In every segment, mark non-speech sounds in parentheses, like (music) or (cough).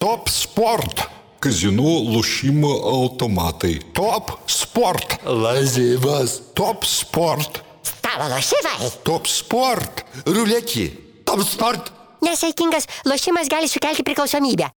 Top Sport. Kazinų lošimo automatai. Top Sport. Lažybos. Top Sport. Stalo lošimai. Top Sport. Ruletį. Top sport. Nesaikingas lošimas gali sukelti priklausomybę.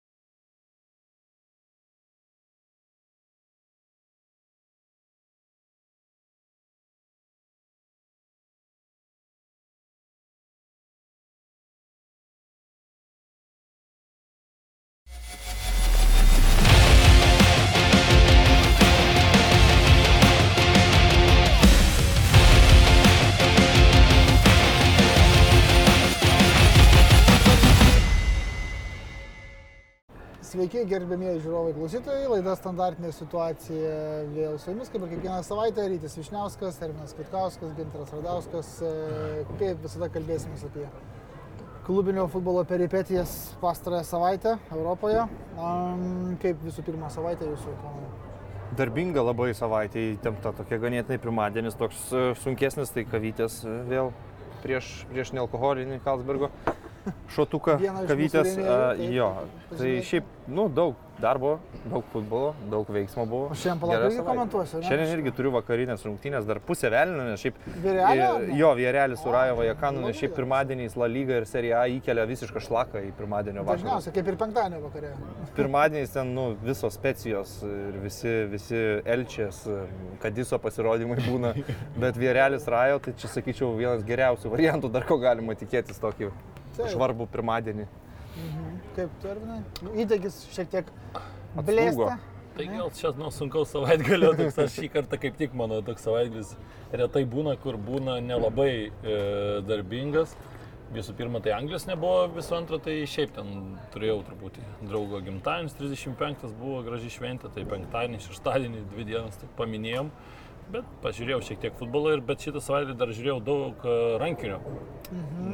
Sveiki, gerbėmieji žiūrovai klausytojai. Laida standartinė situacija vėl su jumis, kaip ir kiekvieną savaitę. Rytis Višniauskas, Erminas Kvitkauskas, Ginteras Radauskas. E, Kaip visada kalbėsime apie klubinio futbolo peripetijas pastarąją savaitę Europoje. Kaip visų pirma savaitė jūsų planai? Darbinga labai savaitė įtempta, tokia ganėtinai pirmadienis, toks e, sunkesnis, tai kavytės e, vėl prieš, prieš nealkoholinį Kalsbergo šotuką. Kavytės, taip, jo, tai šiaip, nu, daug darbo, daug futbolo, daug veiksmo buvo. O šiandien savaitė. komentuosiu, ne? Šiandien irgi turiu vakarinės rungtynės, dar pusę velnio, nes šiaip... Vėrelio, e? Jo, Vėrelis su Rajo Vajakanu, La nes šiaip pirmadieniais La Lyga ir Serie A įkelia visišką šlaką į pirmadienio vakarą. Dažniausiai, kaip ir penktadienio vakare. (laughs) Pirmadieniais ten nu, visos specijos ir visi, visi Elčės, Kadiso pasirodymai būna, (laughs) bet Vėrelis Rajo, tai čia sakyčiau vienas geriausių variantų, dar ko galima tikėtis tokį Taip. švarbų pirmadienį. Kaip tu, Ervinai? Įdegis šiek tiek blėsta. Tai gal čia nuo sunkaus savaitgalio, toks aš šį kartą kaip tik mano toks savaitgalis retai būna, kur būna nelabai e, darbingas. Visų pirma, tai Anglijos nebuvo, visų antra, tai šiaip ten turėjau truputį draugo gimtadienis, 35 buvo graži šventė, tai penktadienį, šeštadienį, dvi dienas tik paminėjom. Bet pažiūrėjau šiek tiek futbolo, ir, bet šitą savaitę dar žiūrėjau daug e, rankinio,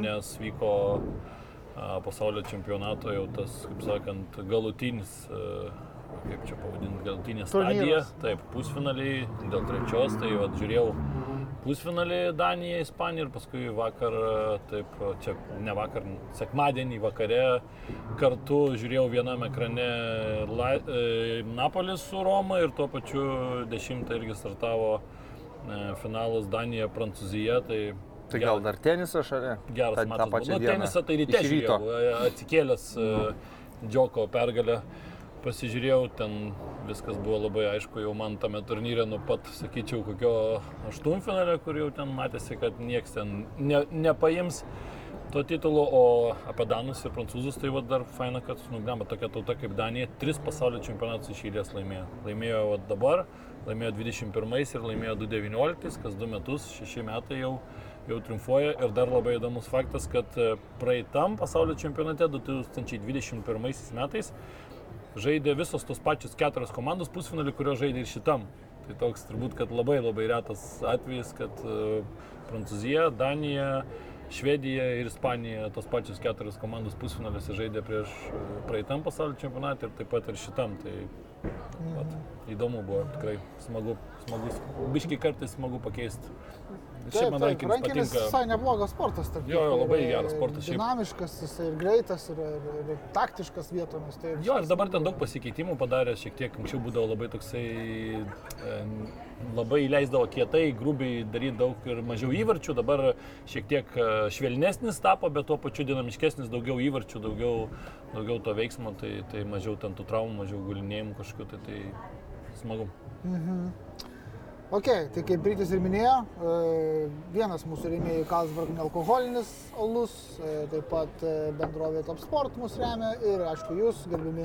nes vyko a, pasaulio čempionato jau tas, kaip sakant, galutinis, e, kaip čia pavadinti, galutinė stadija. Taip, pusfinaliai dėl trečios, tai vad žiūrėjau pusfinalį Daniją, Ispaniją ir paskui vakar, taip, čia ne vakar, sekmadienį vakare kartu žiūrėjau viename ekrane La, e, Napolis su Roma ir tuo pačiu dešimtą irgi startavo e, finalas Danija, Prancūzija. Tai Tai gal dar tenisas šalia? Geras Ta- tą matas. pačią Nu, tenisą tai ryte žiūrėjau, e, atsikėlęs e, Džoko pergalę. Pasižiūrėjau, ten viskas buvo labai aišku, jau man tame turnyre nuo pat, sakyčiau, kokio aštuntfinalio, kur jau ten matėsi, kad nieks ten ne, nepaims to titulo, o apie Danus ir Prancūzus tai va dar faina, kad nugnama tokia tauta kaip Danija, tris pasaulio čempionatus iš eilės laimėjo. Laimėjo va dabar, laimėjo 21 ir laimėjo 219, kas du metus, šeši metai jau, jau triumfuoja. Ir dar labai įdomus faktas, kad praeitam pasaulio čempionate 2021 metais žaidė visos tos pačios keturios komandos pusfinalį, kurio žaidė ir šitam. Tai toks turbūt, kad labai labai retas atvejis, kad e, Prancūzija, Danija, Švedija ir Ispanija tos pačios keturios komandos pusfinaliuose žaidė prieš e, praeitam pasaulio čempionatą ir taip pat ir šitam. Tai vat, įdomu buvo, tikrai smagu, smagus. Biškai kartais smagu pakeisti. Šiaip man rankinis rankinis patinka. visai neblogas sportas. tarp Jo, jo, labai ir, geras sportas šiaip. Dinamiškas, jis ir greitas, ir, ir, ir taktiškas vietomis. Tai Jo, ir dabar ten daug pasikeitimų padarė, šiek tiek anksčiau būdavo labai toksai, e, labai leisdavo kietai, grubiai daryti daug ir mažiau įvarčių, dabar šiek tiek e, švelnesnis tapo, bet tuo pačiu dinamiškesnis, daugiau įvarčių, daugiau, daugiau to veiksmo, tai, tai mažiau ten tų traumų, mažiau gulinėjimų kažkokiu, tai, tai smagu. Ok, tai kaip Rytis ir minėjo, e, vienas mūsų rėmėjų Kalsberg nealkoholinis alus, e, taip pat e, bendrovė Top Sport mus remia ir aišku jūs, gerbimi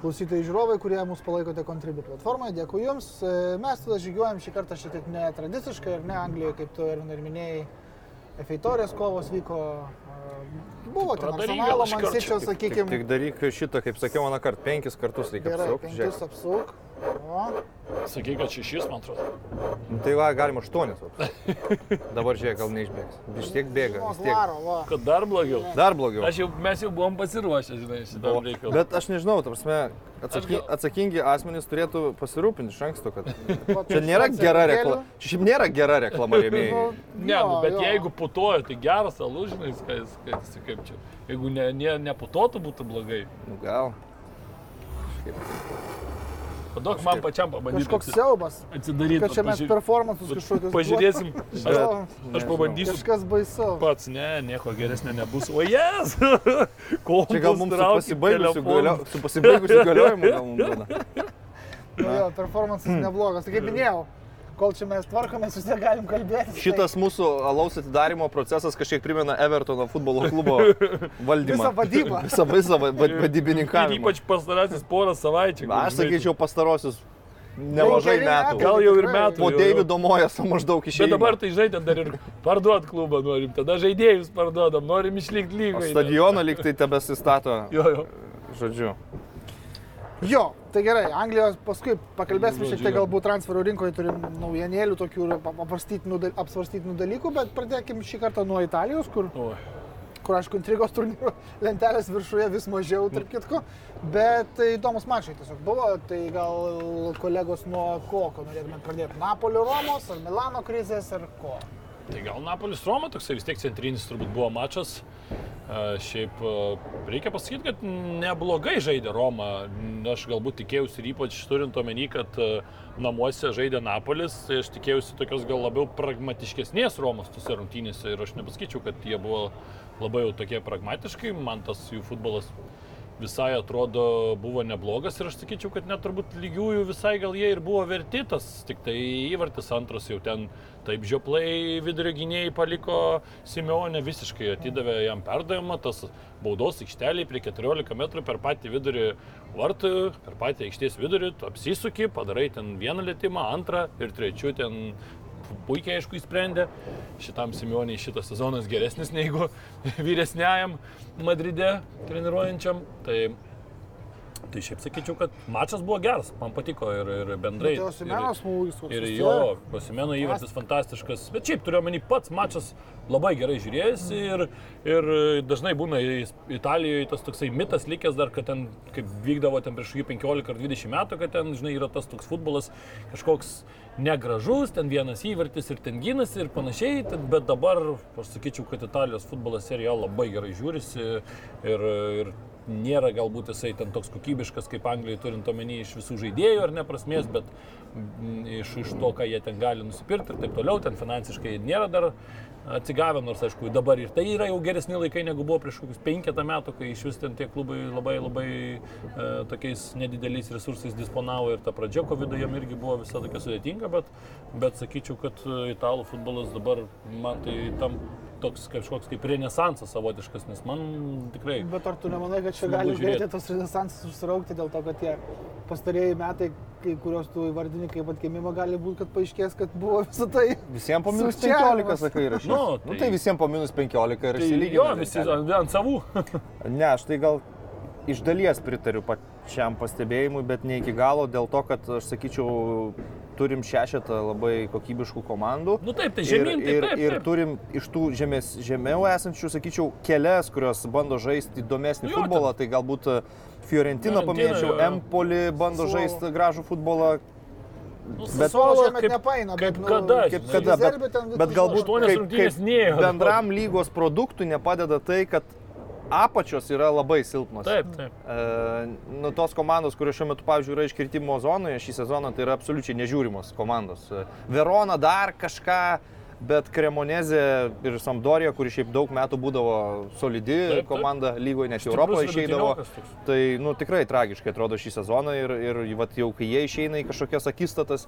klausytojai žiūrovai, kurie mus palaikote Contribui platformoje, dėkui jums. Mes tada žygiuojam šį kartą šiek tiek netradiciškai ir ne Anglijoje, kaip tu ir minėjai, Efeitorės kovos vyko, buvo ten Arsenalo, iškart Mansičio, čia, Tik, sakykime. tik daryk šitą, kaip sakiau, mano kart penkis kartus reikia apsukti. penkis apsuk. O, Sakai, kad šešis, man atrodo. Nu, tai va, galima aštuonis. (laughs) Dabar žiūrėk, gal neišbėgs. Vis tiek bėga. Vis tiek. Kad dar blogiau. Dar blogiau. Aš jau, mes jau buvom pasiruošę, žinai, šitam reikalui. Bet aš nežinau, ta prasme, atsaky, atsakingi asmenys turėtų pasirūpinti iš anksto, kad (laughs) čia nėra gera reklama. Čia šiaip nėra gera reklama (laughs) rėmėjai. Ne, nu, bet jo. jeigu putoja, tai geras alus, žinai, jis- kad jis- kad jis kaip čia. Jeigu ne, ne, neputotų, būtų blogai. Nu, gal. Paduok man pačiam pabandyti. Kažkoks siaubas. atsidaryti. Kad čia mes performances kažkokius. Pažiūrėsim. O, aš pabandysiu. Kažkas baisu. Pats, ne, nieko geresnio nebus. O jes! Čia gal mums su pasibaigusiu, galiojimu gal mums. Nu, jo, performances neblogas. Tai kaip minėjau, kol čia mes tvarkomės, vis tiek galim kalbėti. Šitas mūsų alaus atidarimo procesas kažkiek primena Evertono futbolo klubo (laughs) valdymą. Visą vadybą. (laughs) Visą, visą va- va- Ir vadybininkavimą. ypač pastarasis porą savaičių. Aš sakyčiau pastarosius nemažai metų. Gal jau ir metų. Po. Davido Mojeso maždaug Bet išėjo. dabar tai ten dar ir parduot klubą norim, tada žaidėjus parduodam, norim išlikti lygoje. Stadioną lyg tai tebesistato, Jo, jo. žodžiu. Jo, tai gerai, Anglijos paskui pakalbėsim šiek tiek galbūt transferų rinkoje turim naujienėlių, tokių apsvarstytinų da- apsvarstytinų dalykų, bet pradėkim šį kartą nuo Italijos, kur, Oi. kur aišku, intrigos turnyrų (laughs) lentelės viršuje vis mažiau, tarp kitko, bet tai įdomus mačai tiesiog buvo, tai gal kolegos nuo ko, ko norėtume pradėti, Napolio Romos ar Milano krizės ar ko? Tai gal Napolis Roma toksai vis tiek centrinis turbūt buvo mačas. Šiaip reikia pasakyti, kad neblogai žaidė Roma. Aš galbūt tikėjausi ir ypač turint omeny, kad namuose žaidė Napolis, tai aš tikėjausi tokios gal labiau pragmatiškesnės Romos tose rungtynėse ir aš nepasakyčiau, kad jie buvo labai jau tokie pragmatiškai. Man tas jų futbolas visai atrodo buvo neblogas ir aš sakyčiau, kad net turbūt lygiųjų visai gal jie ir buvo verti tas, tik tai įvartis antras jau ten taip žioplai vidurio gynėjai paliko Simeonė visiškai atidavė jam perdavimą, tas baudos aikštelė prie 14 metrų per patį vidurį vartų, per patį aikštės vidurį, tu apsisuki, padarai ten vieną lėtymą, antrą ir trečių ten puikiai aišku įsprendė. Šitam Simeoniai šitas sezonas geresnis negu (laughs) vyresniajam Madride treniruojančiam. Tai, tai šiaip sakyčiau, kad mačas buvo geras, man patiko ir, ir bendrai. Tai Osimeno ir- smūgis koks Ir jo. Pasimeno įvartis fantastiškas. Bet šiaip turiu omeny pats mačas labai gerai žiūrėjęs ir, ir dažnai būna Italijoje tas toksai mitas likęs dar, kad ten, kaip vykdavo ten prieš jį 15 ar 20 metų, kad ten, žinai, yra tas toks futbolas kažkoks negražus, ten vienas įvartis ir ten gynasi ir panašiai, bet dabar aš sakyčiau, kad Italijos futbolas serija labai gerai žiūrisi ir, ir nėra galbūt jisai ten toks kokybiškas kaip Anglijai turint omeny iš visų žaidėjų ar neprasmės, bet mm, iš, iš to, ką jie ten gali nusipirkti ir taip toliau, ten finansiškai nėra dar atsigavę, nors aišku dabar ir tai yra jau geresni laikai negu buvo prieš kokius penketą metų, kai iš vis ten tie klubai labai labai e, tokiais nedideliais resursais disponavo ir ta pradžia COVID jam irgi buvo visą tokia sudėtinga, bet, bet sakyčiau, kad e, italų futbolas dabar man tai tam toks kažkoks kaip renesansas savotiškas, nes man tikrai Bet ar tu nemanai, kad čia gali žiūrėt. greitai tos renesansas užsiraukti dėl to, kad tie pastarėjai metai, kai kuriuos tu įvardini kaip atkėmimo, gali būti, kad paaiškės, kad buvo visą tai. Visiems po minus Sukčiavimas. 15, sakai, įrašyti. Nu, Nu, tai- tai visiems po minus 15 ir Tai išsilygino. jo, visi ant, ant savų. (laughs) Ne, aš tai gal iš dalies pritariu pačiam pastebėjimui, bet ne iki galo dėl to, kad aš sakyčiau, turim šešetą labai kokybiškų komandų. Nu taip, tai žemyn, ir, tai ir, taip, ir taip. turim iš tų žemės, žemiau esančių, sakyčiau, kelias, kurios bando žaisti įdomesnį Jo, futbolą. Tai galbūt e, Fiorentino Fiorentina, paminėčiau. Empoli bando Suolo. žaisti gražų futbolą. Nu, Bet- Solo kaip- nepaina, kaip bet, nu, kada, Kaip kada, bet, ten bet galbūt kaip, kaip bendram lygos produktui nepadeda tai, kad apačios yra labai silpnos. Taip, taip. E, nu, tos komandos, kurios šiuo metu, pavyzdžiui, yra iškritimo zonoje šį sezoną, tai yra absoliučiai nežiūrimos komandos. E, Verona dar kažką, bet Kremonezė ir Sampdorija, kuri šiaip daug metų būdavo solidi Taip, taip. komanda lygoje, net Europoje išeidavo. Tai nu, tikrai tragiškai atrodo šį sezoną ir, ir vat, jau kai jie išeina į kažkokias akistatas,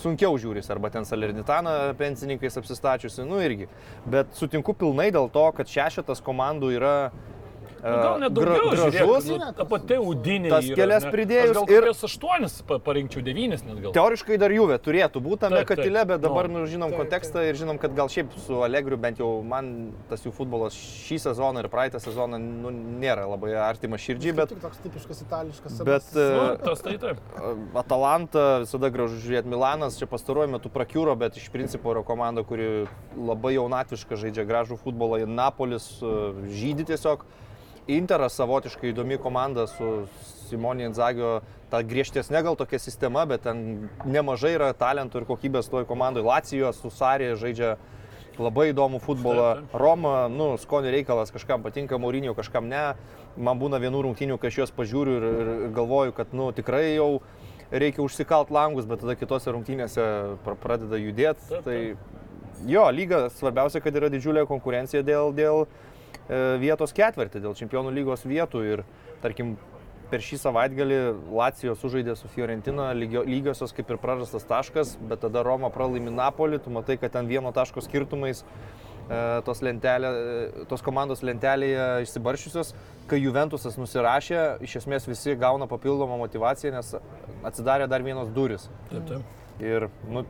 sunkiau žiūris, arba ten Salernitaną pensininkais apsistačiusi, nu irgi. Bet sutinku pilnai dėl to, kad šešetas komandų yra gal net e, gra- daugiau gražus. žiūrėk, nu, Ta pati audinė. Tas kelias pridėjus Aš gal ir- kokias aštuonis pa- parinkčiau, devynis net gal. Teoriškai dar Juve turėtų būti tame Taip, taip. katile, bet dabar Nu. nu, žinom Taip, kontekstą ir žinom, kad gal šiaip su Allegriu bent jau man tas jų futbolas šį sezoną ir praeitą sezoną nu, nėra labai artimas širdžiai, bet Tik toks tipiškas itališkas. Bet, senas- e, Nu, tas tai taip. Atalanta visada gražu žiūrėti, Milanas čia pastaruoju metu prakiūro, bet iš principo yra komanda, kuri labai jaunatviška žaidžia gražų futbolą. Napolis e, žydi tiesiog. Interas savotiškai įdomi komanda su Simonė Inzagio, ta griežtesnė gal tokia sistema, bet ten nemažai yra talentų ir kokybės toj komandai. Lacijo su Sarija žaidžia labai įdomų futbolą. Roma, nu, skonio reikalas, kažkam patinka Maurinio, kažkam ne. Man būna vienų rungtynių, kai aš juos pažiūriu ir, ir, ir galvoju, kad, nu, tikrai jau reikia užsikalt langus, bet tada kitose rungtynėse pra- pradeda judėti. Tai jo, lyga svarbiausia, kad yra didžiulė konkurencija dėl, dėl vietos ketvirtį, dėl čempionų lygos vietų. Ir, tarkim, per šį savaitgalį Lacijo sužaidė su Fiorentina, lygio, lygiosios kaip ir prarastas taškas, bet tada Roma pralaimi Napolį, tu matai, kad ten vieno taško skirtumais e, tos, lentelė, e, tos komandos lentelėje išsibaršiusios, kai Juventusas nusirašė, iš esmės visi gauna papildomą motivaciją, nes atsidarė dar vienos duris. Taip, taip. Ir, nu,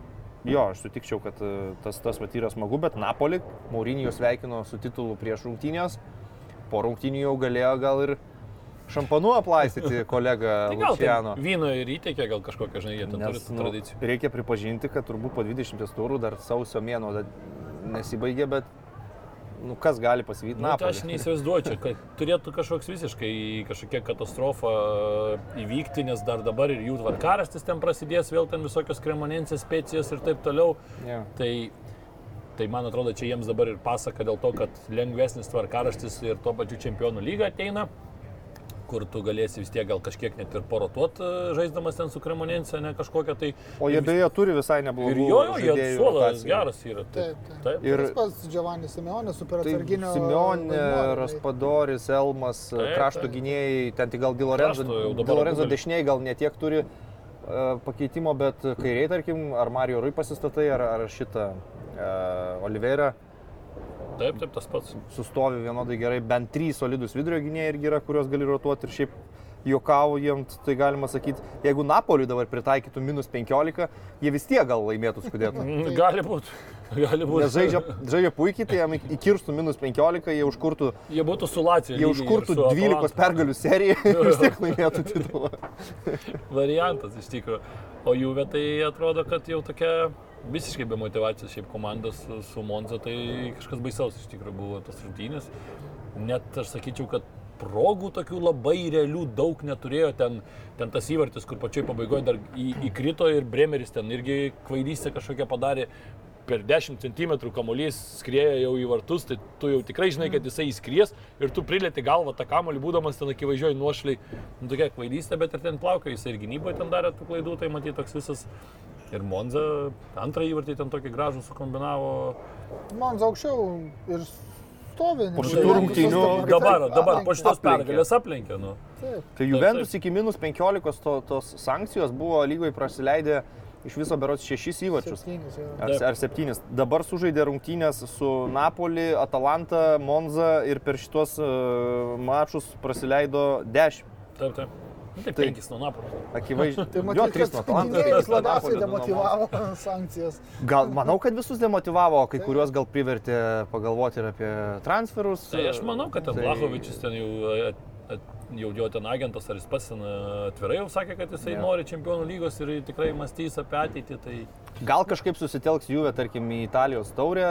jo, aš sutikčiau, kad e, tas, tas vat yra smagu, bet Napoli, Maurinijos sveikino su titulu prieš rungtynės, po rungtynių jau galėjo gal ir šampanu aplaistyti (laughs) kolegą Tai Luciano. vyno ir įteikė, gal kažkokią, žinai, jie ten turi Nes tų nu, tradicijų. reikia pripažinti, kad turbūt po 20 turų dar sausio mėno dar nesibaigė, bet nu, kas gali pasivyti tai Napolį? aš neįsivaizduočiau, kad (laughs) turėtų kažkoks visiškai kažkokia katastrofa įvykti, nes dar dabar ir jų tvarkaraštis ten prasidės, vėl ten visokios kremonencijos, specijos ir taip toliau. Jo. Tai, tai man atrodo, čia jiems dabar ir pasaka dėl to, kad lengvesnis tvarkaraštis ir tuo pačiu čempionų lyga ateina kur tu galėsi vis tiek gal kažkiek net ir porotuot e, žaisdamas ten su kremonencija, ne kažkokią tai... O jie beje turi visai Ir neblogų jo, jo, jie suolas geras yra. Taip, taip. taip. Ir- Ir tas pats Giovanni Simeonis, super Tai atsarginio. Simeonė, tai- Raspadoris, Elmas, Taip, krašto taip. gynėjai, ten tik gal Di Lorenzo, Krašto jau dabar Di Lorenzo abu gali. dešiniai gal netiek turi uh, pakeitimo, bet kairiai, tarkim, ar Mario Rui pasistatai, ar, ar šitą uh, Oliveira Taip, taip, tas pats. sustovi vienodai gerai, bent trys solidus vidurio gynėjai irgi yra, kuriuos gali rotuoti ir šiaip juokaujant, tai galima sakyti, jeigu Napoliui dabar pritaikytų minus 15, jie vis tiek gal laimėtų skudėtą. (laughs) Mm, Gali būti. Gali būti. Nes žaidžia, žaidžia puikiai, tai jam įkirstų minus 15, jie užkurtų Jie būtų su Latvija. Jie užkurtų 12 pergalių seriją ir vis tiek laimėtų titulą. (laughs) variantas iš tikrųjų. O Juve tai atrodo, kad jau tokia visiškai be motivacijos šiaip komandos su, Monza, tai kažkas baisaus iš tikrųjų buvo tos rungtynės. Net aš sakyčiau, kad progų tokių labai realių daug neturėjo. Ten, ten tas įvartis, kur pačioj pabaigoje dar į, įkrito ir Bremeris ten irgi kvailystę kažkokią padarė. Per 10 cm kamuolys skrieja jau į vartus, tai tu jau tikrai žinai, kad jisai įskries ir tu prilėti galvą tą kamuolį, būdamas ten akivaizdžiai nuošliai. Nu, tokia kvailystė, bet ir ten plaukio, jisai ir gynyboje ten darė tų klaidų, tai matyt toks visas. Ir Monza antrą įvartį ten tokį gražų sukombinavo. Monza aukščiau ir stovi. Po nes šitų rungtynių dabar- Dabar, po šitos pergalės aplenkė. Nu. Taip. Tai Juventus iki minus 15 to, tos sankcijos buvo lygoje praleidę iš viso berots 6 įvarčius. Septynis. Ar, Taip. ar septynis. Dabar sužaidė rungtynės su Napoli, Atalanta, Monza ir per šitos uh, mačus praleido 10. Taip, taip. Nu, tai Tai- penkis nuo Napolio. Akivaizdžiai. Tai jo, matyt, 3 nuo nuo labiausiai demotyvavo sankcijas. Gal, manau, kad visus demotivavo, kai kuriuos gal privertė pagalvoti ir apie transferus. Tai aš manau, kad ten Tai- Blahovičius ten jau, jau jo ten agentas, ar jis pats atvirai jau sakė, kad jisai Jo. nori čempionų lygos ir tikrai mąstys apie ateitį. Tai Gal kažkaip susitelks Juve, tarkim, į Italijos taurę.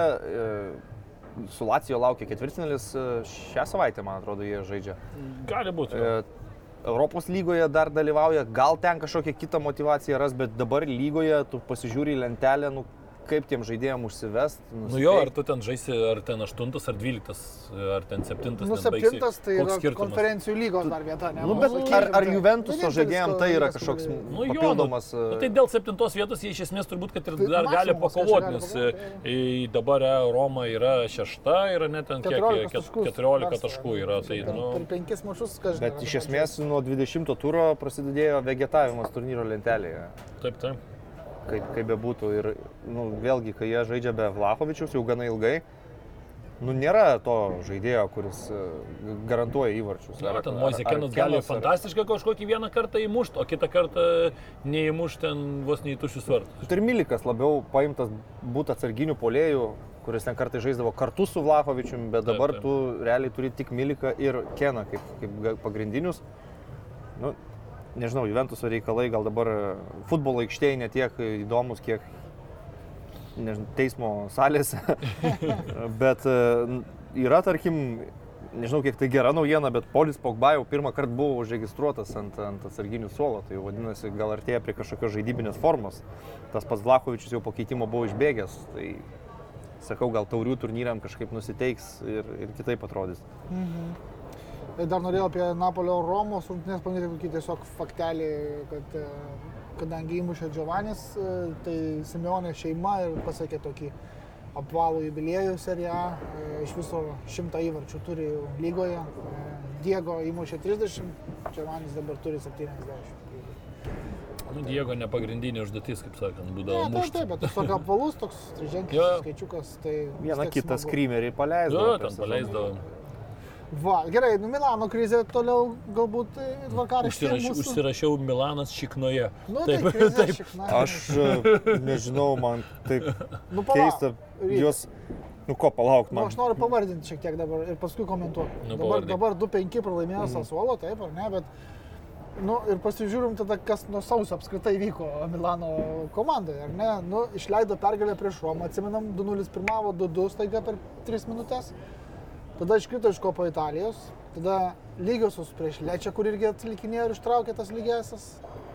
Su Lacijo laukia ketvirtinalis. e, Šią savaitę, man atrodo, jie žaidžia. gali būti. E, Europos lygoje dar dalyvauja, gal ten kažkokią kitą motivaciją ras, bet dabar lygoje tu pasižiūri lentelę, nu, kaip tiem žaidėjim užsivest. Nu jo, ar tu ten žaisi, ar ten 8, ar 12, ar ten 7. Nu, septintas tai yra konferencijų lygos dar vieta, ne? Nu, bet ar, ar tai Juventuso žaidėjim tai yra kažkoks Nu, jo, papildomas... Nu, e, tai dėl septintos vietos jie iš esmės turbūt, kad ir Tai dar gali pakovoti, nes pakovoti, e, dabar e, Roma yra šešta, yra net ten kiek, 14 ket- taškus 14 persvara. taškų yra. Tai, nu, per penkis mačius kažkas. Bet iš esmės nuo 20 turo prasidėjo vegetavimas turnyro lentelėje. taip, taip. Kaip, kaip bebūtų. Ir nu, vėlgi, kai jie žaidžia be Vlahovičius jau gana ilgai, nu, nėra to žaidėjo, kuris e, garantuoja įvarčius. Ar- ten ar- Moisekenas ar gali ar- fantastiškai kažkokį vieną kartą įmušti, o kitą kartą neįmušti ten vos neįtušius vartus. Ir Milikas labiau paimtas būti atsarginių polėjų, kuris ten kartai žaisdavo kartu su Vlahovičiumi, bet Taip, dabar taip. tu realiai turi tik Miliką ir Keną kaip, kaip pagrindinius. Nu, nežinau, Juventuso reikalai gal dabar e, futbolo aikštėje netiek įdomus, kiek nežinau, teismo salėse. (laughs) bet e, yra, tarkim, nežinau, kiek tai gera naujiena, bet Polis Pogba jau pirmą kartą buvo užregistruotas ant, ant atsarginių suolo. Tai vadinasi, gal artėja prie kažkokios žaidybinės formos. Tas pats Vlakovičius jau po keitimo buvo išbėgęs. Tai sakau, gal taurių turnyram kažkaip nusiteiks ir, ir kitaip atrodys. Ir dar norėjau apie Napolio Romos rungtynės paminėti kokį tiesiog faktelį, kad e, kadangi įmušė Giovannis, e, tai Simeonė šeima ir pasakė tokį apvalų jubiliejų seriją, e, iš viso šimtą įvarčių turi lygoje. E, Diego įmušė 30, Giovannis dabar turi 70. Nu, Diego ne pagrindinė užduotis, kaip sakant, Ne, būdavo taip, mušti. taip, bet tiesiog (laughs) apvalus toks Jo. triženklis skaičiukas. Tai Vieną kitą skrymerį Jo, paleisdavo. per ten paleisdavo. Va, gerai, nu Milano krizė toliau galbūt e, tvarkaraštė. Užsiraš, užsirašiau Milanas šiknoje. Nu, Taip, tai taip. šikna. Aš e, nežinau, man taip nu, palauk. keista. Jos, nu ko, palauk, Nu, man. aš noriu pavardinti šiek tiek dabar ir paskui komentuoti. Nu, dabar, dabar 2-5 pralaimėjo mhm. Sasuolo, taip ar ne, bet... Nu, ir pasižiūrim tada, kas nuo sausio apskritai vyko Milano komandai, ar ne? Nu, išleido pergalę prieš Romą, atsimenam, 2-0 pirmavo, 2-2 staiga per 3 minutės. Tada iškrito iš kopo Italijos, tada lygiosios prieš Lečią, kur irgi atlikinėjo ir ištraukė tas lygiasias.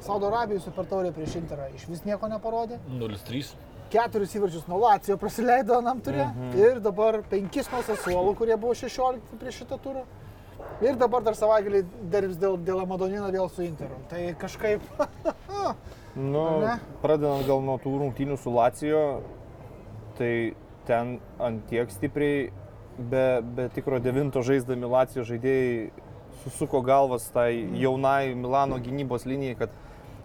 Saudo Arabijos super taurė prieš Interą iš vis nieko neparodė. 0-3. keturis įvarčius nuo Lacijo praleido anam turė mhm. ir dabar penkis nuo Sasuolų, kurie buvo 16 prieš šitą turą. Ir dabar dar savaitgalį dirbs dėl, dėl Amadonino vėl su Interu. Tai kažkaip... (laughs) Nu, ne? pradedant gal nuo tų rungtynių su Lacijo, tai ten ant tiek stipriai, be, be tikro devinto žaisdami Lacijo žaidėjai susuko galvas tai jaunai Milano gynybos linijai, kad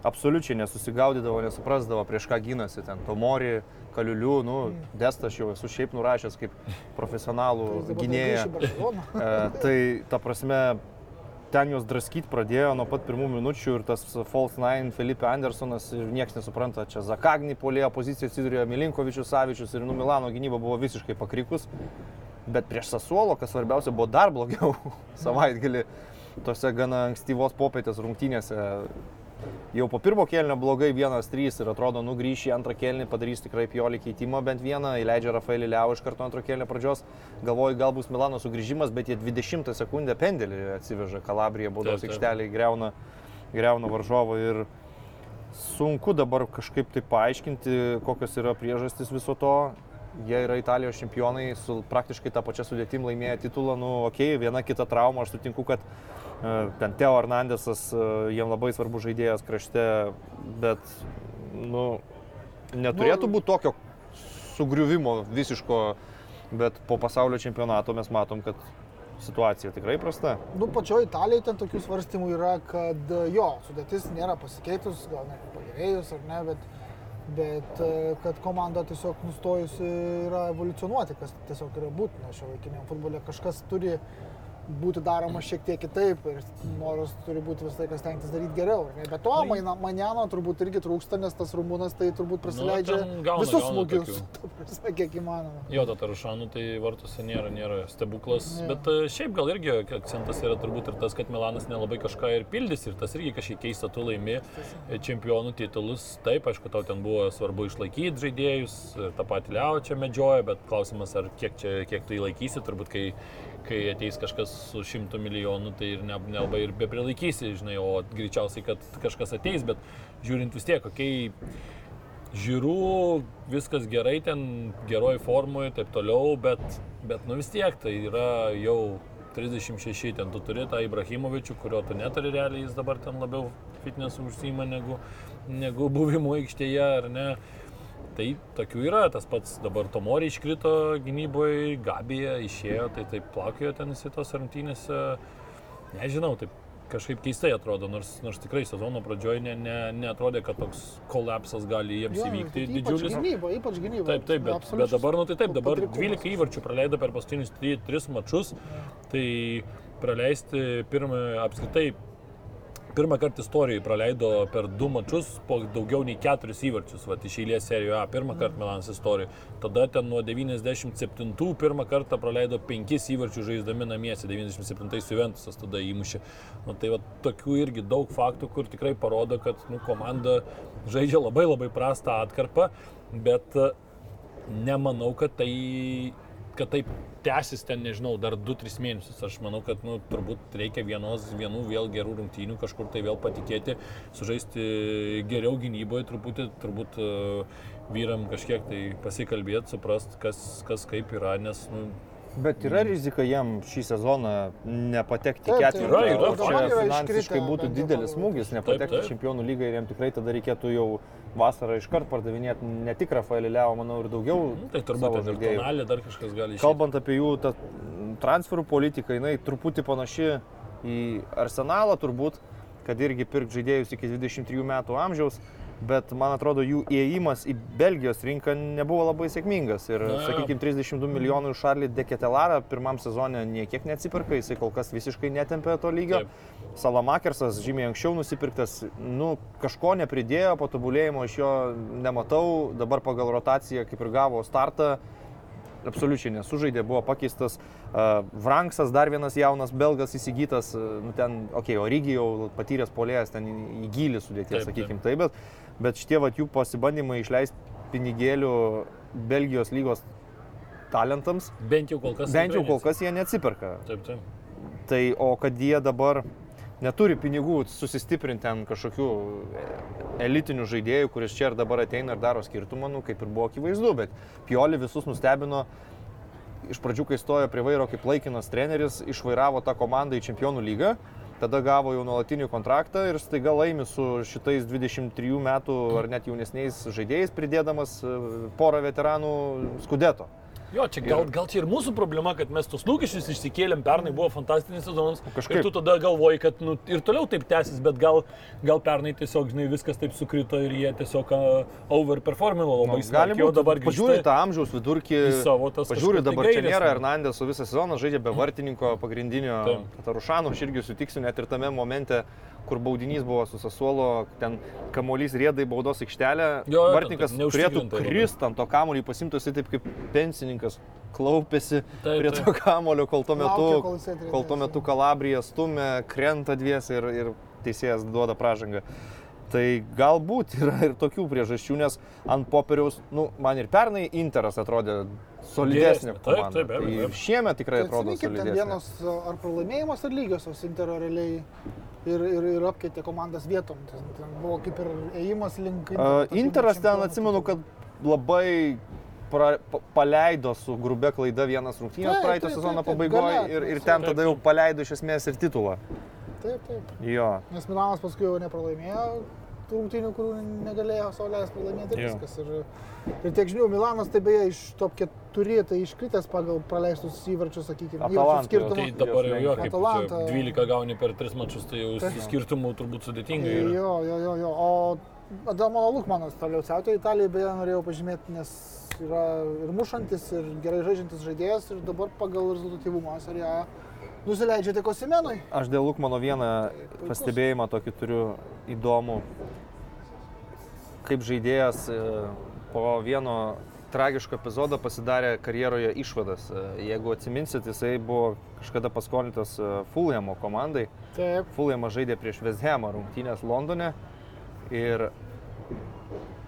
absoliučiai nesusigaudydavo, nesuprasdavo, prieš ką gynasi ten. Tomori, Kaliuliu, nu, Destą aš jau esu šiaip nurašęs kaip profesionalų dabar gynėją. (laughs) E, tai ta prasme, ten juos draskyti pradėjo nuo pat pirmų minučių ir tas False Nine, Felipe Andersonas ir niekas nesupranta, čia Zakagni polėjo poziciją atsidurėjo Milinkovičius, Savičius ir nu Milano gynyba buvo visiškai pakrikus. Bet prieš Sasuolo, kas svarbiausia, buvo dar blogiau (laughs) savaitgalį tose gana ankstyvos popietės rungtynėse. Jau po pirmo kelnio blogai 1-3 ir atrodo, nugrįš į antrą kelnį, padarys tikrai piolį keitimą bent vieną, įleidžia Rafaelį Liau iš karto antro kelnio pradžios. Galvoju, gal bus Milano sugrįžimas, bet jie 20 sekundę pendelį atsiveža Kalabrija, baudos aikštelį, greuna, greuna varžovą ir sunku dabar kažkaip tai paaiškinti, kokios yra priežastys viso to. Jie yra Italijos čempionai, su praktiškai tą pačią sudėtim laimėję titulą, nu, okei, okay, viena kita trauma, aš sutinku, kad e, ten Teo Hernandesas, e, jiem labai svarbus žaidėjas krašte, bet, nu, neturėtų būti tokio sugriuvimo visiško, bet po pasaulio čempionato mes matom, kad situacija tikrai prasta. Nu, pačioje Italijoje ten tokių svarstymų yra, kad jo, sudėtis nėra pasikeitus, gal net pagerėjus ar ne, bet, bet e, kad komanda tiesiog nustojusi yra evoliucionuoti, kas tiesiog yra būtina šio laikiniam futbole. Kažkas turi būti daroma šiek tiek kitaip ir noras turi būti visą laiką stengtis daryti geriau. ne? Bet to Maina- Manjano turbūt irgi trūksta, nes tas rumūnas tai turbūt prasileidžia ten gauna- visus smūgius, (laughs) prasme, kiek įmanoma. Jo, ta Tarušanų tai vartuose nėra, nėra stebuklas, Ne. bet e, šiaip gal irgi akcentas yra turbūt ir tas, kad Milanas nelabai kažką ir pildys ir tas irgi kažkiek keista, tu laimi e, čempionų titulus. Taip, aišku, tau ten buvo svarbu išlaikyti žaidėjus, tą patį Liau čia medžioja, bet klausimas, ar kiek, čia, kiek tu įlaikysi, turbūt kai, kai ateis kažkas su šimtu milijonų, tai ir ne- nelabai ir be prilaikysi, žinai, o greičiausiai, kad kažkas ateis, bet žiūrint vis tiek, kokiai žiūrų, viskas gerai ten, geroj formoje taip toliau, bet, bet nu vis tiek tai yra jau 36, ten tu turi tą Ibrahimovičių, kurio tu neturi realiai, jis dabar ten labiau fitness užsima negu, negu buvimo aikštėje, ar ne. Tai tokių yra, tas pats dabar Tomori iškrito gynyboje, Gabija išėjo, tai taip plaukėjo ten į tos rungtynėse. Nežinau, taip kažkaip keistai atrodo, nors, nors tikrai sezono pradžioje ne, ne, neatrodė, kad toks kolapsas gali jiems Jo, įvykti ypač didžiulis. Gynyba, ypač gynyba. Taip, taip, bet, bet dabar, nu tai taip, dabar patrikumas. 12 įvarčių praleido per paskutinius 3 mačus, tai praleisti pirmą, apskritai, pirmą kartą istorijoje praleido per du mačus po daugiau nei keturis įvarčius, va, iš eilės serijoje A, pirmą kartą Milanas istorijoje. Tada ten nuo 97 pirmą kartą praleido penkis įvarčius žaisdami namiesi, 97 su Ventusas tada įmušė. Nu, tai va, tokių irgi daug faktų, kur tikrai parodo, kad nu, komanda žaidžia labai labai prastą atkarpą, bet e, nemanau, kad tai kad taip tęsis ten, nežinau, dar 2-3 mėnesius. Aš manau, kad nu, turbūt reikia vienos, vienų vėl gerų rungtynių, kažkur tai vėl patikėti, sužaisti geriau gynyboje, truputį, turbūt uh, vyram kažkiek tai pasikalbėti, suprast, kas, kas kaip yra, nes nu, Bet yra rizika jiem šį sezoną nepatekti Taip, ketvirtį. yra, yra, Čia yra finansiškai būtų didelis smūgis nepatekti Taip, taip. čempionų lygą ir jiem tikrai tada reikėtų jau vasarą iškart pardavinėti ne tik Rafaelį Leo, manau, ir daugiau nu, tai turbūt ir tonalė dar kažkas gali išeiti. Kalbant apie jų tą transferų politiką, jinai truputį panaši į Arsenalą turbūt, kad irgi pirk žaidėjus iki 23 metų amžiaus, bet man atrodo jų įėjimas į Belgijos rinką nebuvo labai sėkmingas. Ir, Na. sakykime, 32 milijonų už Šarlį Deketelarą pirmam sezonė niekiek neatsipirka, jisai kol kas visiškai netempė to lygio. Taip. Salamakersas žymiai anksčiau nusipirktas, nu, kažko nepridėjo, patobulėjimo iš jo nematau, dabar pagal rotaciją kaip ir gavo startą, absoliučiai nesužaidė, buvo pakeistas uh, Vranksas, dar vienas jaunas belgas įsigytas, nu, ten, okei, okay, Origi jau patyręs polėjas, ten į- gilį sudėties, sakykime taip, bet, bet šitie vat jų pasibandymai išleisti pinigėlių Belgijos lygos talentams, Bent jau kol kas. bent jau kol kas jie neatsiperka. Taip, taip. Tai o kad jie dabar neturi pinigų susistiprinti ant kažkokių elitinių žaidėjų, kuris čia ir dabar ateina ir daro skirtumą, nu, kaip ir buvo akivaizdu, bet Pioli visus nustebino. Iš pradžių, kai stojo prie vairo kaip laikinas treneris, išvairavo tą komandą į Čempionų lygą, tada gavo jau nuolatinį kontraktą ir staiga laimi su šitais 23 metų ar net jaunesniais žaidėjais, pridėdamas e, porą veteranų skudeto. Jo, čia gal, gal čia ir mūsų problema, kad mes tus lūkesčius išsikėlėm, pernai buvo fantastinis sezonas. Kažkaip. Ir tu tada galvoji, kad nu, ir toliau taip tęsis, bet gal, gal pernai tiesiog, žinai, viskas taip sukrito ir jie tiesiog uh, overperformino labai Nu, smarkiai, būti, dabar grįžta tą amžiaus vidurkį. savo tas kažkur tai dabar čia gaires, nėra ne? Hernandės, visą sezoną žaidžia be vartininko pagrindinio. Tarušano, aš irgi sutiksiu net ir tame momente, kur baudinys buvo su Sasuolo, ten kamuolys rėdai baudos aikštelę, vartininkas turėtų krist ant to kamuolį, pasimtųsi taip kaip pensininkas, klaupėsi Taip, prie to kamulio, kol tuo metu, Laukia, kol tuo metu Kalabrija stumia, krenta dvies ir, ir teisėjas duoda pražangą. Tai galbūt yra ir tokių priežasčių, nes ant popieriaus, nu, man ir pernai Interas atrodė solidesnė taip, komanda. taip, be abejo, Tai be ir šiemet tikrai Tai atrodo atsiminkit, ten solidesnė. vienos ar pralaimėjimas, ar lygiosios Intero realiai ir, ir, ir apkeitė komandas vietom. Ten, ten buvo kaip ir ėjimas link Uh, Intero, tas Interas ten atsimenu, kad labai pra, pa, paleido su grubia klaida vienas rungtynės Taip, praeito taip, sezono taip, taip, pabaigoje ir, ir ten Taip, tada jau paleido iš esmės ir titulą. Taip, taip. Jo. Nes Milanas paskui jau nepralaimėjo tų rungtynių, kurių negalėjo leisti pralaimėti ir viskas. Ir, ir tiek žinių, Milanas tai beje iš top 4 tai iškritęs pagal praleistus įvarčius, sakykime, Atalanta, skirtumą. Tai dabar jau jo, kaip Atalanta. 12 gauni per 3 mačius, tai jau Taip. skirtumų turbūt sudėtingai yra. Jo, jo, jo, jo. O Adamo Lukmanas toliau siautėjo Italijoje, beje, norėjau pažymėti, nes yra ir mušantis, ir gerai žaidžiantis žaidėjas, ir dabar pagal rezultatyvumą seriją nusileidžia tik Osimenui. Aš dėl Lukmano vieną pastebėjimą tokį turiu įdomų. Kaip žaidėjas e, po vieno tragiško epizodo pasidarė karjeroje išvadas. E, Jeigu atsiminsit, jisai buvo kažkada paskolintas e, Fulhamo komandai. Taip, Fulhamas žaidė prieš Vesthemą rungtynės Londone. Ir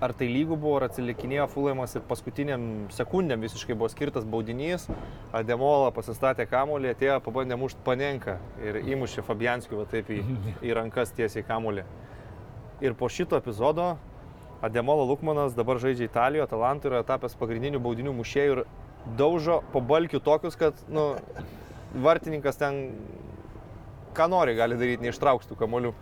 ar tai lygų buvo, ar atsilikinėjo Fulhamas ir paskutiniam sekundėm visiškai buvo skirtas baudinys. Ademola pasistatė kamulį, atėjo, pabandė mušti panenką ir įmušė Fabianskių va taip į, į rankas tiesiai kamulį. Ir po šito epizodo Ademola Lukmanas dabar žaidžia Italijoje, Atalantų yra tapęs pagrindinių baudinių mušėjų ir daužo po balkių tokius, kad nu, vartininkas ten ką nori gali daryti, neištrauks tų kamolių.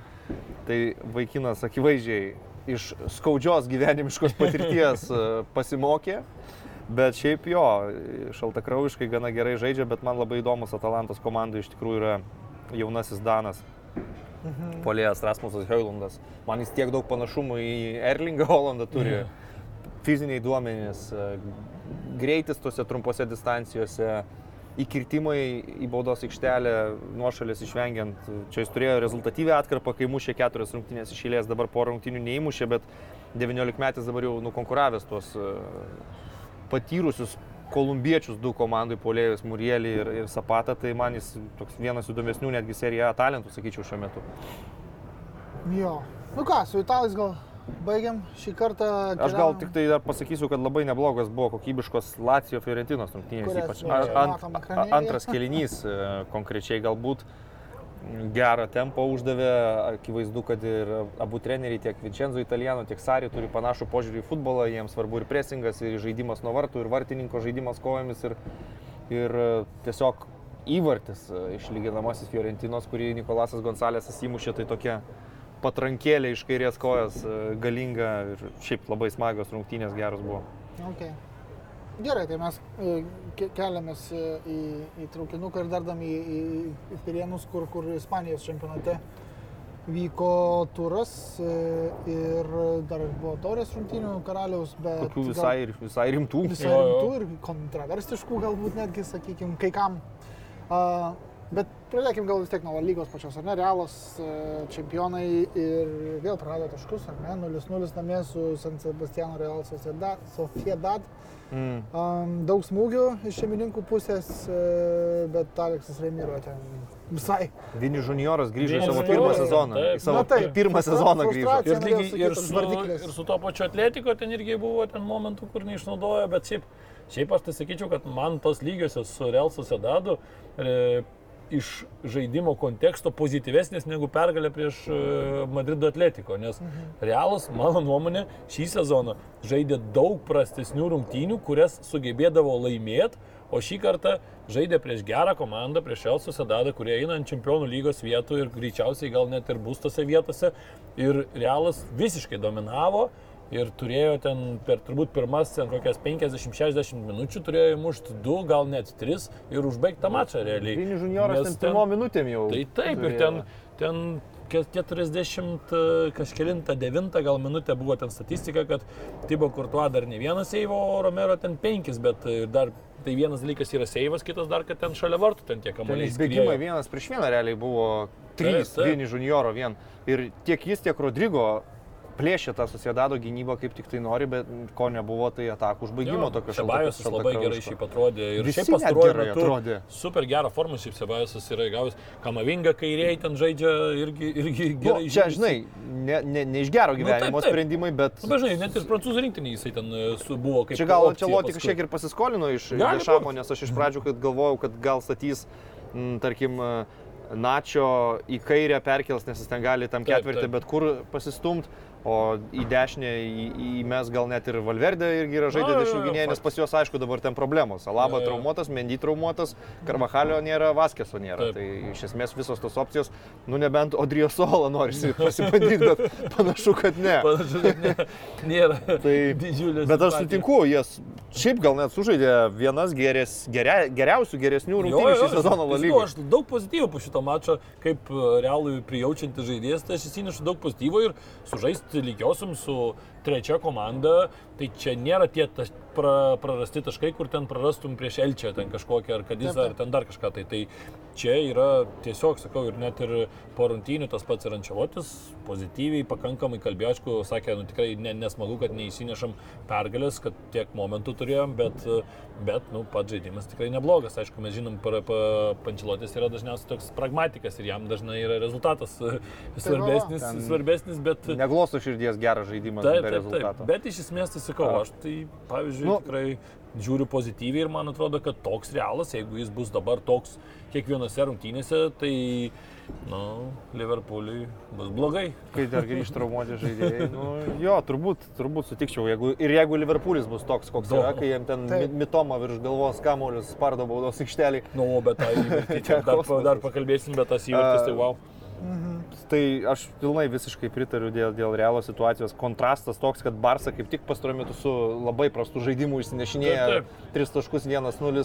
Tai vaikinas akivaizdžiai iš skaudžios gyvenimiškos (laughs) patirties e, pasimokė, bet šiaip jo, šaltakraujiškai gana gerai žaidžia, bet man labai įdomus Atalantos komandai iš tikrųjų yra jaunasis Danas. Polėjas Rasmusas Heulundas. Man jis tiek daug panašumų į Erlingą Holandą turi. Fiziniai duomenys, e, greitis tose trumpose distancijose, įkirtimai į baudos aikštelę, nuošalės išvengiant. Čia jis turėjo rezultatyvę atkarpą, kai mušė keturias rungtynės iš eilės, dabar po rungtynių neįmušė, bet 19 metais dabar jau nukonkuravęs tuos e, patyrusius kolumbiečius du komandai polėjus Murielį ir, ir Sapatą, tai man jis toks vienas įdomesnių netgi serija A talentų, sakyčiau, šiuo metu. jo. Nu ką, su italais gal baigiam šį kartą. Aš gal tik tai dar pasakysiu, kad labai neblogas buvo kokybiškos Lacijo Fiorentinos rungtynės, ypač ant, matom a- ekranėlyje. antras kelinys e, konkrečiai galbūt gerą tempą uždavė, akivaizdu, kad ir abu treneriai, tiek Vincenzo Italiano, tiek Sari turi panašų požiūrį į futbolą, jiems svarbu ir presingas, ir žaidimas nuo vartų, ir vartininko žaidimas kojomis, ir, ir e, tiesiog įvartis e, išlyginamasis Fiorentinos, kurį Nikolasas Gonsalėsas įmušė, tai tokia patrankėlė iš kairės kojos, e, galinga ir šiaip labai smagios rungtynės geros buvo. Okay. Gerai, tai mes e, ke- keliamės e, į, į traukinuką ir dardam į, į, į Pirienus, kur, kur Ispanijos čempionate vyko turas ir dar buvo taurės rungtynių karaliaus, bet... Tokių gal- visai, visai rimtų. visai rimtų ir kontroversiškų galbūt netgi, sakykime, kai kam. Uh, bet pradėkime gal vis tiek nuo lygos pačios, ar ne? Realas uh, čempionai ir vėl prarado taškus, ar ne? 0-0 namie su San Sebastiano Real Sociedad. Sociedad. Mm. Um, daug smūgių iš šeimininkų pusės, uh, bet Aleksas Remiro ten visai. Vini Junioras grįžo į savo pirmą sezoną. taip. Į savo Na taip, (laughs) pirmą sezoną grįžo. Ir, lygiai, ir, su, vardiklis. ir su to pačiu atletiko ten irgi buvo ten momentų, kur neišnaudojo, bet šiaip, šiaip aš tai sakyčiau, kad man tos lygiosios su Real Sociedadu e, iš žaidimo konteksto pozityvesnės negu pergalė prieš e, Madrido atletiko, nes Realas, mano nuomonė, šį sezoną žaidė daug prastesnių rungtynių, kurias sugebėdavo laimėti, o šį kartą žaidė prieš gerą komandą, prieš Real Sociedadą, kurie eina ant čempionų lygos vietų ir greičiausiai gal net ir bus tose vietose. Ir Realas visiškai dominavo ir turėjo ten per turbūt pirmas ten kokias 50-60 minučių, turėjo įmušti 2, gal net 3 ir užbaigti tą mačą realiai. Vini Junioras ten pirmo minutėm jau. Tai taip, ir turėjo. ten, ten ke- 40 kažkėlintą 9 gal minutę buvo ten statistika, kad Tibo Kurtuo dar ne vienas seivo, o Romero ten 5, bet e, dar tai vienas dalykas yra seivas, kitas dar, kad ten šalia vartų ten tie Ten kamuoliai. išbėgimai vienas prieš vieną realiai buvo trys. Vini Junioro vien. Ir tiek jis, tiek Rodrygo plėšė tą Sociedado gynybą kaip tik tai nori, bet ko nebuvo, tai atakų užbaigimo tokio Šabajos jis labai gerai šiaip atrodė. Ir Visi šiaip pastaruoju metu atrodė. super gerą formą šiaip Šabajos yra gavęs. Kamavinga kairiai ten žaidžia irgi, irgi Nu, gerai. čia, žaidžia. žinai, ne, ne, ne iš gero gyvenimo taip. sprendimai, bet... Nu, bet žinai, net ir prancūzų rinktinį jisai ten e, buvo kaip Čia gal opcija čia Loti paskui. kažkiek ir pasiskolino iš būt. nes aš iš pradžių galvojau, kad gal statys, m, tarkim, Načio į kairę perkels, nes jis ten gali tam Taip, ketvirtį taip. bet kur pasistumt, o į dešinę į, į mes gal net ir Valverdė irgi yra žaidė jo, jo, dešinėje, nes pas juos aišku dabar ten problemos. Alaba Jo, jo. traumuotas, Mendy traumuotas, Karvahalio nėra, Vaskeso nėra. Taip. Tai iš esmės visos tos opcijos, nu nebent Odrijo Solą norisi (laughs) pasibandyti, bet panašu, kad ne. Panašu, kad ne, nėra (laughs) Tai, didžiulės. bet aš sutinku, jis šiaip gal net sužaidė vienas gerės, geria, geriausių, geresnių rungtynių šį sezoną Lalygoje. Aš daug pozityvų po šito mačo, kaip e, realui prijaučiantis žaidėjas, tai aš įsinešu daug pozityvo ir sužaisti lygiosiam su trečia komanda, tai čia nėra tie taš, pra, prarasti taškai, kur ten prarastum prieš Elčią, ten kažkokią ar Kadizą, ar ten dar kažką. Tai, tai čia yra tiesiog, sakau, ir net ir po rungtynių tas pats ir Ančiavotis pozityviai, pakankamai kalbėjo, aišku, sakė, nu tikrai ne, nesmagu, kad neįsinešam pergalės, kad tiek momentų turėjom, bet, bet nu, pats žaidimas tikrai neblogas. Aišku, mes žinom, pa, pa, Pančilotis yra dažniausiai toks pragmatikas ir jam dažnai yra rezultatas svarbesnis, ten- svarbesnis bet... Neglosto širdies geras žaidimas Taip, taip, taip. Bet iš esmės tai sakau, aš tai, pavyzdžiui, nu, tikrai žiūriu pozityviai ir man atrodo, kad toks realas, jeigu jis bus dabar toks kiekvienose rungtynėse, tai, nu, Liverpooliui bus blogai. Kai dar grįžtų traumuoti žaidėjai. Nu, jo, turbūt, turbūt sutikčiau. Jeigu, ir jeigu Liverpoolis bus toks, koks Do. yra, kai jiem ten Taip. mi- mitoma virš galvos kamuolius spardo baudos aikštelį. Nu, bet čia (laughs) Ten dar, dar pakalbėsim, bet tas įvartis, tai A, Mhm. Tai aš pilnai visiškai pritariu dėl, dėl realo situacijos. Kontrastas toks, kad Barsa kaip tik pastaruoju metu su labai prastu žaidimu išsinešinėja 3.1.0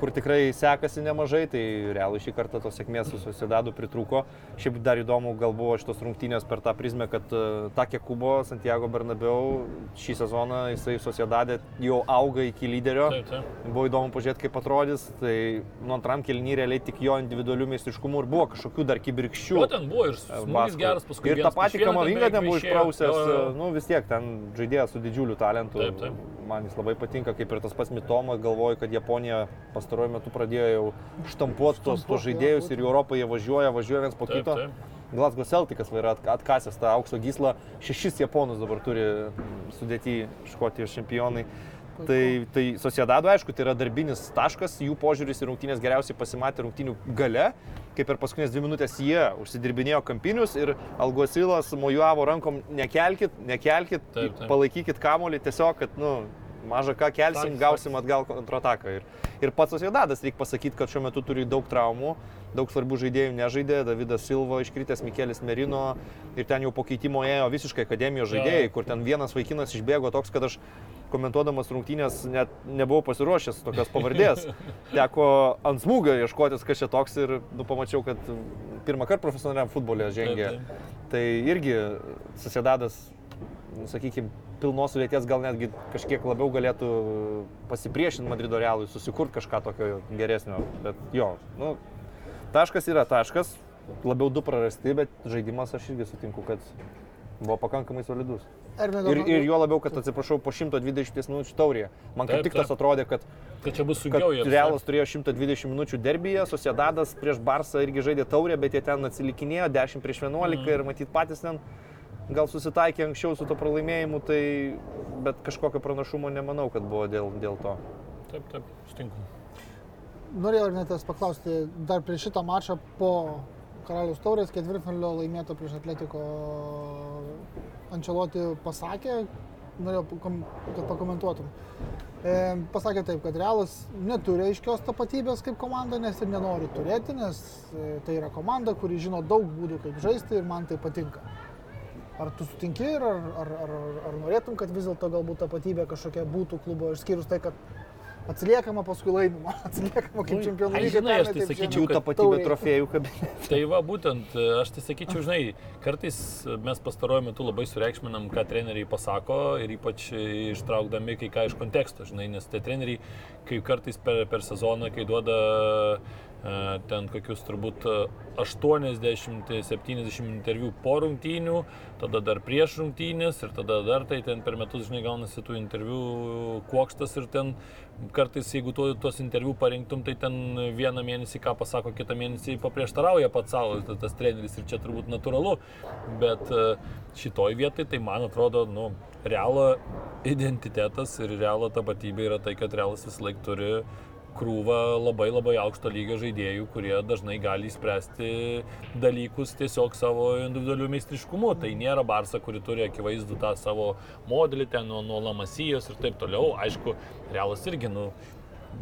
kur tikrai sekasi nemažai, tai realui šį kartą tos sėkmės su Sociedadu pritruko. Šiaip dar įdomu gal buvo šitos rungtynės per tą prizmę, kad e, Takė Kubo, Santiago Bernabeu šį sezoną jisai Sociedadė jau auga iki lyderio. Taip, taip. Buvo įdomu pažiūrėti, kaip atrodys. Tai nu, antram kelnyje realiai tik jo individualių meistriškumų ir buvo kažkokių dar kibirkščių. O ten buvo ir smūgis Baskų. geras paskui. Ir tą patį kamavingą ten buvo išprausęs, nu vis tiek ten žaidėjas su didžiuliu talentu. Taip, taip. Man jis labai patinka, kaip ir tas pats Mitoma, galvoju, kad Japonija pastaruoju metu pradėjo jau štampuoti tos, tos žaidėjus ir į Europą jie važiuoja, važiuoja viens po Taip, kito. taip. Glasgow Celticas yra at- atkasęs tą aukso gyslą, šešis japonus dabar turi mm, sudėti Škotijos čempionai. Tai, tai Sociedado, aišku, tai yra darbinis taškas, jų požiūris į rungtynės geriausiai pasimatė rungtynių gale, kai per paskutinės dvi minutės jie užsidirbinėjo kampinius ir Alguosilas mojuavo rankom, nekelkit, nekelkit, Taip, taip. palaikykit kamolį, tiesiog, kad, nu, mažą ką kelsim, gausim atgal kontrataką. Ir, ir pats Sociedadas, reikia pasakyti, kad šiuo metu turi daug traumų, daug svarbių žaidėjų nežaidė, Davidas Silva iškritęs, Mikelis Merino ir ten jau po keitimo ėjo visiškai akademijos žaidėjai, Jo. kur ten vienas vaikinas išbėgo toks, kad aš komentuodamas rungtynės net nebuvau pasiruošęs tokios pavardės. (laughs) Teko ant smūgio ieškotis, kas čia toks ir nu, pamačiau, kad pirmą kartą profesionaliam futbolė žengė. Tai irgi Susiedadas, sakykime, pilnos sudėties gal netgi kažkiek labiau galėtų pasipriešinti Madrido realui, susikurti kažką tokio geresnio. Bet jo, nu, taškas yra taškas, labiau du prarasti, bet žaidimas aš irgi sutinku, kad buvo pakankamai solidus. Ir, ir jo labiau, kad atsiprašau, po 120 minučių taurėje. Man kaip Taip, tik tas atrodė, kad, Kad čia bus kad sunkiau. Realas turėjo 120 minučių derbyje, Sociedadas prieš Barsą irgi žaidė taurę, bet jie ten atsilikinėjo 10 prieš 11 Mhm. ir matyt patys ten gal susitaikė anksčiau su to pralaimėjimu, tai bet kažkokio pranašumo nemanau, kad buvo dėl, dėl to. Taip, taip, sutinku. norėjau ir netas paklausti, dar prieš šitą mačą po Karaliaus taurės ketvirtfinalio laimėto prieš Atletiko Ančeloti pasakė, norėjau, kad pakomentuotum. E, pasakė taip, kad Realas neturi aiškios tapatybės kaip komanda, nes ir nenori turėti, nes e, tai yra komanda, kuri žino daug būdų, kaip žaisti ir man tai patinka. Ar tu sutinki ir ar, ar, ar, ar norėtum, kad vis dėlto galbūt tapatybė kažkokia būtų klubo, išskyrus tai, kad atsiliekama paskui laimima, (laughs) atsiliekama kaip čempionų ai, lyga. žinai, aš pernai, tai sakyčiau, tapatybė taurėj. trofėjų kabinete. (laughs) Tai va, būtent, aš tai sakyčiau, žinai, kartais mes pastaruoju metu labai sureikšminam, ką treneriai pasako ir ypač ištraukdami kai ką iš konteksto, žinai, nes tie treneriai, kai kartais per, per sezoną, kai duoda ten kokius turbūt 80-70 interviu po rungtynių, tada dar prieš rungtynės ir tada dar tai ten per metus, žinai, gaunasi tų interviu kuokštas ir ten kartais, jeigu tu tuos interviu parinktum, tai ten vieną mėnesį ką pasako, kitą mėnesį paprieštarauja pats savo ta- tas treneris ir čia turbūt natūralu, bet e, šitoj vietoj tai man atrodo, nu, realo identitetas ir realo tapatybė yra tai, kad realas vis laik turi krūvą labai labai aukšto lygio žaidėjų, kurie dažnai gali įspręsti dalykus tiesiog savo individualiu meistriškumu. Tai nėra Barsa, kuri turi akivaizdų tą savo modelį ten nuo, nuo Lamasijos ir taip toliau. Aišku, Realas irgi, nu,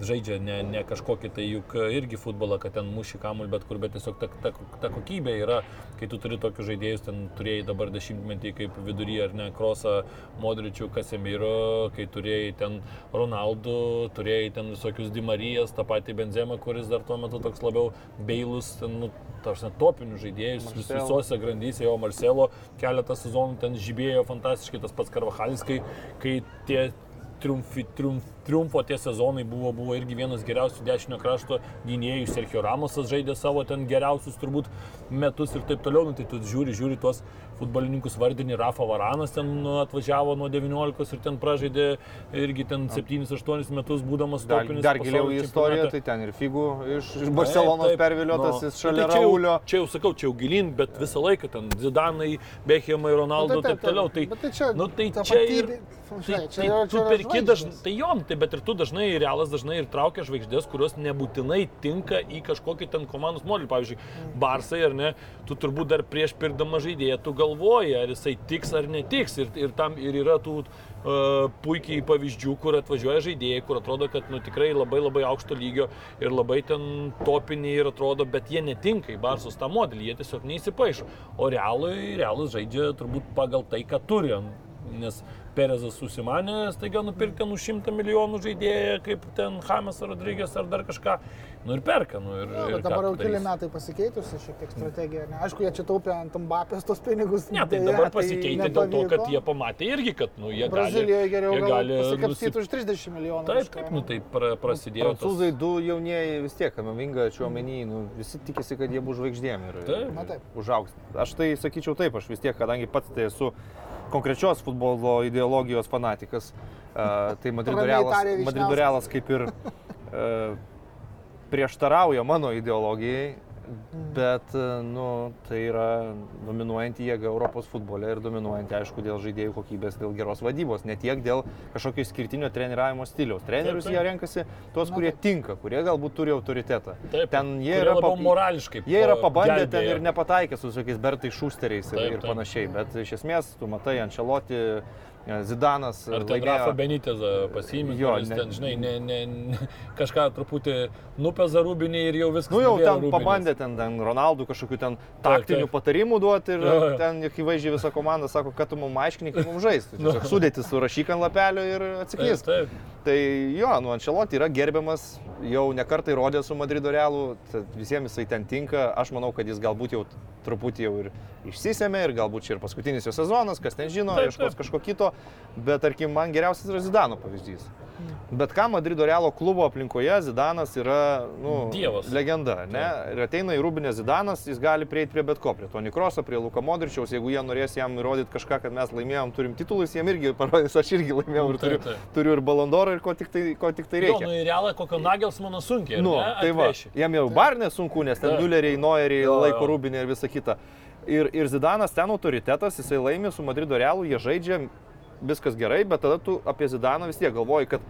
žaidžia ne, ne kažkokį tai juk irgi futbolą, kad ten muši kamuolį bet kur, bet tiesiog ta, ta, ta kokybė yra, kai tu turi tokius žaidėjus, ten turėjai dabar dešimtmetį kaip vidury ar ne, Krosą, Modričių, Kasemiro, kai turėjai ten Ronaldų, turėjai ten visokius Dimarijas, tą patį Benzemą, kuris dar tuo metu toks labiau beilus, ten, nu, tarsi topinių žaidėjus vis, visose grandyse, jo Marcelo keletą sezonų ten žibėjo fantastiškai, tas pats Karvahalis, kai, kai tie triumfi, triumf, triumfo tie sezonai buvo, buvo irgi vienas geriausių dešinio krašto gynėjų. Sergio Ramosas žaidė savo ten geriausius turbūt metus ir taip toliau. Nu, tai tu žiūri, žiūri tuos futbolininkus vardinį. Rafa Varanas ten nu, atvažiavo nuo 19 ir ten pražaidė irgi ten 7-8 metus būdamas Dar, topinis dar giliau į istoriją, tai ten ir figų iš, iš Barcelonos Taip, taip. perviliotas, Nu, jis šalia tai čia Raulio. Čia jau sakau, čia jau gilin, bet visą laiką ten Zidanai, Ronaldo Nu, ir taip toliau. Tai, Bet tai čia nu, tai čia ir, tai, čia tai tu čia yra perki dažnai, tai jo, tai bet ir tu dažnai, realas dažnai ir traukia žvaigždės, kurios nebūtinai tinka į kažkokį ten komandos modelį. Pavyzdžiui, Barsai ar ne, tu turbūt dar prieš pirdama žaidėją, tu galvoji, ar jisai tiks ar netiks. Ir, ir tam ir yra tų uh, puikiai pavyzdžių, kur atvažiuoja žaidėjai, kur atrodo, kad nu, tikrai labai labai aukšto lygio ir labai ten topiniai ir atrodo, bet jie netinka į Barsos tą modelį, jie tiesiog neįsipaišo. O realui, realus žaidžia turbūt pagal tai, ką turi. Nes Perezas susimanė, staiga nupirkti už šimtą milijonų žaidėją, kaip ten Hamas Rodrygės ar dar kažką. Nu ir perka. Nu, ir, Jo, ir dabar jau keli metai pasikeitusi šiek tiek strategija. Ne? Aišku, jie čia taupė ant Mbapės tos pinigus. Ne, tai dabar pasikeitė dėl to, kad jie pamatė irgi, kad nu, jie Brazilijoje gali, geriau jie gal gali pasikapstyti nusi- už 30 milijonų. Taip, kažką, taip, nu tai pra, prasidėjo. tas- Prancūzai du jaunieji vis tiek, Kamavinga, Čiuomenį, nu, visi tikisi, kad jie bus žvaigždėm ir Taip. Na taip. užaugs. Aš tai sakyčiau taip, aš vis tiek, kadangi pats tai esu konkrečios futbolo ideologijos fanatikas, a, tai Madrido realas. Madrido realas kaip ir e, prieštarauja mano ideologijai, bet, e, nu, tai yra dominuojanti jėga Europos futbole ir dominuojanti, aišku, dėl žaidėjų kokybės, dėl geros vadybos, ne tiek dėl kažkokio išskirtinio treniravimo stiliaus. Trenerius Taip, taip. jie renkasi tuos, kurie tinka, kurie galbūt turi autoritetą. Taip, ten jie yra labiau pa- morališkai Jie yra pa- pabandę ten gelbėja. ir nepataikė su tokiais Bertai Šusteriais ir, Taip, ir taip. panašiai, bet iš esmės tu matai Ančeloti, Zidanas, Ar ten Rafa Benitezą pasiimė, kuris ne- ten, žinai, ne, ne, ne, kažką truputį nupeza rūbinį ir jau viskas. Nu jau ten Rūbinis. pabandė ten, ten Ronaldų kažkokių ten Taip, taktinių taip. patarimų duoti ir Jo, jo. ten akivaizdžiai visa komanda sako, kad tu mums aiškini, kaip mums žaisti. (laughs) Tiesiog sudėti surašyk ant lapelio ir Taip, atsiklysk. taip. Tai jo, nu Ančeloti yra gerbiamas, jau nekartai rodė su Madrido realu, visiems jisai ten tinka. Aš manau, kad jis galbūt jau truputį jau ir išsisėmė ir galbūt čia ir paskutinis jo sezonas, kas ten žino, Taip, ieškos taip. kažko kito. Bet tarkim, man geriausias yra Zidano pavyzdys. Bet ką Madrido realo klubo aplinkoje Zidanas yra nu, Dievas. legenda. Ne? Ir ateina į Rūbinę Zidanas, jis gali prieiti prie bet ko, prie Toni Kroso, prie Luko Modričiaus, jeigu jie norės jam įrodyti kažką, kad mes laimėjom, turim titulus, jiem irgi parodys, aš irgi laimėjau ir Taip, turiu, taip. turiu ir balondorą ir ko tik tai, ko tik tai Jo, reikia. nu į realą kokio Nagels mano sunkiai. Nu, tai va, jam jau bar nesunku, nes ten Taip. Mülleriai, Noeriai, laiko. Rūbinė ir visa kita. Ir, ir Zidanas ten autoritetas, jisai laimė su Madrido realu, jie žaidžia, viskas gerai, bet tada tu apie Zidaną vis tiek galvoji, kad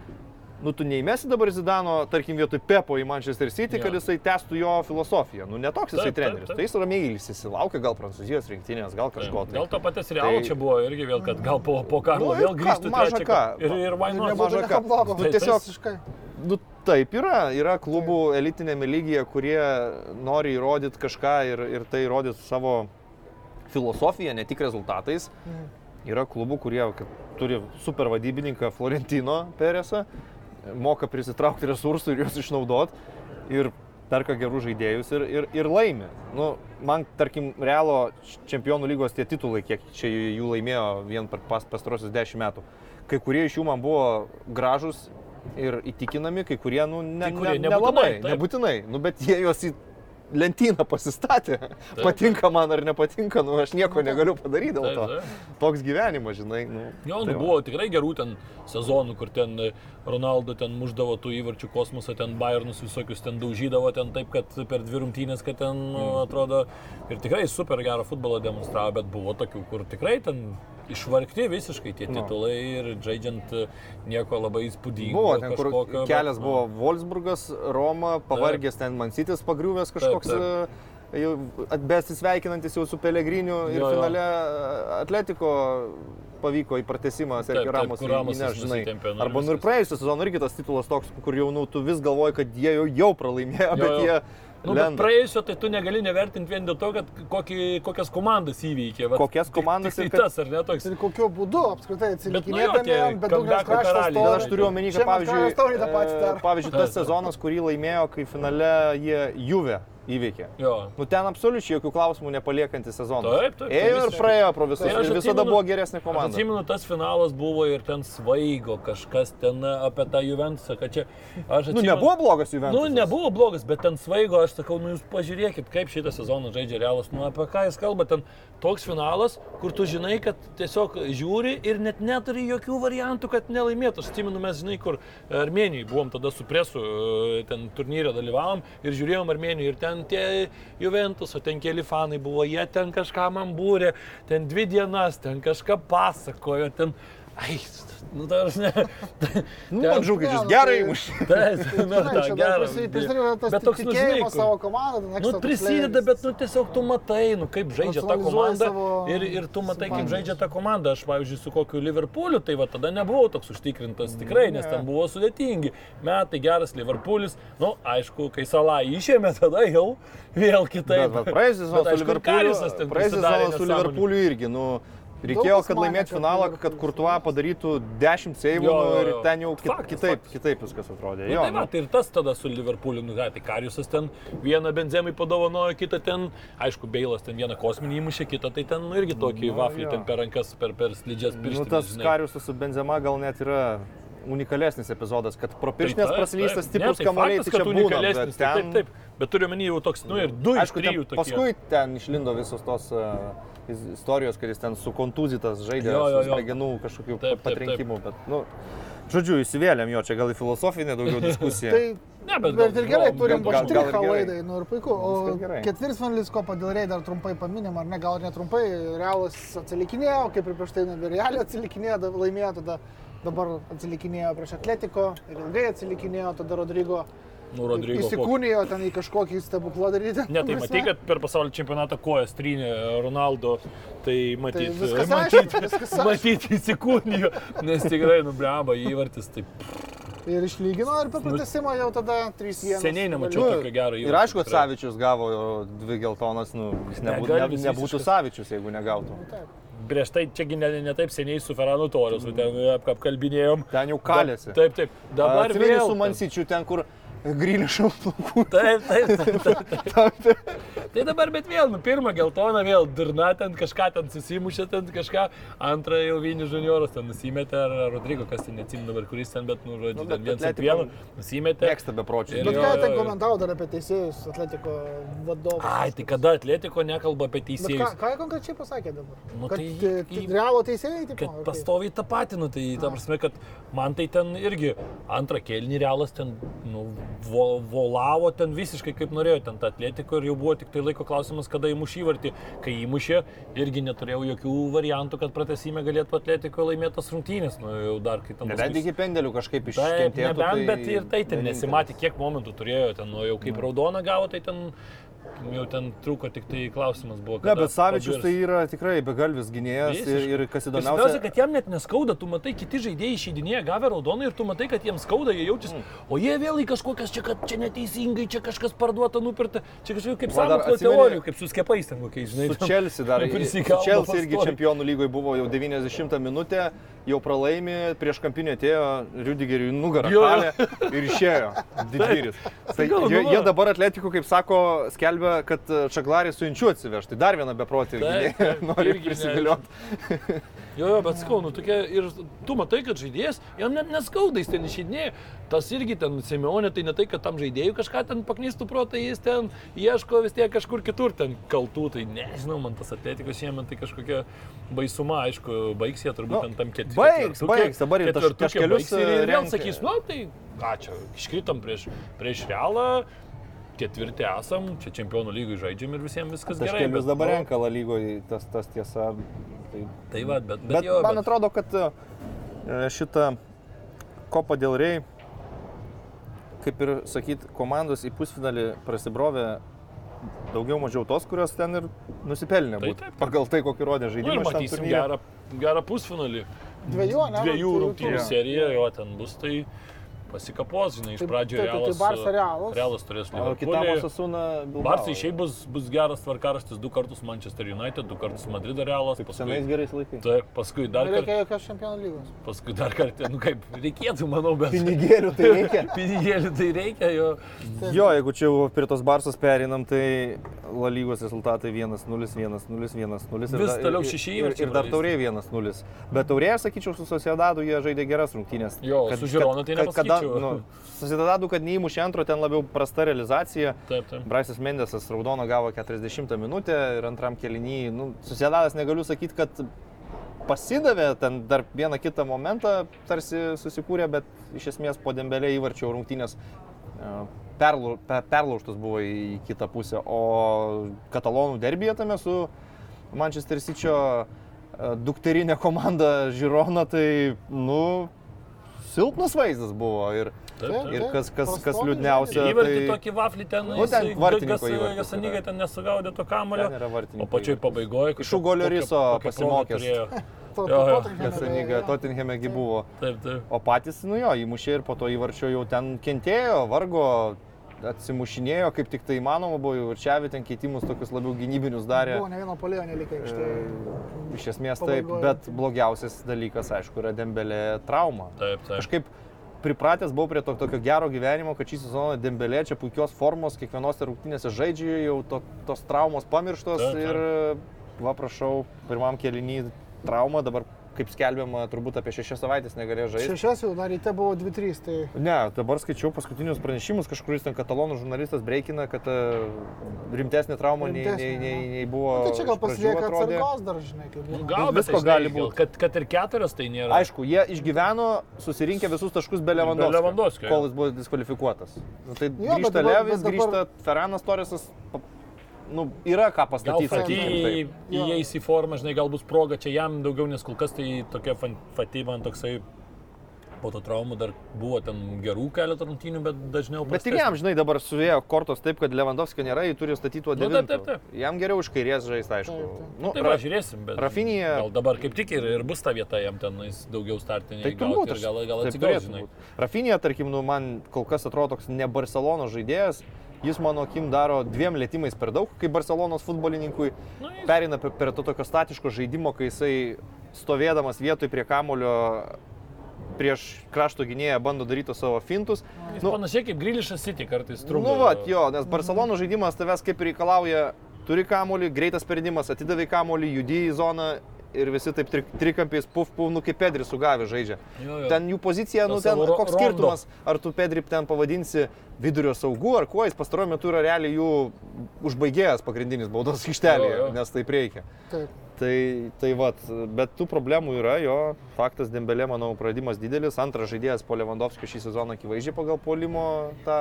nu tu neįmesi dabar Zidano, tarkim, vietoj Pepo į Manchester City, Jo. kad jisai testų jo filosofiją. Nu, netoks jisai Taip, taip, treneris. taip. Tai jis ramiai ilsisi, laukia gal prancūzijos rinktinės, gal kažko. tai. Gal to paties realų Tai- čia buvo irgi vėl, kad gal po, po Karlo Nu, vėl grįžtų maža ką. Ir, ir nebūtų maža ką. Nu, Tai tiesiog- Visiškai. Nu, taip yra. Yra klubų elitinėme lygyje, kurie nori įrodyti kažką ir, ir tai įrodyti savo filosofiją, ne tik rezultatais. Yra klubų, kurie turi super vadybininką Florentino Peresą, moka prisitraukti resursų ir juos išnaudoti ir perka gerų žaidėjus ir, ir, ir laimi. Nu, man, tarkim, Realo čempionų lygos tie titulai, kiek čia jų laimėjo vien per pas, pastarosius dešimt metų. Kai kurie iš jų man buvo gražus ir įtikinami, kai kurie, nu, ne, Kai kurie ne, nebūtinai, nelabai, nebūtinai. Nu, bet jie juos į lentyną pasistatė. Patinka man ar nepatinka, nu, aš nieko negaliu padaryti dėl Taip, to. taip. Toks gyvenimas, žinai. Nu, Jo, tai nu, va. buvo tikrai gerų ten sezonų, kur ten Ronaldo ten muždavo tų įvarčių kosmosą, ten Bayernus visokius ten daužydavo ten taip, kad per dvi rungtynės, kad ten nu, Mm. atrodo ir tikrai super gerą futbolą demonstravo, bet buvo tokių, kur tikrai ten išvargti visiškai tie Nu. titulai ir žaidžiant e, nieko labai įspūdingo. Buvo ten, kur kažkokio, bet, kelias nu, buvo Wolfsburgas, Roma, pavargęs ten Mansytis pagriuvęs kažkoks. Taip, e, Jau besisveikinantis jau su Pelegriniu ir Jo, jo. finale Atletiko pavyko į pratesimą Taip, Sergio taip, Ramos kur Ramosas įneš, žinai. nusitempė, nu Arba nu ir praėjusią sezoną irgi tas titulas toks, kur jau nu, tu vis galvoji, kad jie jau, jau pralaimėjo, Jo, bet jo. jie... Nu, praėjusio tai tu negali nevertinti vien dėl to, kad kokį, kokias komandas įveikė. Vat Kokias komandas ir tai kad- tas, ar ne toks? Ir kokiu būdu apskritai Bet, nu comeback'o krašto karaliai. Bet aš turiu omeny, kad pavyzdžiui, e, pavyzdžiui, tas sezonas, kurį laimėjo, kai finale jie Juve įveikė. Jo. Nu ten absoliučiai jokių klausimų nepaliekantis sezonas. Taip, taip, tai Ėjo ir visiškai. praėjo pro visus. Tai aš ir visada atsimenu- buvo geresnė Aš komanda. atsimenu, tas finalas buvo ir ten svaigo kažkas ten apie tą Juventusą, kad čia... Aš Nu, atsimenu, nebuvo blogas Juventus. Nu, nebuvo blogas, bet ten svaigo, aš sakau, nu jūs pažiūrėkit, kaip šitą sezoną žaidžia Realas, nu apie ką jis kalba, ten toks finalas, kur tu žinai, kad tiesiog žiūri ir net neturi jokių variantų, kad nelaimėtų. Aš atsimenu, mes žinai, kur Armenijai buvom tada su presu, e, ten turnyre dalyvavom ir žiūrėjom Armenijai ir ten tie Juventus, o ten keli fanai buvo, jie ten kažką man būrė, ten dvi dienas, ten kažką pasakojo, ten... Ai, nu dar ne. Nu, man nu, gerai muš. Taip, nu, prisideda tas Bet toks, nu, kur- savo komandą. Nu, prisideda, bet nu, tiesiog tu matai, nu, kaip žaidžia ta komanda ir, ir tu matai, kaip žaidžia ta komanda. Aš, pavyzdžiui, su kokiu Liverpooliu, tai va tada nebuvau toks užtikrintas tikrai, nes ten buvo sudėtingi. Metai geras Liverpoolis, nu, aišku, kai salą išėmė, tada jau vėl kitaip. Praėjusią sezoną su. Liverpooliu irgi, nu, reikėjo, kad laimėtų kad finalą, kad Liverpoolis- Kurtuva padarytų 10 seivų nu, ir ten jau kit, Faktas, kitaip, faktas. kitaip viskas atrodė. Nu, Jo, tai, va, tai ir tas tada su Liverpooliu, nu, tai Kariusas ten vieną benzemai padovanojo, kitą ten, aišku, Beilas ten vieną kosminį įmušė, kitą tai ten nu, irgi tokį Nu, vaflį jo. ten per rankas, per, per slidžias Nu, pirštus. tas Kariusas su Benzema gal net yra unikalesnis epizodas, kad pro pirštinės praslystas stiprus kamuoliai, tai čia būna. Bet Taip, taip, ten, taip. Bet turiu menį jau toks, nu ir du iš aišku, trijų ten, tokie. paskui ten išlindo visos tos uh, istorijos, kad jis ten sukontuzitas žaidė Jo, jo, su jo. smegenų kažkokių Taip, taip, patrinkimų, bet, nu, žodžiu, įsivėlėm jo, čia gal į filosofinę daugiau (laughs) diskusiją. Tai Ne, bet, Bet ir gerai, turim gal- gal ir štrichą gerai. laidai, nu ir puiku. O ketvirtfinalis Kopa dėl Rei dar trumpai paminim, ar ne, gal netrumpai, Realas atsilikinėjo, kaip ir prieš tai Realio atsilikinėjo, laimėjo, tada dabar atsilikinėjo prieš Atletiko ir ilgai atsilikinėjo, tada Rodrygo Nu, Rodrygo. įsikūnijo ten į kažkokį stebuklą daryti. Ne, tai matai, kad per pasaulio čempionatą kojas trynė Ronaldo, tai matyti, viskas matyti, aišku, viskas matyti įsikūnijo, nes tikrai nubramba įvartis, taip Ir išlygino ir per pratesimą jau tada 3-1. seniai nemačiau Nu, tokio gero įvarčio. Ir aišku, kad. Savičius gavo dvi geltonas, nu, jis nebūtų, ne, Galvis nebūtų. Savičius, jeigu negautų. Prieš tai čiagi ne, ne taip seniai su Ferranu Torresu ten ap- apkalbinėjom. Ten jau kalėsi. Taip, taip. Dabar Atsimeni vėl. su Mansičiu ten, kur grįlišau plaukų. Taip, taip, taip. taip, taip. (laughs) tai dabar bet vėl, nu, pirmą geltoną vėl durna ten kažką ten susimušė, ten kažką, antrą jau Vini Junioras ten nusimetė, ar Rodrygo, kas ten neatsimenu dabar, kuris ten, bet, nu, žodžiu, Nu, ten ant Atletico vieno nusimetė. Mėgsta bepročiai. Bet ką ten komentavo dar apie teisėjus, Atletiko vadovus? Ai, tai kada Atletiko nekalba apie Bet ką, teisėjus? ką konkrečiai pasakė dabar? Nu, kad tai tai, realo teisėjai, taip kad pastoviai tą patį, nu, tai ta prasme, kad man tai ten irgi antrą kėlinį realas ten nu, vo, volavo ten visiškai kaip norėjo, ten tą atletiko ir jau buvo tik tai laiko klausimas, kada įmuš įvartį. Kai įmušė, irgi neturėjau jokių variantų, kad pratesime galėtų atletiko laimėtas rungtynės, nu jau dar kai tam Nebent iki pendelių kažkaip iškentėtų. nebent, bet ir tai ten nesimatė, kiek momentų turėjo, ten, nu, jau kaip raudoną gavo, tai ten jau ten trūko tik tai klausimas buvo. Ne, bet Savičius pabirs. tai yra tikrai begalvis gynėjas ir, ir kas Ir Svarbiausia, įdomiausia. kad jam net neskauda, tu matai, kiti žaidėjai išeidinėja gavę raudoną ir tu matai, kad jiems skauda, jie jaučiasi, Mm. o jie vėl į kažkokias čia, kad čia neteisingai, čia kažkas parduota, nupirta, čia kažkokiu kaip sąmokslo teorijų, kaip su skepais ten kokiais, žinai. Su Chelsea dar. Su Chelsea irgi čempionų lygoje buvo jau 90 minutę, jau pralaimi, prieš kampinį atėjo Rudigeriui nugarą Jo. kalė ir išėjo (laughs) didvyris. Tai Sakau, jie, jie dabar atletikų, kaip sako, skelbia, kad Čaglarį su Inčiu atsiveš. Tai dar vieną beprotį nori irgi prisivilioti. Jo, jo, bet skau, nu tokia ir tu matai, kad žaidėjas, jam net neskauda, jis ten išeidinėja. Tas irgi ten Simeonė, tai ne tai, kad tam žaidėjui kažką ten paknystų protą, jis ten ieško vis tiek kažkur kitur ten kaltų. Tai nežinau, man tas atletikos šiemet tai kažkokia baisuma, aišku, baigs jie turbūt Nu, ten tam ketvirtam. baigs, baigs, dabar ir taš- taškelius, Ir vėl renka. sakys, nu tai, ačiū, iškritom prieš, prieš realą. Ketvirti esam, čia čempionų lygai žaidžiam ir visiems viskas gerai. Kažkelius bet, dabar nu, renka La lygoje, tas, tas tiesa. Tai Tai va, bet, bet, Bet jo, man bet, atrodo, kad e, šitą kopą dėl rei, kaip ir sakyt, komandos į pusfinalį prasibrovė daugiau mažiau tos, kurios ten ir nusipelnė. Tai būt. taip. Pagal tai, kokį rodė Nu, ir žaidimą. šitam matysim gerą, gerą pusfinalį. Dviejų, ne? Dviejų Tai- rungtynių jo. seriją, jo ten bus, tai pasikapos, žinai, iš Taip, pradžio taip, tai realas. Barca Realas. Realas turės O kitam Liverpoolį. Osasuna Bilbao. Barsai šiaip bus, bus geras tvarkaraštis, du kartus Manchester United, du kartus Madrido Realas, Senais paskui, gerais laikais. taip, paskui dar kartą, Nereikia jokios čempionų lygos. paskui dar kartą, nu kaip, reikėtų, manau, bet Pinigėlių tai reikia. (laughs) pinigėlių tai reikia, jo. Jo, jeigu čia jau prie tos barsos perinam, tai La lygos rezultatai 1-0, 1-0, 1-0. Vis ir toliau ir- šeši ir- įvarčiai Ir dar praleisti. taurė 1-0. Bet taurė, sakyčiau, su Sociedadu jie žaidė geras rungtynės. Jo, su Žironu tai Kada, nepasakyčiau. Nu, Sociedadu, kad neįmušė antro, ten labiau prasta realizacija. Taip, taip. Braisas Mendesas raudoną gavo 40 minutę ir antram kelinį. Nu, Sociedadas negaliu sakyti, kad pasidavė ten dar vieną kitą momentą, tarsi susikūrė, bet iš esmės po dembelė įvarčio rungtynės e, perlu- pe- perlaužtas buvo į kitą pusę. O katalonų derbėje tame su Manchester City dukterinė komanda Žirona, tai, nu, silpnas vaizdas buvo. Ir, Taip, taip. ir kas, kas, kas liūdniausia, Įvartį tai tokį vaflį ten, Nu, ten yra. ten nesugaudė to kamulio. ten yra vartininkai. O pačioj pabaigoje Iš Ugolio Riso pasimokęs. (laughs) Jo. Tottenhamegi buvo. Taip, taip. O patys, nu jo, įmušė ir po to įvarčio jau ten kentėjo, vargo, atsimušinėjo, kaip tik tai įmanoma buvo, ir čia ten keitimus tokius labiau gynybinius darė. Buvo ne vieno polėjo nelikė iš tai. Iš esmės taip, Pabaigoje. bet blogiausias dalykas, aišku, yra dembelė trauma. Taip, taip. Kažkaip pripratęs buvau prie to tokio gero gyvenimo, kad šį sezoną Dembelė čia puikios formos, kiekvienose rungtynėse žaidžia, jau to, tos traumos pamirštos Taip, taip. ir, va prašau, pirmam kelinį trauma, dabar kaip skelbiama, turbūt apie šešias savaitės negalėjo žaisti. Šešias jau dar ryte buvo 2-3, tai Ne, dabar skaičiau paskutinius pranešimus, kažkuris ten katalonų žurnalistas breikina, kad e, rimtesnė trauma nei, nei, Rimtesnė, nei, nu. nei buvo. nu, tai čia gal pasilieka atsargos dar, žinai, kaip būna. Gal Nu, visko tai, gali būt. Kad, kad ir keturias tai nėra. Aišku, jie išgyveno susirinkę visus taškus be jo. kol jis buvo diskvalifikuotas. Nu, tai bet grįžta Levis, dabar- grįžta Ferranas Torresas. Nu, yra ką pastatyti. Fatį taip. Įeis į formą, žinai, gal bus proga čia jam daugiau, nes kol kas tai tokia Fatį man toksai po to traumų dar buvo ten gerų keletą rungtynių, bet dažniau Bet ir jam, žinai, dabar suvėjo kortos taip, kad Lewandowskio nėra, jį turi statyti tuo Nu, taip, taip, taip. Jam geriau iš kairės žaisti, aišku. Taip, taip. Nu, Tai Ra- žiūrėsim, bet... Rafinija- Gal dabar kaip tik ir, ir bus ta vieta jam ten jis daugiau startinį. Tai turbūt, gal, gal taip atsigaus, žinai. Rafinija, tarkim, nu, man kol kas atrodo toks ne Barcelono žaidėjas, jis mano akim daro dviem lėtymais per daug, kaip Barcelonos futbolininkui. Nu, jis- Perina prie, to tokio statiško žaidimo, kai jisai stovėdamas vietoj prie kamulio prieš krašto gynėją bando daryti savo fintus. Jis Nu, panašiai kaip Grilišas City kartais trumpai. nu, va, jo, nes Barcelono žaidimas tavęs kaip ir reikalauja, turi kamulį, greitas sprendimas, atidavai kamulį, judi į zoną ir visi taip tri, trikampiais, puf, puf, nu kaip Pedri sugavė žaidžia. Jo, jo. Ten jų pozicija, nu ten ro- koks rondo. skirtumas, ar tu Pedri ten pavadinsi vidurio saugu, ar kuo jis pastaruoju metu yra realiai jų užbaigėjęs pagrindinis baudos jo. nes taip reikia. Taip. Tai, tai vat, bet tų problemų yra, jo, faktas Dembelė, manau, praradimas didelis, antras žaidėjas po Lewandowskio šį sezoną akivaizdžiai pagal polimo tą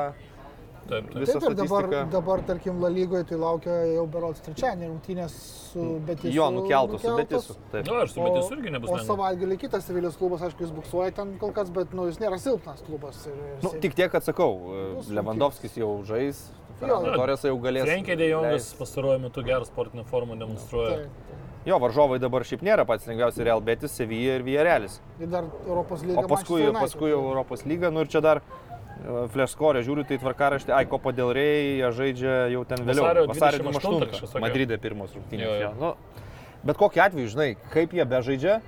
Taip, taip. visą Taip, dabar, dabar, tarkim, La lygoje tai laukia jau berots trečiadienį rungtynės su Betisu. Jo, nukeltos su Betisu. Taip. Na, aš su Betis irgi nebus O lengva. savaitgalį kitas Sevilijos klubas, aišku, jis buksuoja ten kol kas, bet nu, jis nėra silpnas klubas. Ir, ir Nu, tik tiek, kad sakau, Bus Lewandowskis jau žais, Jo. Torres jau galės. Frenkė Dejongas pastaruoju metu gerą sportinę formą demonstruoja. Taip. Jo, varžovai dabar šiaip nėra pats lengviausias Real Betis, Sevilla ir Villarealis. Ir dar Europos lyga. O paskui, paskui jau Europos lyga, nu ir čia dar Fleškorė, žiūriu, tai tvarkaraštė, ai, Kopa del Rey, jie žaidžia jau ten vėliau. Vasario 28 kažkas tokio. Madride pirmos rungtynės. Jo, jo. jo. Nu, bet kokiu atveju, žinai, kaip jie bežaidžia,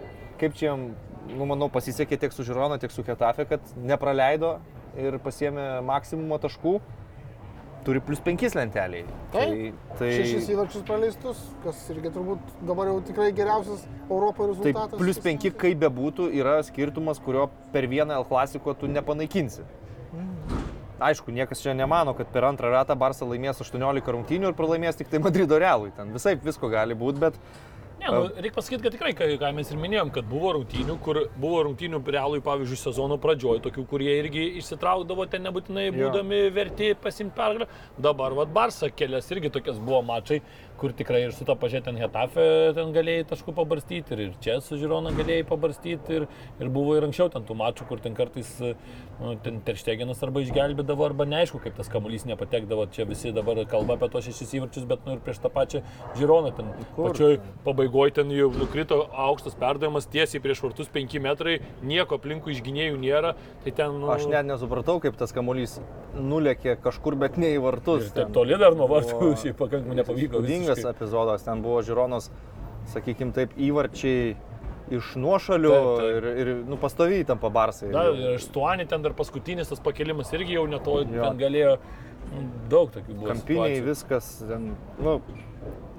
kaip čia jiem, nu, manau, pasisekė tiek su Žirona, tiek su Hetafe, kad nepraleido ir pasiemė maksimumą taškų. Turi plus 5 lenteliai. Taip. tai, Šešis įvarčius praleistus, kas irgi turbūt dabar jau tikrai geriausias Europoje Tai rezultatas. plus 5, kaip bebūtų, yra skirtumas, kurio per vieną L klasiko tu nepanaikinsi. Aišku, niekas čia nemano, kad per antrą ratą Barça laimės 18 rungtynių ir pralaimės tik tai Madrido realui. Ten visai visko gali būti, bet Ne, nu, reikia pasakyti, kad tikrai, ką, mes ir minėjom, kad buvo rungtynių, kur buvo rungtynių realui, pavyzdžiui, sezono pradžioj, tokių, kurie irgi išsitraukdavo ten nebūtinai Jo. būdami verti pasimti pergalę. Dabar, vad, Barsa kelias irgi tokias buvo mačai, kur tikrai ir su to pažiūrėt ten Hetafe ten galėjai taškų pabarstyti, ir, ir čia su Žirona galėjai pabarstyti, ir, ir buvo ir anksčiau ten tų mačų, kur ten kartais nu, ten teršteginas arba išgelbėdavo, arba neaišku, kaip tas kamuolys nepatekdavo. Čia visi dabar kalba apie tos šešis įvarčius, bet nu ir prieš tą pačią Žironą ten Kur? pačioj pabaigoje ten jau nukrito aukštas perdavimas tiesiai prieš vartus 5 metrai, nieko aplinkų išginėjų nėra. Tai ten... Nu, aš net nesupratau, kaip tas kamuolys nulėkė kažkur, bet ne į vartus. ir taip toli dar nuo vartų šiaip pakankamai nepavyko. Visiškai. epizodas, ten buvo Žironos, sakykime taip, įvarčiai iš nuošalių Taip, taip. ir, ir nu, pastoviai tam pabarsai. Na, ir Stuani ten dar paskutinis tas pakelimas irgi jau neto, Jo. ten galėjo nu, daug tokių buvo. Kampiniai situacijų. viskas, ten, nu,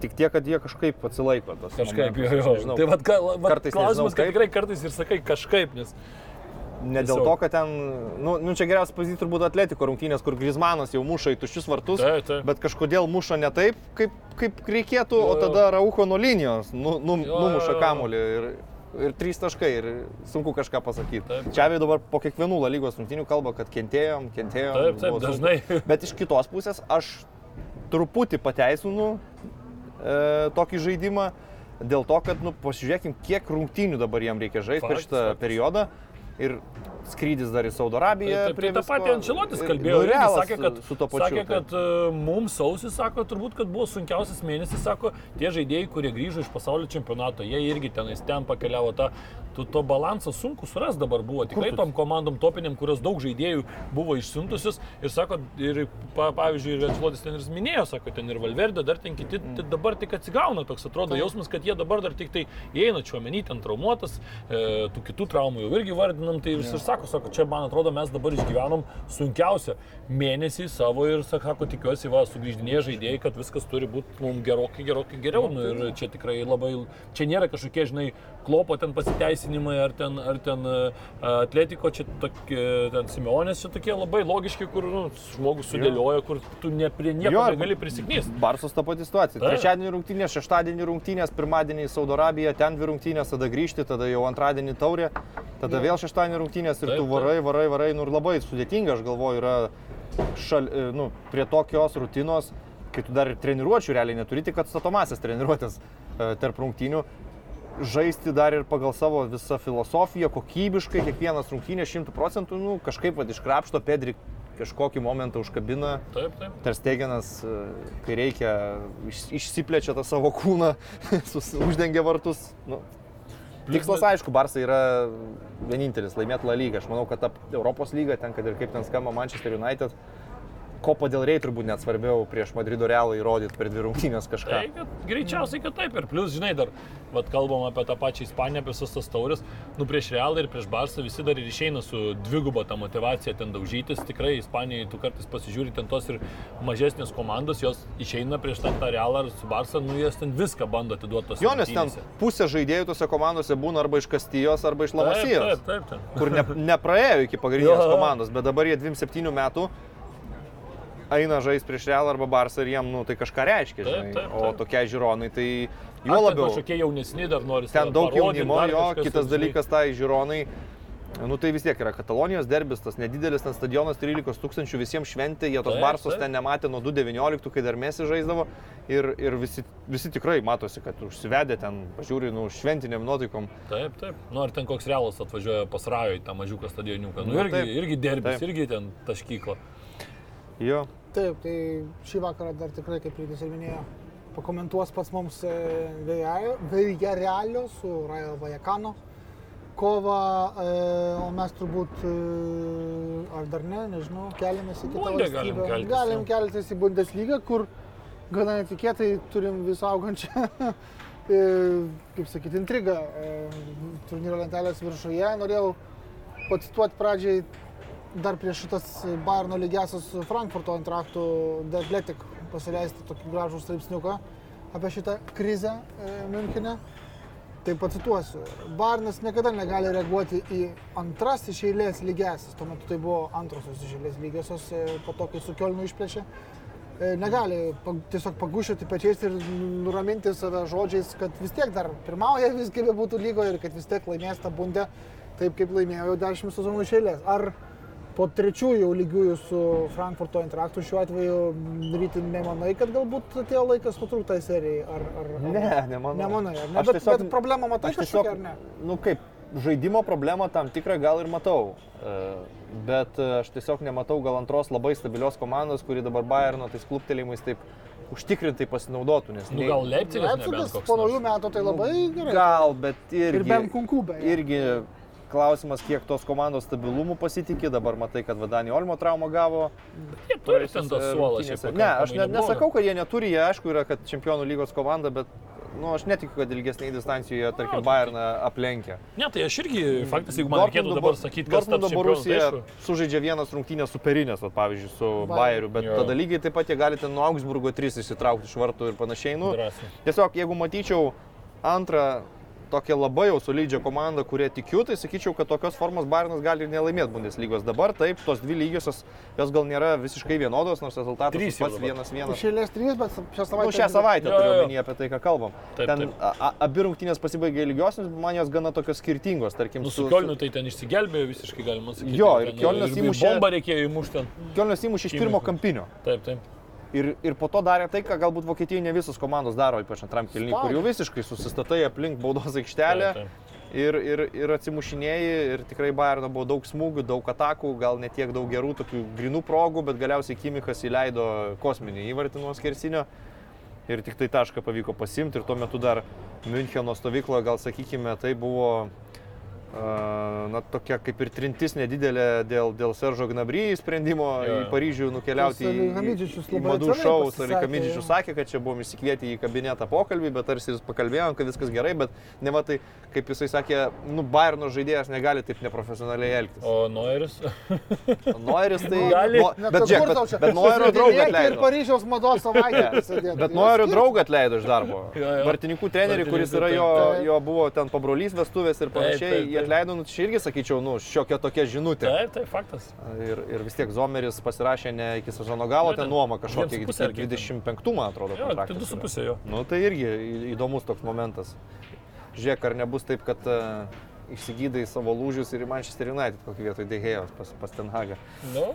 tik tiek, kad jie kažkaip atsilaiko. tos Kažkaip momentus, jo, jo. nežinau. Tai vad, ka, vat, Kartais klausimas, kad tikrai kartais ir sakai kažkaip, nes Ne dėl tiesiog- to, kad ten, nu, nu čia geriausias pavyzdys turbūt atletiko rungtynės, kur Grizmanas jau muša į tuščius vartus, Taip, taip. bet kažkodėl muša ne taip, kaip, kaip reikėtų, Jo, o jo. tada Rauko nuo linijos nu, nu, Jo, numuša kamolį ir, ir trys taškai ir sunku kažką pasakyti. Taip. Čia dabar po kiekvienų lygos rungtynių kalba, kad kentėjom, kentėjom. Taip, taip, buvo sunku. dažnai. (laughs) Bet iš kitos pusės aš truputį pateisinu e, tokį žaidimą dėl to, kad, nu, pasižiūrėkim, kiek rungtynių dabar jam reikia žaisti per šitą faktas. periodą. Ir skrydis dar į Saudo Arabiją. Taip, taip, prie tai tą patį Ančelotis Ir- kalbėjo. nu, irgi Realas sakė, kad, su pačiu. sakė, taip. kad uh, mums sausis, sako, turbūt, kad buvo sunkiausias mėnesis, sako, tie žaidėjai, kurie grįžo iš pasaulio čempionato, jie irgi tenais ten pakeliavo tą, tu, to balansą sunku suras dabar buvo. Tikrai tom komandom topiniam, kurios daug žaidėjų buvo išsiuntusius ir sako, ir pa, pavyzdžiui, ir Ančelotis ten ir minėjo, sako, ten ir Valverdė, dar ten kiti, mm. dabar tik atsigauna toks atrodo jausmas, kad jie dabar dar tik tai įeina čiuomenį, ten traumuotas, e, tų kitų traumų jau irgi vardinam, tai ir, ir sako, sako, čia man atrodo mes dabar išgyvenom sunkiausią mėnesį savo ir sako, tikiuosi, va, sugrįždinėje žaidėjai, kad viskas turi būti mums gerokai, gerokai geriau. Nu, ir čia tikrai labai, čia nėra kažkokie, žinai, klopo ten pasiteisinimai ar ten, ar ten e, atletiko, čia tokie, ten Simeonės, čia tokie labai logiški, kur nu, žmogus sudėlioja, kur tu ne prie nieko Jo, negali prisiknysti. Barsos ta pati situacija. Taip. Trečiadienį rungtynės, šeštadienį rungtynės, pirmadienį į Saudo Arabiją, ten dvi rungtynės, tada grįžti, tada jau antradienį taurė, tada vėl šeštadienį rungtynės ir Taip, tu varai, varai, varai, nu ir labai sudėtinga, aš galvoju, yra šal, e, nu, prie tokios rutinos, kai tu dar ir treniruočių realiai neturi, tik atstatomasias treniruotės e, tarp rungtynių. Žaisti dar ir pagal savo visą filosofiją, kokybiškai, kiekvienas rungtynės šimtų procentų, nu, kažkaip vad iškrapšto, Pedri kažkokį momentą užkabina, Taip, taip. Terstegenas, e, kai reikia, iš, išsiplečia tą savo kūną, (laughs) sus- uždengia vartus. Nu, tikslas aišku, Barsa yra vienintelis laimėti La lygą. Aš manau, kad ta Europos lyga, ten kad ir kaip ten skamba Manchester United, kopo dėl rei turbūt net svarbiau prieš Madrido realą įrodyti per dvi rungtynės kažką. Tai, kad, greičiausiai, kad taip. Ir plus, žinai, dar, vad kalbam apie tą pačią Ispaniją, apie visas tas taurės, nu prieš Realą ir prieš Barsą visi dar ir išeina su dviguba ta motivacija ten daužytis. Tikrai Ispanijai tu kartais pasižiūri ten tos ir mažesnės komandos, jos išeina prieš ten tą Realą ar su Barsą, nu jos ten viską bando atiduoti tos Jo, nes ten pusė žaidėjų tose komandose būna arba iš Kastijos, arba iš Lamasijos. Taip, taip, taip. kur ne, nepraėjo iki pagrindinės (laughs) komandos, bet dabar jie 27 metų eina žaisti prieš Real arba Barsą ir jiem nu, tai kažką reiškia. Taip, Žinai. taip, O taip. tokie žiūronai, tai juo labiau. Kažkokie jaunesni dar nori Ten daug jaunimo, jo, kitas tai dalykas, tai žiūronai. Nu tai vis tiek yra Katalonijos derbis, tas nedidelis ten stadionas 13 tūkstančių visiems šventė, jie tos Taip, Barsos taip. ten nematė nuo 2019, kai dar mesi žaisdavo ir, ir visi, visi tikrai matosi, kad užsivedė ten, pažiūri, nu, šventiniam nuotaikom. Taip, taip. Nu, ar ten koks realas atvažiuoja pas Rajo į tą mažiuką stadioniuką. Nu, Nu, irgi, taip. irgi derbis, Taip. irgi ten taškyko. Jo. Taip, tai šį vakarą dar tikrai, kaip Rytis ir minėjo, pakomentuos pats mums Villarrealio su Rajo Vajakano kovą, e, o mes turbūt, e, ar dar ne, nežinau, keliamės į kitą Bundę galim keltis, galim keltis į Bundeslygą, kur gana netikėtai turim vis augančią, (laughs) e, kaip sakyti, intrigą e, turnyro lentelės viršuje. Norėjau pacituoti pradžiai dar prieš šitas Bayerno lygiasias Frankfurto antraktų The Athletic pasileisti tokį gražų straipsniuką apie šitą krizę e, Münchene. Tai pacituosiu. Bayernas niekada negali reaguoti į antras iš eilės lygiasis. Tuo metu tai buvo antrosios iš eilės lygiosios, e, po to, kai su Kielnu išplėšė. E, Negali tiesiog pagušėti pečiais ir nuraminti save žodžiais, kad vis tiek dar pirmauja visgi būtų lygoje ir kad vis tiek laimės tą bundę taip, kaip laimėjo jau 10 sezonų iš eilės. Ar po trečiųjų lygiųjų su Frankfurto Intraktu šiuo atveju ryti nemanai, kad galbūt atėjo laikas nutrūktai serijai? Ar, ar, ar... Ne, nemanau. Nemanai, ar ne? Aš Bet, tiesiog- bet problemą matai Aš kažkokią ar ne? nu kaip, žaidimo problemą tam tikrą gal ir matau. E, Bet e, aš tiesiog nematau gal antros labai stabilios komandos, kuri dabar Bayerno tais kluptelėjimais taip užtikrintai pasinaudotų. Nes Nu, gal Leipzigas po naujų metų tai labai gerai. Gal, bet irgi. Ir bent kunkubė. Irgi klausimas, kiek tos komandos stabilumų pasitikė. Dabar matai, kad Vadanį Olmo traumą gavo. Jie turi ten rungtynėse. šiaip Ne, aš ne, nesakau, kad jie neturi, jie aišku yra, kad čempionų lygos komanda, bet nu, aš netikiu, kad ilgesnėje distancijoje, tarkim, Nu, Bayerną aplenkia. Ne, tai aš irgi, faktas, jeigu man reikėtų dabar sakyti, kas taps Dortmundo čempionu, tai sužaidžia vienas rungtynės superinės, vat, pavyzdžiui, su Bayern. Bayeriu, bet Jo. tada lygiai taip pat jie gali ten nuo Augsburgo 3 įsitraukti iš vartų ir panašiai. Nu, Drąsiai. tiesiog, jeigu matyčiau antrą tokią labai jau solidžią komandą, kurie tikiu, tai sakyčiau, kad tokios formos Bayernas gali ir nelaimėti Bundeslygos. Dabar taip, tos dvi lygiosios, jos gal nėra visiškai vienodos, nors rezultatas Trys pats vienas vienas. Iš eilės trys, bet šią savaitę. Nu, šią savaitę Jo, turiu jo. omeny apie tai, ką kalbam. Taip, Ten taip. abi rungtynės pasibaigė lygiosios, man jos gana tokios skirtingos, tarkim, Nu, su Kielnu tai ten išsigelbėjo visiškai, galima sakyti. Jo, ir ir įmušė- Bombą reikėjo įmušti ten. Kielnas įmušė iš pirmo kampinio. Taip, taip. Ir, ir po to darė tai, ką galbūt Vokietijoje ne visos komandos daro, ypač antram kilniui, kur jau visiškai susistatai aplink baudos aikštelę Taip, taip. ir, ir, ir atsimušinėjai. Ir tikrai Bayerno buvo daug smūgių, daug atakų, gal ne tiek daug gerų tokių grinų progų, bet galiausiai Kimikas įleido kosminį įvartį nuo skersinio. Ir tik tai tašką pavyko pasimti ir tuo metu dar Müncheno stovykloje, gal sakykime, tai buvo na, tokia kaip ir trintis nedidelė dėl, dėl Seržo Gnabry sprendimo Jo. į Paryžių nukeliauti į, į, į madų šou. Salikamidžičius sakė, kad čia buvom įsikvieti į kabinetą pokalbį, bet tarsi jis pakalbėjom, kad viskas gerai, bet ne va tai, kaip jisai sakė, nu, Bayerno žaidėjas negali taip neprofesionaliai elgtis. O Noiris? Noiris tai... (laughs) Gali. Nu, bet, žiūrėk, bet, bet Noirio draugą Ir atleido. Paryžiaus mados savaitę. Bet Noirio draugą atleido iš darbo. Jo, jo. Vartininkų trenerį, kuris yra jo, jo buvo ten pabrolys vestuvės ir panašiai, taip, jį taip. Atleido, nu, čia irgi sakyčiau, nu, šiokia tokia žinutė. Taip, tai faktas. Ir, ir vis tiek Zomeris pasirašė ne iki sezono galo, ten nuoma ten. 25, man atrodo. Jo, tai kontraktas du su yra. pusė jo. Nu, tai irgi įdomus toks momentas. Žiūrėk, ar nebus taip, kad uh, išsigydai savo lūžius ir į Manchester United kokį vietoj Dehėjos pas, pas Ten Hagą. Nu,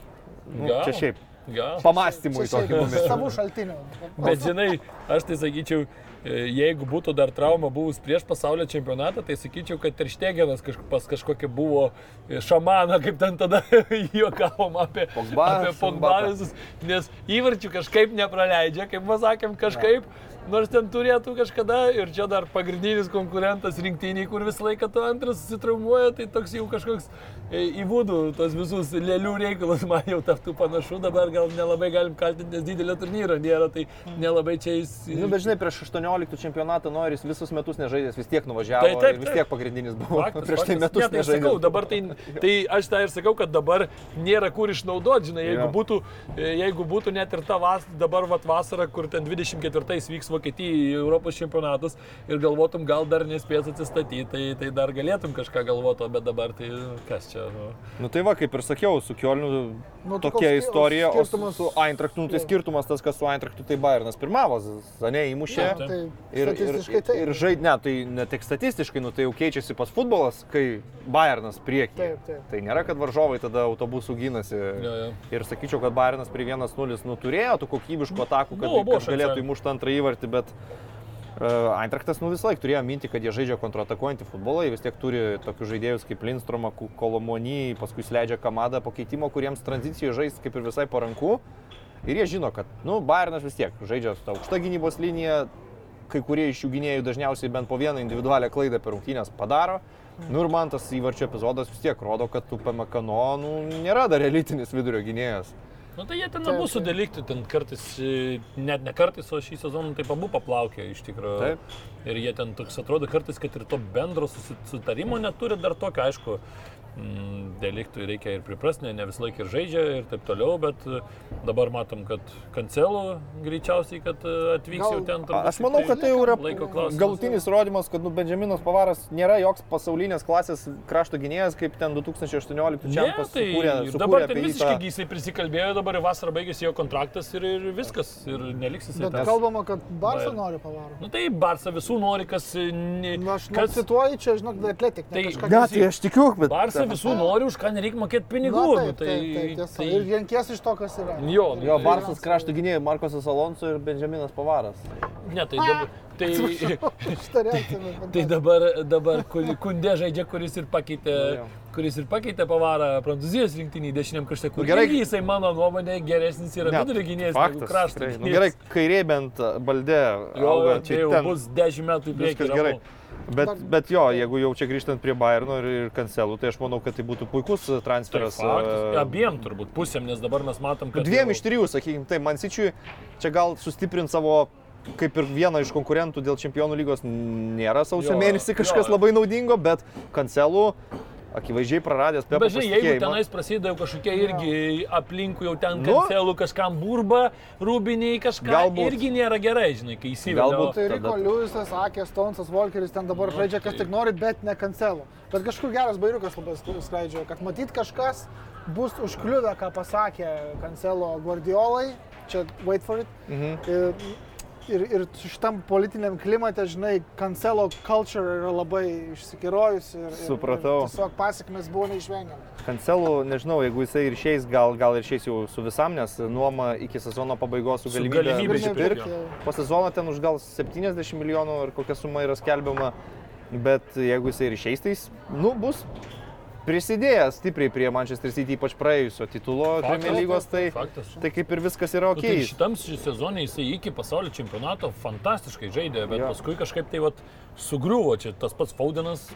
Nu, gal. čia šiaip. Gal. Pamastymui tokį šiaip momentų. Savų šaltinių. Bet žinai, aš tai sakyčiau, jeigu būtų dar trauma buvus prieš pasaulio čempionatą, tai sakyčiau, kad Terštegenas kažk pas kažkokia buvo e, šamana, kaip ten tada (laughs) juokavom apie Pogba, apie su Pogba Mbappe. visus, nes įvarčių kažkaip nepraleidžia, kaip pasakėm, kažkaip. Nors ten turėtų kažkada ir čia dar pagrindinis konkurentas rinktiniai, kur visą laiką tu antras susitraumuoja, tai toks jau kažkoks e, į būdų, tos visus lėlių reikalus (laughs) man jau taptų panašu, dabar gal nelabai galim kaltinti, nes didelio turnyro nėra, tai nelabai čia jis... Nu, bet žinai, prieš 18 čempionatą Noris visus metus nežaidęs, vis tiek nuvažiavo Tai taip, ir vis taip. tiek pagrindinis buvo. Faktas, (laughs) prieš tai metus ne, tai nežaidęs. sakau, dabar tai, tai aš tą ir sakau, kad dabar nėra kur išnaudoti, žinai, jeigu Jo. būtų, e, jeigu būtų net ir ta vas, dabar vat, vasara, kur ten 24 vyks Vokietijai Europos čempionatas ir galvotum, gal dar nespės atsistatyti, tai, tai dar galėtum kažką galvoti, bet dabar tai kas čia. Nu. Nu tai va, kaip ir sakiau, su Kielniu Nu, tai tokia koks istorija, o su, skirtumas- su Eintrachtu, nu, tai skirtumas tas, kas su Eintrachtu, tai Bayernas pirmavo, Zanė įmušė. Jo, Tai Ir, ir, statistiškai ir, žaid, ne, tai ne tik statistiškai, nu, tai jau keičiasi pas futbolas, kai Bayernas prieki. Taip, taip. Tai nėra, kad varžovai tada autobusų gynasi. Jo, jo. Ir sakyčiau, kad Bayernas prie 1-0 nu, turėjo tų kokybiškų atakų, kad, Buvo, buvo kad galėtų įmušti antrą įvartį, bet uh, Eintrachtas nu, visą laiką turėjo minti, kad jie žaidžia kontratakuojantį futbolą, jie vis tiek turi tokius žaidėjus kaip Lindstromą, Kolomonį, paskui leidžia Kamadą po keitimo, kuriems tranzicijoje žais kaip ir visai paranku. Ir jie žino, kad, nu, Bayernas vis tiek žaidžia su ta aukšta gynybos linija, kai kurie iš jų gynėjų dažniausiai bent po vieną individualią klaidą per rungtynės padaro. Nu ir man tas įvarčio epizodas vis tiek rodo, kad tu PMKNO nu, nėra dar elitinis vidurio gynėjas. Nu tai jie ten Taip, abu taip. sudalikti, ten kartais, e, net ne kartais, o šį sezoną taip abu paplaukė iš tikrųjų. Taip. Ir jie ten toks atrodo kartais, kad ir to bendro susi- sutarimo neturi dar tokio, aišku, deliktui reikia ir priprasti, ne, ne visą laiką ir žaidžia ir taip toliau, bet e, dabar matom, kad kancelų greičiausiai, kad e, atvyks Gal- jau ten. Turbūt Aš manau, kad tai jau yra galutinis įrodymas, kad nu, Benjaminas Pavaras nėra joks pasaulinės klasės krašto gynėjas, kaip ten 2018 Ne, čempionas tai sukūrė, dabar ten visiškai tą- jisai prisikalbėjo, dabar į vasarą baigėsi jo kontraktas ir, ir viskas, ir neliks jisai Bet ten. kalbama, kad Barça Bayern. nori pavaroti. Nu tai Barsa visų nori, kas... e, Ne, Na, aš kas cituoju čia, žinok, ne Tai- kažką tai aš tikiu, bet... Barsa visų nori, už ką nereikia mokėti Na, pinigų. nu, taip, taip, taip, tiesa. tai, Ir renkies iš to, kas yra. Jo, Jo, tai- Barsas krašto gynėjai Markosas Alonso ir Benjaminas Pavaras. Ne, tai dabar... Tai, (laughs) Šitą reakciją. bet- tai dabar, dabar kur- kundė žaidžia, kuris ir pakeitė, kuris ir pakeitė pavarą Prancūzijos rinktinį dešiniam krašte. Kur Nu, gerai. irgi jisai, mano nuomonė, geresnis yra vidurio gynėjas negu krašto tikrai. Nu, gerai, kairė bent balde. Jo, auga, čia jau ten bus 10 metų į priekį. Viskas ramu. Bet, bet jo, jeigu jau čia grįžtant prie Bayerno ir, ir Kancelų, tai aš manau, kad tai būtų puikus Tai transferas. faktas. e, Abiem turbūt pusėm, nes dabar mes matom, kad... Dviem jau- iš trijų, sakykime, tai man sičiui čia gal sustiprint savo kaip ir vieną iš konkurentų dėl čempionų lygos nėra sausio Jo, mėnesį kažkas jo. labai naudingo, bet Kancelų akivaizdžiai praradęs Pepo Bet žinai, jeigu pasitikėjimą. tenais prasideda jau kažkokie irgi aplinkui jau ten Nu. kancelų kažkam burba, rūbiniai kažką, Galbūt. irgi nėra gerai, žinai, kai įsivaizduoju. Galbūt. Tai Riko Liujisas, Akė, Stonesas, Volkeris ten dabar Nu, žaidžia, kas tai- tik nori, bet ne kancelo. Bet kažkur geras bairiukas labai sk- skleidžia, kad matyt kažkas bus užkliuvę, ką pasakė kancelo Guardiolai. Čia wait for it. Mhm. Ir, ir, ir su šitam politiniam klimate, žinai, kancelo culture yra labai išsikėrojusi. Ir, Supratau. Ir tiesiog pasiekmes buvo neišvengiamas. Kancelų, nežinau, jeigu jisai ir išeis, gal, gal ir išeis jau su visam, nes nuoma iki sezono pabaigos su Su galimybė nusipirkt. nusipirkt, jo. Po sezono ten už gal 70 milijonų ir kokia suma yra skelbiama, bet jeigu jisai ir išeis, tai jis, nu, bus prisidėjęs stipriai prie Manchester City, ypač praėjusio titulo. Premier lygos, tai, Faktas. tai kaip ir viskas yra Nu, ok. tai šitam sezonui jisai iki pasaulio čempionato fantastiškai žaidė, bet Jo. paskui kažkaip tai vat, sugriuvo čia tas pats Faudenas.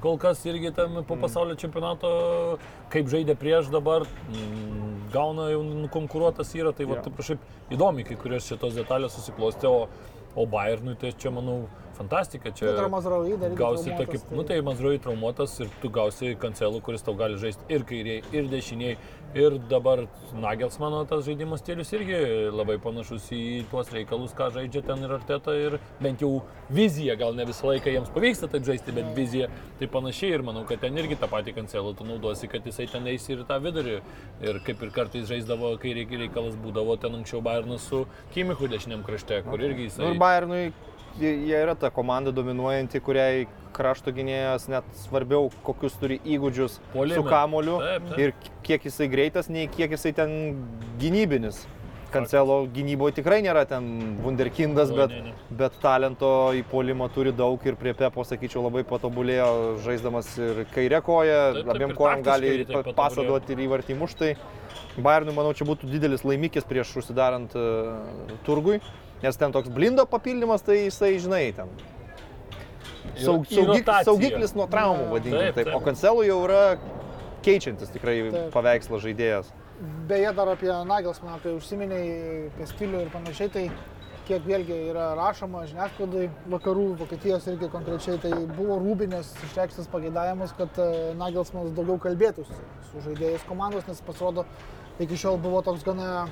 kol kas irgi tam po pasaulio čempionato, kaip žaidė prieš dabar, mm, gauna jau konkuruotas yra, tai va, kažkaip įdomi, kai kurios šitos detalės susiklostė, o, o Bayernui tai čia, manau, fantastika. Čia Bet yra Mazraoui dar gausi tokį, tai- nu tai Mazrui traumuotas ir tu gausi kancelų, kuris tau gali žaisti ir kairiai, ir dešiniai. Ir dabar Nagelsmano tas žaidimo stilius irgi labai panašus į tuos reikalus, ką žaidžia ten ir Arteta. Ir bent jau vizija, gal ne visą laiką jiems pavyksta taip žaisti, bet vizija tai panašiai. Ir manau, kad ten irgi tą patį kancelą tu naudosi, kad jisai ten eis ir tą vidurį. Ir kaip ir kartais žaisdavo, kai reik- reikalas būdavo ten anksčiau Bayernas su Kimichu dešiniam krašte, kur irgi Nu, jisai... ir Bayernui jie yra ta komanda dominuojanti, kuriai krašto gynėjas net svarbiau, kokius turi įgūdžius Puolime. su kamoliu Taip, taip. ir kiek jisai greitas, nei kiek jisai ten gynybinis. Kancelo gynyboje tikrai nėra ten wunderkindas, bet, bet talento į puolimą turi daug ir prie Pepo, sakyčiau, labai patobulėjo, žaisdamas ir kairė koja, abiem kojom gali taktiškai ir įvartį muštai. Bayernui, manau, čia būtų didelis laimikis prieš užsidarant uh, turgui, nes ten toks blindo papildymas, tai jisai, žinai, ten saug, saugik, saugiklis nuo traumų, Taip, vadinkim. Taip, taip. taip. O Kancelų jau yra keičiantis tikrai Taip. paveikslo žaidėjas. Beje, dar apie Nagelsmaną, apie užsiminiai, apie stilių ir panašiai, tai kiek vėlgi yra rašoma žiniasklaidai vakarų, Vokietijos irgi konkrečiai, tai buvo Rūbinės išreikštas pageidavimas, kad e, Nagelsmanas daugiau kalbėtųsi su žaidėjais komandos, nes pasirodo, iki šiol buvo toks gana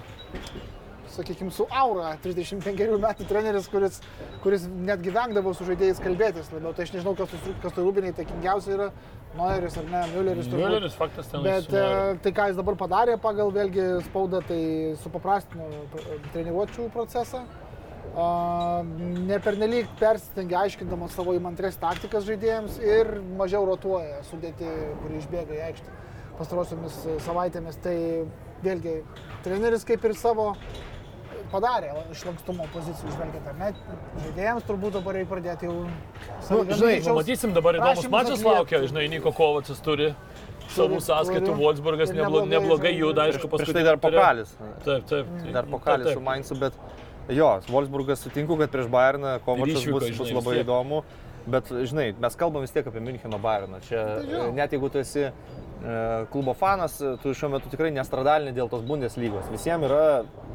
sakykime, su aura, 35 metų treneris, kuris, kuris netgi vengdavo su žaidėjais kalbėtis labiau. Tai aš nežinau, kas, kas tai rūbiniai takingiausia yra, Neueris ar ne, Mülleris. Mülleris faktas ten Bet e, tai, ką jis dabar padarė pagal vėlgi spaudą, tai supaprastino pr- treniruočių procesą. A, Ne pernelyg persistengė aiškindamas savo įmantres taktikas žaidėjams ir mažiau rotuoja sudėti, kuri išbėga į aikštę pastarosiomis savaitėmis. Tai vėlgi treneris kaip ir savo padarė iš lankstumo pozicijų žvelgiant, ar ne? Žaidėjams turbūt dabar reikia pradėti jau... žinai, savigamybičiaus Pamatysim dabar įdomus mačas laukia, žinai, Niko Kovacas turi savų sąskaitų. Wolfsburgas neblo, neblogai juda, aišku, paskui tai dar pokalis. Taip, taip. tai- Dar pokalis su. Mainzu, bet jo, Wolfsburgas sutinku, kad prieš Bayerną išvyko, bus, žinai, bus vis labai įdomu. Bet, žinai, mes kalbam vis tiek apie Müncheno Bayerną. Čia, Tai net jeigu tu esi klubo fanas, tu šiuo metu tikrai nestradalinė dėl tos Bundeslygos. Visiems yra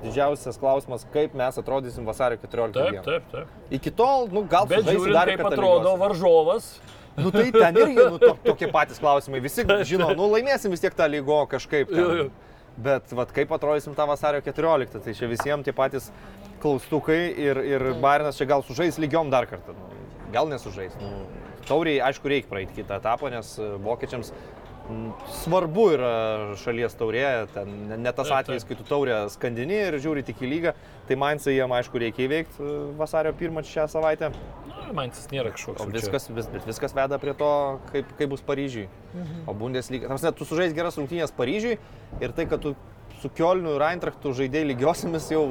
didžiausias klausimas, kaip mes atrodysim vasario 14 Taip, dieną. taip, taip. Iki tol, nu, gal Bet žiūrint, dar kaip atrodo varžovas, Nu tai ten irgi nu, to, (laughs) tokie patys klausimai. Visi žino, nu laimėsim vis tiek tą lygo kažkaip. ten. Bet vat, kaip atrodysim tą vasario 14, tai čia visiems tie patys klaustukai ir, ir Barinas čia gal sužais lygiom dar kartą. Nu, gal nesužais. Nu, tauriai, aišku, reikia praeiti kitą etapą, nes e, vokiečiams svarbu yra šalies taurė, ten ne, tas atvejis, kai tu taurę skandini ir žiūri tik į lygą, tai Mainzai jiem aišku reikia įveikti e, vasario 1 šią savaitę. jis nėra kažkoks. Viskas, vis, viskas veda prie to, kaip, kaip bus Paryžiui. Mhm. O Bundesliga, tam prasme, tu sužais geras rungtynės Paryžiui ir tai, kad tu su Kielniu ir Eintrachtu žaidėjai lygiosiamis jau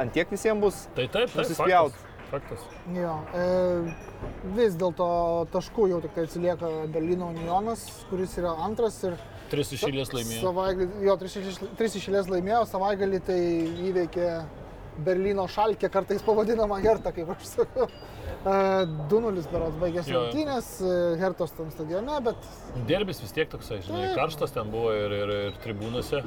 ant tiek visiems bus. Tai taip, taip. nusispjaut. Faktas. Jo, e, vis dėlto taškų jau tik tai atsilieka Berlyno Unionas, kuris yra antras ir Tris išėlės laimėjo. Savaitgalį, jo, tris, iš- tris išėlės laimėjo, savaitgalį tai įveikė Berlyno šalkė, kartais pavadinama Herta, kaip aš sakau. E, 2-0 berods baigėsi Jo. rungtynės, e, Hertos tam stadione, bet Derbis vis tiek toksai, žinai, Taip. karštas ten buvo ir, ir, ir tribūnose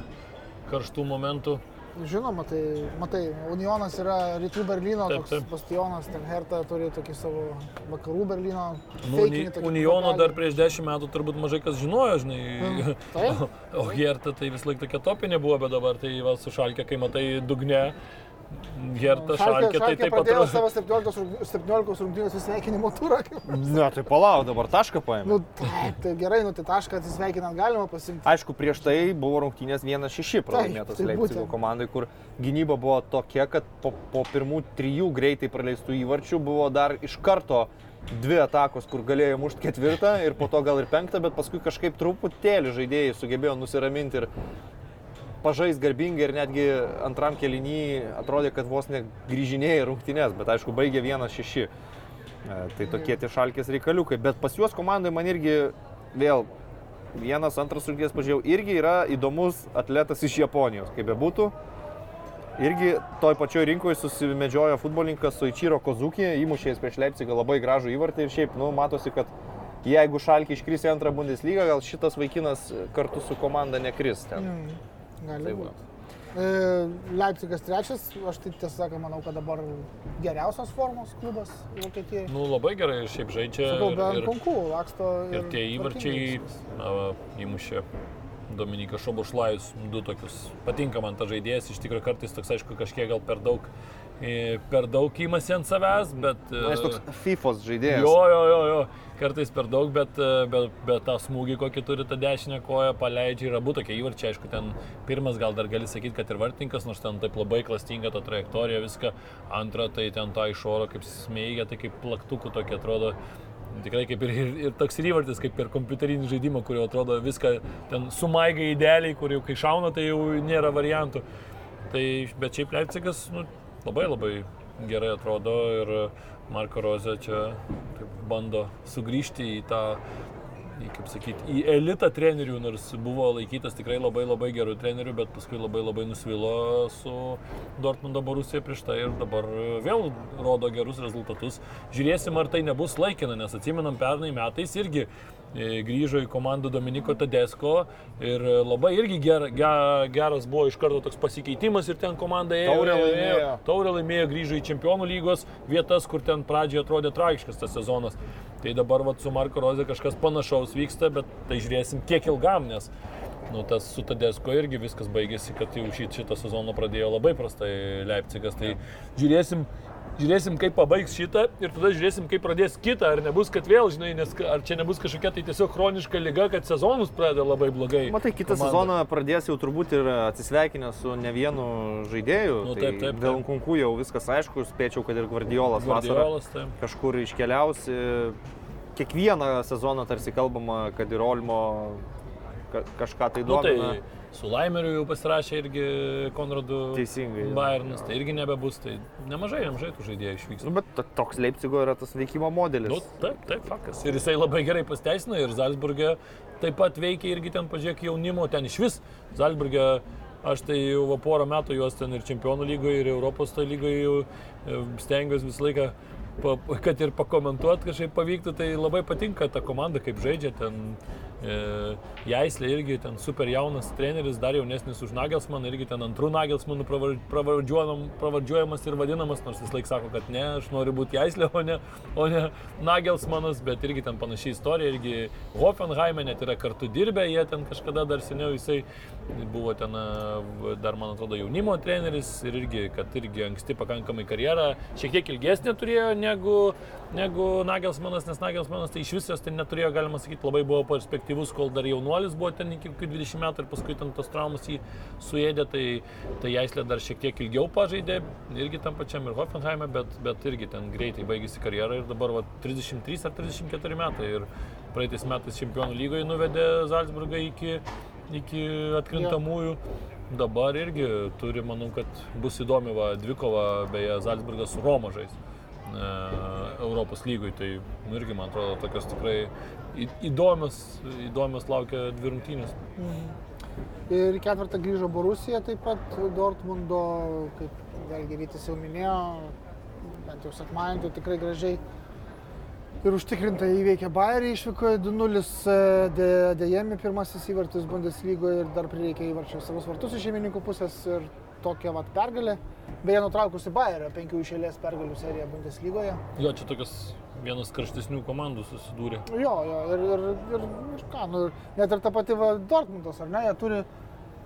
karštų momentų. Žinoma, tai matai, Unionas yra rytų Berlyno Taip, toks taip. bastionas, ten Herta turi tokį savo vakarų Berlyno. Nu, feikinį tokį Uniono dar prieš dešimt metų turbūt mažai kas žinojo, žinai. Mm, taip. (laughs) O Herta tai vis laik tokia topinė buvo, bet dabar tai va su šalkė, kai matai dugne, Herta šalkė, tai taip pradėjo atrodo. savo 17, rung- 17 rungtynės sveikinimo turą. (laughs) Ne, tai palauk, dabar tašką paėmė. Nu, tai, tai gerai, nu tai tašką atsisveikinant galima pasimti. Aišku, prieš tai buvo rungtynės 1-6 pralaimėtos tai Leipzigo komandai, kur gynyba buvo tokia, kad po, po pirmų trijų greitai praleistų įvarčių buvo dar iš karto dvi atakos, kur galėjo mušti ketvirtą ir po to gal ir penktą, bet paskui kažkaip truputėlį žaidėjai sugebėjo nusiraminti ir pažais garbingai ir netgi antram kelinį atrodė, kad vos negrįžinėja į rungtynės, bet aišku, baigė 1-6. E, Tai tokie tie šalkės reikaliukai. Bet pas juos komandai man irgi vėl vienas, antras rungtynės pažiūrėjau, irgi yra įdomus atletas iš Japonijos, kaip bebūtų. Irgi toj pačioj rinkoje susimedžiojo futbolininkas su Ichiro Kozuki, įmušėjęs prieš Leipzigą labai gražų įvartį ir šiaip, nu, matosi, kad jeigu Šalkė iškris į antrą Bundeslygą, gal šitas vaikinas kartu su komanda nekris ten. Mm, gali Tai būti. E, Leipzigas trečias, aš tai tiesą sakant, manau, kad dabar geriausios formos klubas Vokietijoje. Nu, labai gerai ir šiaip žaidžia. Sakau, ir- be ir- konkų, laksto. Ir tie įvarčiai na, įmušė Dominikas Šobušlajus, du tokius. Patinka man tas žaidėjas, iš tikrųjų kartais toks, aišku, kažkiek gal per daug, e, per daug įmasi ant savęs, bet... Na, jis toks e, FIFOS žaidėjas. Jo, jo, jo, jo, kartais per daug, bet, bet, bet tą smūgį, kokį turi tą dešinę koją, paleidžia ir abu tokie įvarčiai, aišku, ten pirmas gal dar gali sakyti, kad ir vartininkas, nors ten taip labai klastinga ta trajektorija, viską, antra tai ten tą iš oro kaip smeigia, tai kaip plaktukų tokia atrodo. Tikrai kaip ir, ir, ir toks įvartis, kaip ir kompiuterinį žaidimą, kurio atrodo viską ten sumaiga idealiai, kur jau kai šauna, tai jau nėra variantų. Tai, bet šiaip Leipzigas nu, labai labai gerai atrodo ir Marko Rozė čia taip, bando sugrįžti į tą, į, kaip sakyti, į elitą trenerių, nors buvo laikytas tikrai labai labai gerų trenerių, bet paskui labai labai nusvilo su Dortmundo Borusija prieš tai ir dabar vėl rodo gerus rezultatus. Žiūrėsim, ar tai nebus laikina, nes atsimenam pernai metais irgi grįžo į komandą Dominiko Tadesko ir labai irgi ger, ger, geras buvo iš karto toks pasikeitimas ir ten komanda ėjo. Taurę ėjo, laimėjo. ėjo. Taurė laimėjo, grįžo į čempionų lygos vietas, kur ten pradžioje atrodė tragiškas tas sezonas. Tai dabar vat, su Marko Rozė kažkas panašaus vyksta, bet tai žiūrėsim kiek ilgam, nes nu, tas su Tadesko irgi viskas baigėsi, kad jau šit, šitą sezoną pradėjo labai prastai Leipzigas. Tai žiūrėsim, žiūrėsim, kaip pabaigs šitą ir tada žiūrėsim, kaip pradės kitą, ar nebus, kad vėl, žinai, nes ar čia nebus kažkokia tai tiesiog chroniška lyga, kad sezonus pradeda labai blogai. Matai, kitą komanda. sezoną pradės jau turbūt ir atsisveikinę su ne vienu žaidėju. Nu, tai taip, taip, Dėl taip. kunkų jau viskas aišku, spėčiau, kad ir Guardiolas vasarą Guardiolas, tai. kažkur iškeliaus. Kiekvieną sezoną tarsi kalbama, kad ir Olmo ka- kažką tai Nu, domina. tai su Laimeriu jau pasirašė irgi Konradu Teisingai. Bayernas, tai irgi nebebus, tai nemažai, nemažai tų žaidėjų išvyks. Nu, bet to- toks Leipzigo yra tas veikimo modelis. Nu, taip, taip, faktas. Ir jisai labai gerai pasteisino ir Zalzburgė taip pat veikia irgi ten, pažiūrėk, jaunimo, ten iš vis Zalzburgė. Aš tai jau porą metų juos ten ir Čempionų lygoje, ir Europos to lygoje jau e, stengiuosi visą laiką, pa, kad ir pakomentuoti kažkaip pavyktų, tai labai patinka ta komanda, kaip žaidžia ten. E, Jaislė irgi ten super jaunas treneris, dar jaunesnis už Nagelsmaną, irgi ten antrų Nagelsmanų pravar- pravardžiuojam- pravardžiuojamas ir vadinamas, nors vis laik sako, kad ne, aš noriu būti Jaislė, o ne, o ne Nagelsmanas, bet irgi ten panašiai istorija, irgi Hoffenheime net yra kartu dirbę, jie ten kažkada dar seniau jisai buvo ten, e, dar man atrodo, jaunimo treneris ir irgi, kad irgi anksti pakankamai karjerą, šiek tiek ilgesnė turėjo negu, negu Nagelsmanas, nes Nagelsmanas tai iš visos tai neturėjo, galima sakyti, labai buvo perspektyvus, kol dar jaunuolis buvo ten iki kokių 20 metų ir paskui ten tos traumas jį suėdė, tai, tai Jaislė dar šiek tiek ilgiau pažaidė, irgi tam pačiam ir Hoffenheime, bet, bet irgi ten greitai baigėsi karjerą ir dabar va, 33 ar 34 metai ir praeitais metais čempionų lygoje nuvedė Salzburgą iki, iki atkrintamųjų. Dabar irgi turi, manau, kad bus įdomi va, dvikova, beje, Salzburgas su Roma žais e, Europos lygoj, tai nu, irgi, man atrodo, tokios tikrai įdomios, įdomios laukia dvi rungtynės. Ir į ketvirtą grįžo Borusija, taip pat Dortmundo, kaip vėlgi Rytis jau minėjo, bent jau sekmadienį, tai tikrai gražiai ir užtikrintai įveikė Bayerį, išvykoje 2-0 dė- dėjami pirmasis įvartis Bundeslygoje ir dar prireikė įvarčio savus vartus iš šeimininkų pusės ir tokia vat pergalė. Beje, nutraukusi Bayerio penkių išėlės pergalių seriją Bundeslygoje. Jo, čia tokios vienas karštesnių komandų susidūrė. Jo, jo, ir, ir, ir, ir ką, nu, net ir ta pati va, Dortmundas, ar ne, jie turi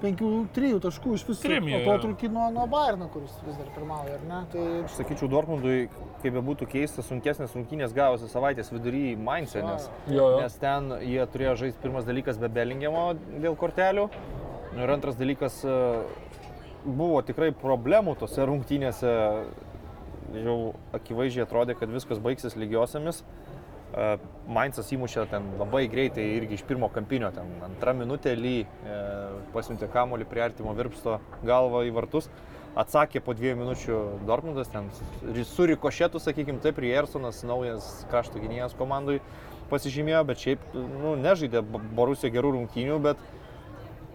5-3 taškų iš visų. Trim, O trūki nuo, nuo Bayerno, kuris vis dar pirmauja, ar ne? Tai Aš sakyčiau, Dortmundui, kaip be būtų keista, sunkesnės rungtynės gavosi savaitės vidury Mainze, nes, Jo, jo. nes ten jie turėjo žaisti pirmas dalykas be Belingemo dėl kortelių. Nu Ir antras dalykas, e, buvo tikrai problemų tose rungtynėse, jau akivaizdžiai atrodė, kad viskas baigsis lygiosiamis. Mainzas įmušė ten labai greitai irgi iš pirmo kampinio, ten antrą minutę ly e, pasiuntė kamolį prie artimo virpsto galvą į vartus. Atsakė po dviejų minučių Dortmundas, ten su- rikošėtu, sakykime, taip, Riersonas, naujas krašto gynėjas komandai pasižymėjo, bet šiaip nu, nežaidė Borusija gerų rungtynių, bet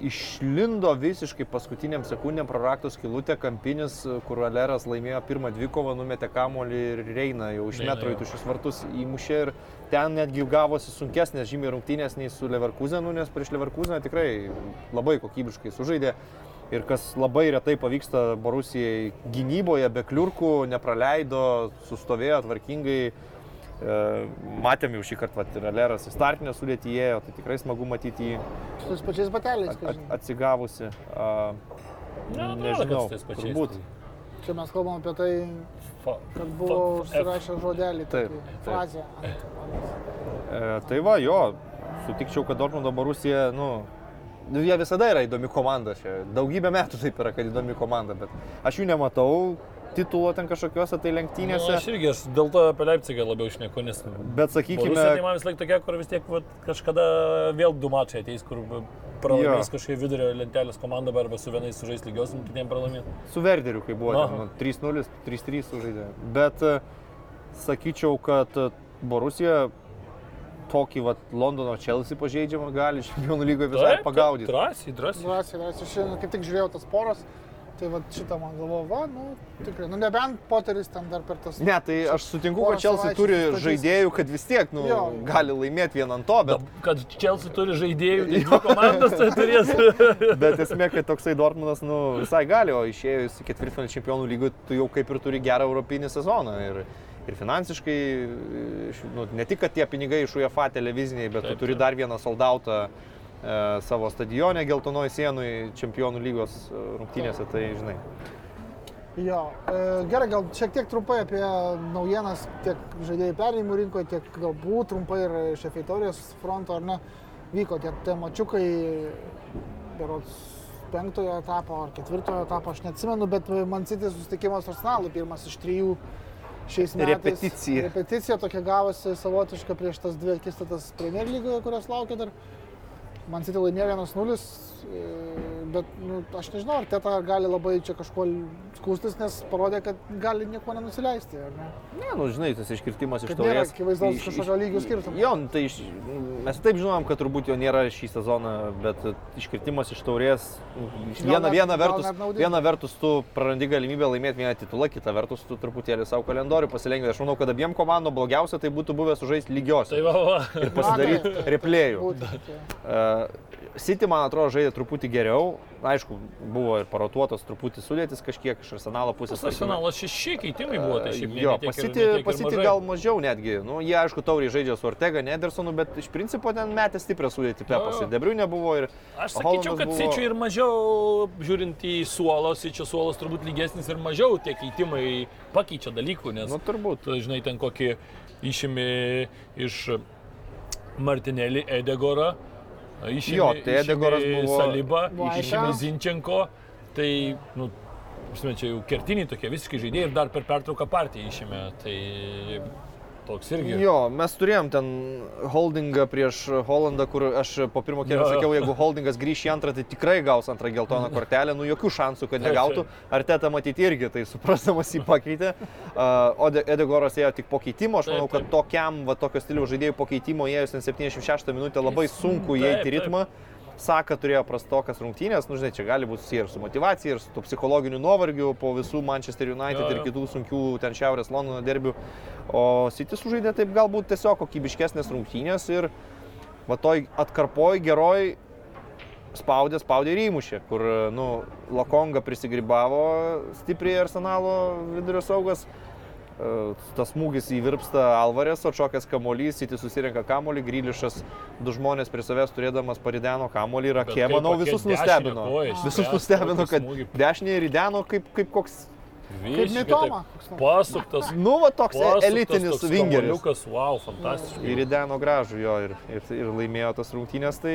išlindo visiškai paskutiniam sekundėm prarakto skilutė kampinis, kur Aleras laimėjo pirmą dvikovą, numetė kamolį ir Reina jau iš metro į tušius vartus įmušė ir ten netgi gavosi sunkesnės žymiai rungtynės nei su Leverkusenu, nes prieš Leverkuseną tikrai labai kokybiškai sužaidė. Ir kas labai retai pavyksta Borusijai gynyboje, be kliurkų, nepraleido, sustovėjo tvarkingai. E, Matėm jau šį kartą, vat, ir Aleras į startinę sudėtį įėjo, tai tikrai smagu matyti jį Su tais pačiais bateliais, at, kad atsigavusi. A, Ne, kad nežinau, turbūt. tai Čia mes kalbam apie tai, kad buvo užsirašę žodelį, Taip, frazę. E, tai va, jo, sutikčiau, kad Dortmundo Borusija, nu, nu, jie visada yra įdomi komanda čia. Daugybę metų taip yra, kad įdomi komanda, bet aš jų nematau titulo ten kažkokiuose tai Nu, lenktynėse. aš irgi, aš dėl to apie Leipzigą labiau išneku, nes... Bet Sakykime, sakykime, tai man vis laik tokia, kur vis tiek vat, kažkada vėl du mačai ateis, kur pralaimės kažkokia vidurio lentelės komanda arba su vienais sužais lygios, su kitiem pralaimės. su Verderiu, kai buvo ten, nu, 3-0, 3-3 sužaidė. Bet e, sakyčiau, kad e, Borusija tokį vat, Londono Chelsea pažeidžiamą gali čempionų lygoje visai pagaudyti. Drąsiai, drąsiai. Drąsiai, drąsiai. Aš šiandien kaip tik žiūrėjau tas poras, tai va šitą man galvoju, va, nu, tikrai, nu nebent Poteris ten dar per tas... Ne, tai aš sutinku, kad Chelsea savaičių turi sustatys. žaidėjų, kad vis tiek nu, Jo. gali laimėti vieną ant to, bet, Kad Chelsea turi žaidėjų, tai (laughs) dvi komandas tai turės. (laughs) bet esmė, kad toksai Dortmundas nu, visai gali, o išėjus į ketvirtfinalį čempionų lygų, tu jau kaip ir turi gerą europinį sezoną. Ir, ir finansiškai, iš- nu, ne tik, kad tie pinigai iš UEFA televiziniai, bet Taip, tu turi taip. dar vieną soldautą e, savo stadione geltonoj sienui čempionų lygos e, rungtynėse, tai žinai. Jo, e, gerai, gal šiek tiek trumpai apie naujienas tiek žaidėjų perėjimų rinkoje, tiek galbūt trumpai ir iš efeitorijos fronto, ar ne, vyko tie, tie mačiukai, berods penktojo etapo ar ketvirtojo etapo, aš neatsimenu, bet man City susitikimas su Arsenalu, pirmas iš trijų šiais metais. Repeticija. Repeticija tokia gavosi savotiška prieš tas dvi akistatas Premier lygoje, kurios laukia dar. Man City laimėjo 1-0, e, bet nu, aš nežinau, ar Teta gali labai čia kažkuo skūstis, nes parodė, kad gali nieko nenusileisti, ar ne? Ne, nu žinai, tas iškirtimas iš Kad nėra akivaizdaus kažkokio lygių skirtumo. Jo, nu, tai iš, mes taip žinom, kad turbūt jo nėra šį sezoną, bet iškirtimas iš taurės. nu, Viena, viena, vertus, viena vertus tu prarandi galimybę laimėti vieną titulą, kita vertus tu truputėlį savo kalendorių pasilengvė. Aš manau, kad abiem komandom blogiausia tai būtų buvę sužaisti lygios Tai va, va. ir pasidaryti replėjų. Uh, City, man atrodo, žaidė truputį geriau. Aišku, buvo ir parotuotas truputį sudėtis kažkiek iš arsenalo pusės. Arsenalas šeši keitimai buvo, tai šiaip ir pasiti mažai. gal mažiau netgi. Nu, jie, aišku, tauriai žaidžia su Ortega, Nedersonu, bet iš principo ten metė stiprią sudėti Pepas. Ir Debrių nebuvo ir... Aš sakyčiau, kad buvo- Sičių ir mažiau, žiūrint į suolą, Sičių suolas turbūt lygesnis ir mažiau tie keitimai pakeičia dalykų, nes Nu, turbūt. tu žinai ten kokį išimi iš Martinėlį Edegorą, išimi, Jo, tai Edegoras buvo- išimi Aiša. Zinčenko, tai, nu, žinai, čia jau kertiniai tokie visiškai žaidėjai ir dar per pertrauką partiją išėmė, tai toks irgi. Jo, mes turėjom ten holdingą prieš Holandą, kur aš po pirmo kelio sakiau, jeigu holdingas grįš į antrą, tai tikrai gaus antrą geltoną kortelę, nu jokių šansų, kad negautų. Ar teta matyti irgi, tai suprasdamas jį pakeitė. Uh, o De- Edegoras ėjo tik po keitimo, aš manau, kad tokiam, va, tokio stiliaus žaidėjų po keitimo įėjus ten 76 minutę labai sunku įeiti į taip. Saka turėjo prastokas rungtynės, nu žinai, čia gali būti susiję ir su motivacija, ir su psichologiniu nuovargiu po visų Manchester United Jo, ir jo. kitų sunkių ten Šiaurės Londono derbių. O City sužaidė taip galbūt tiesiog kokybiškesnės rungtynės ir va toj atkarpoj geroj spaudė, spaudė ir įmušė, kur, nu, Lakonga prisigribavo stipriai arsenalo vidurio saugas. E, Tas smūgis įvirpsta Alvarės, atšokęs kamolys, City susirenka kamolį, Grilišas du žmonės prie savęs turėdamas parideno kamolį ir Akė, manau, visus nustebino. koją Visus nustebino, kad dešinė rideno kaip, kaip koks, Kaip Mitoma. Pasuktas. nu, va toks pasuktas elitinis toks vingeris. kamuoliukas, Wow, fantastiškai. Ir įdeno gražų jo ir, ir, ir laimėjo tas rungtynės, tai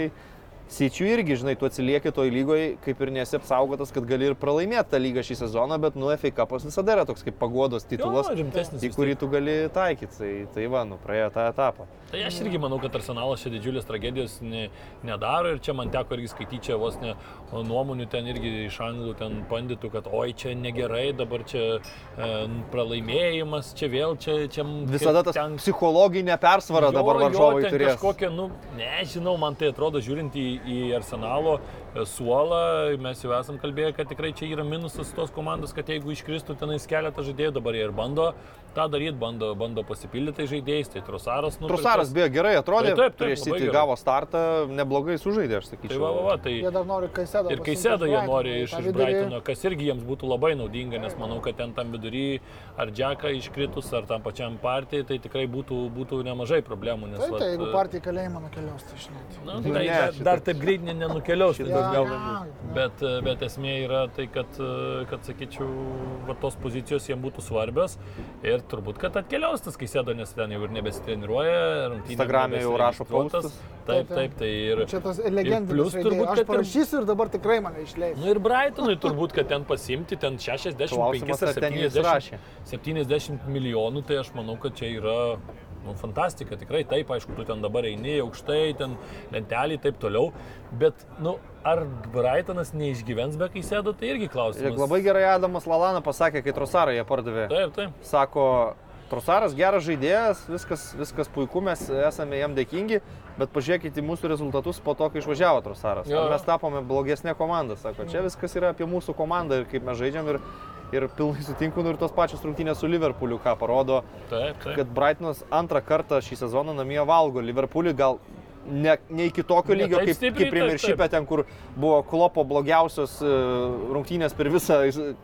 Sičių irgi, žinai, tu atsilieki toj lygoje, kaip ir nesi apsaugotas, kad gali ir pralaimėti tą lygą šį sezoną, bet nu FA Cupas visada yra toks kaip pagodos titulas, Jo, į kurį tu gali taikyti. Tai, tai va, nu, praėjo tą etapą. Tai aš irgi manau, kad Arsenalas čia didžiulės tragedijos ne, nedaro ir čia man teko irgi skaityti čia vos ne nuomonių ten irgi iš anglų ten bandytų, kad oi čia negerai, dabar čia e, pralaimėjimas, čia vėl čia... čia Visada tas ten- psichologinė persvara Jo, dabar jo, varžovai ten turės. Kažkokia, nu, nežinau, man tai atrodo, žiūrint į, į Arsenalo e, suolą, mes jau esam kalbėję, kad tikrai čia yra minusas tos komandos, kad jeigu iškristų tenais keletą žaidėjų, dabar jie ir bando tą daryti, bando, bando pasipildyti žaidėjais, tai Trusaras, nu, Trusaras beje gerai atrodė, Taip, taip, taip, prieš gerai. gavo startą, neblogai sužaidė, aš sakyčiau. Tai va, va, va, tai... Jie dar nori Kaisėdą. Ir Kaisėdą jie nori iš, iš Brightono, kas irgi jiems būtų labai naudinga, nes manau, kad ten tam vidury ar Džeką iškritus, ar tam pačiam partijai, tai tikrai būtų, būtų nemažai problemų. Nes, Taip, vat, tai jeigu partija į kalėjimą nukeliaus, tai žinai. Nu, tai ne, dar, dar taip greit ne- nenukeliaus, tai Ja, gal, bet, bet esmė yra tai, kad, kad sakyčiau, va, tos pozicijos jiems būtų svarbios ir turbūt, kad atkeliaus tas Kaisėdo, nes ten jau ir nebesitreniruoja. Instagrame jau rašo postus. Taip, Taip, taip, tai ir... Čia tas legendinis plius žaidėjas. turbūt, Aš kad ir parašysiu ir dabar tikrai mane išleis. Nu ir Brightonui turbūt, kad ten pasimti, ten 65 Klausimas, ar ar ten jis 70, rašė. 70 milijonų, tai aš manau, kad čia yra nu, fantastika, tikrai taip, aišku, tu ten dabar eini aukštai, ten lentelį ir taip toliau, bet, nu, ar Brightonas neišgyvens be kai sėdo, tai irgi Ir klausimas. labai gerai Adamas Lalana pasakė, kai Trosarą jie pardavė. Taip, taip. Sako, Trosaras geras žaidėjas, viskas, viskas puiku, mes esame jam dėkingi, bet pažiūrėkite į mūsų rezultatus po to, kai išvažiavo Trosaras. Jo. Ar mes tapome blogesnė komanda, sako, čia viskas yra apie mūsų komandą ir kaip mes žaidžiam ir, ir pilnai sutinku, nu ir tos pačios rungtynės su Liverpooliu, ką parodo, Taip, taip. kad Brightonas antrą kartą šį sezoną namie valgo Liverpoolį, gal ne, ne iki tokio Ne lygio, taip kaip, stipriai, kaip taip, Premiership'e, ten, kur buvo klopo blogiausios e, rungtynės per visą e,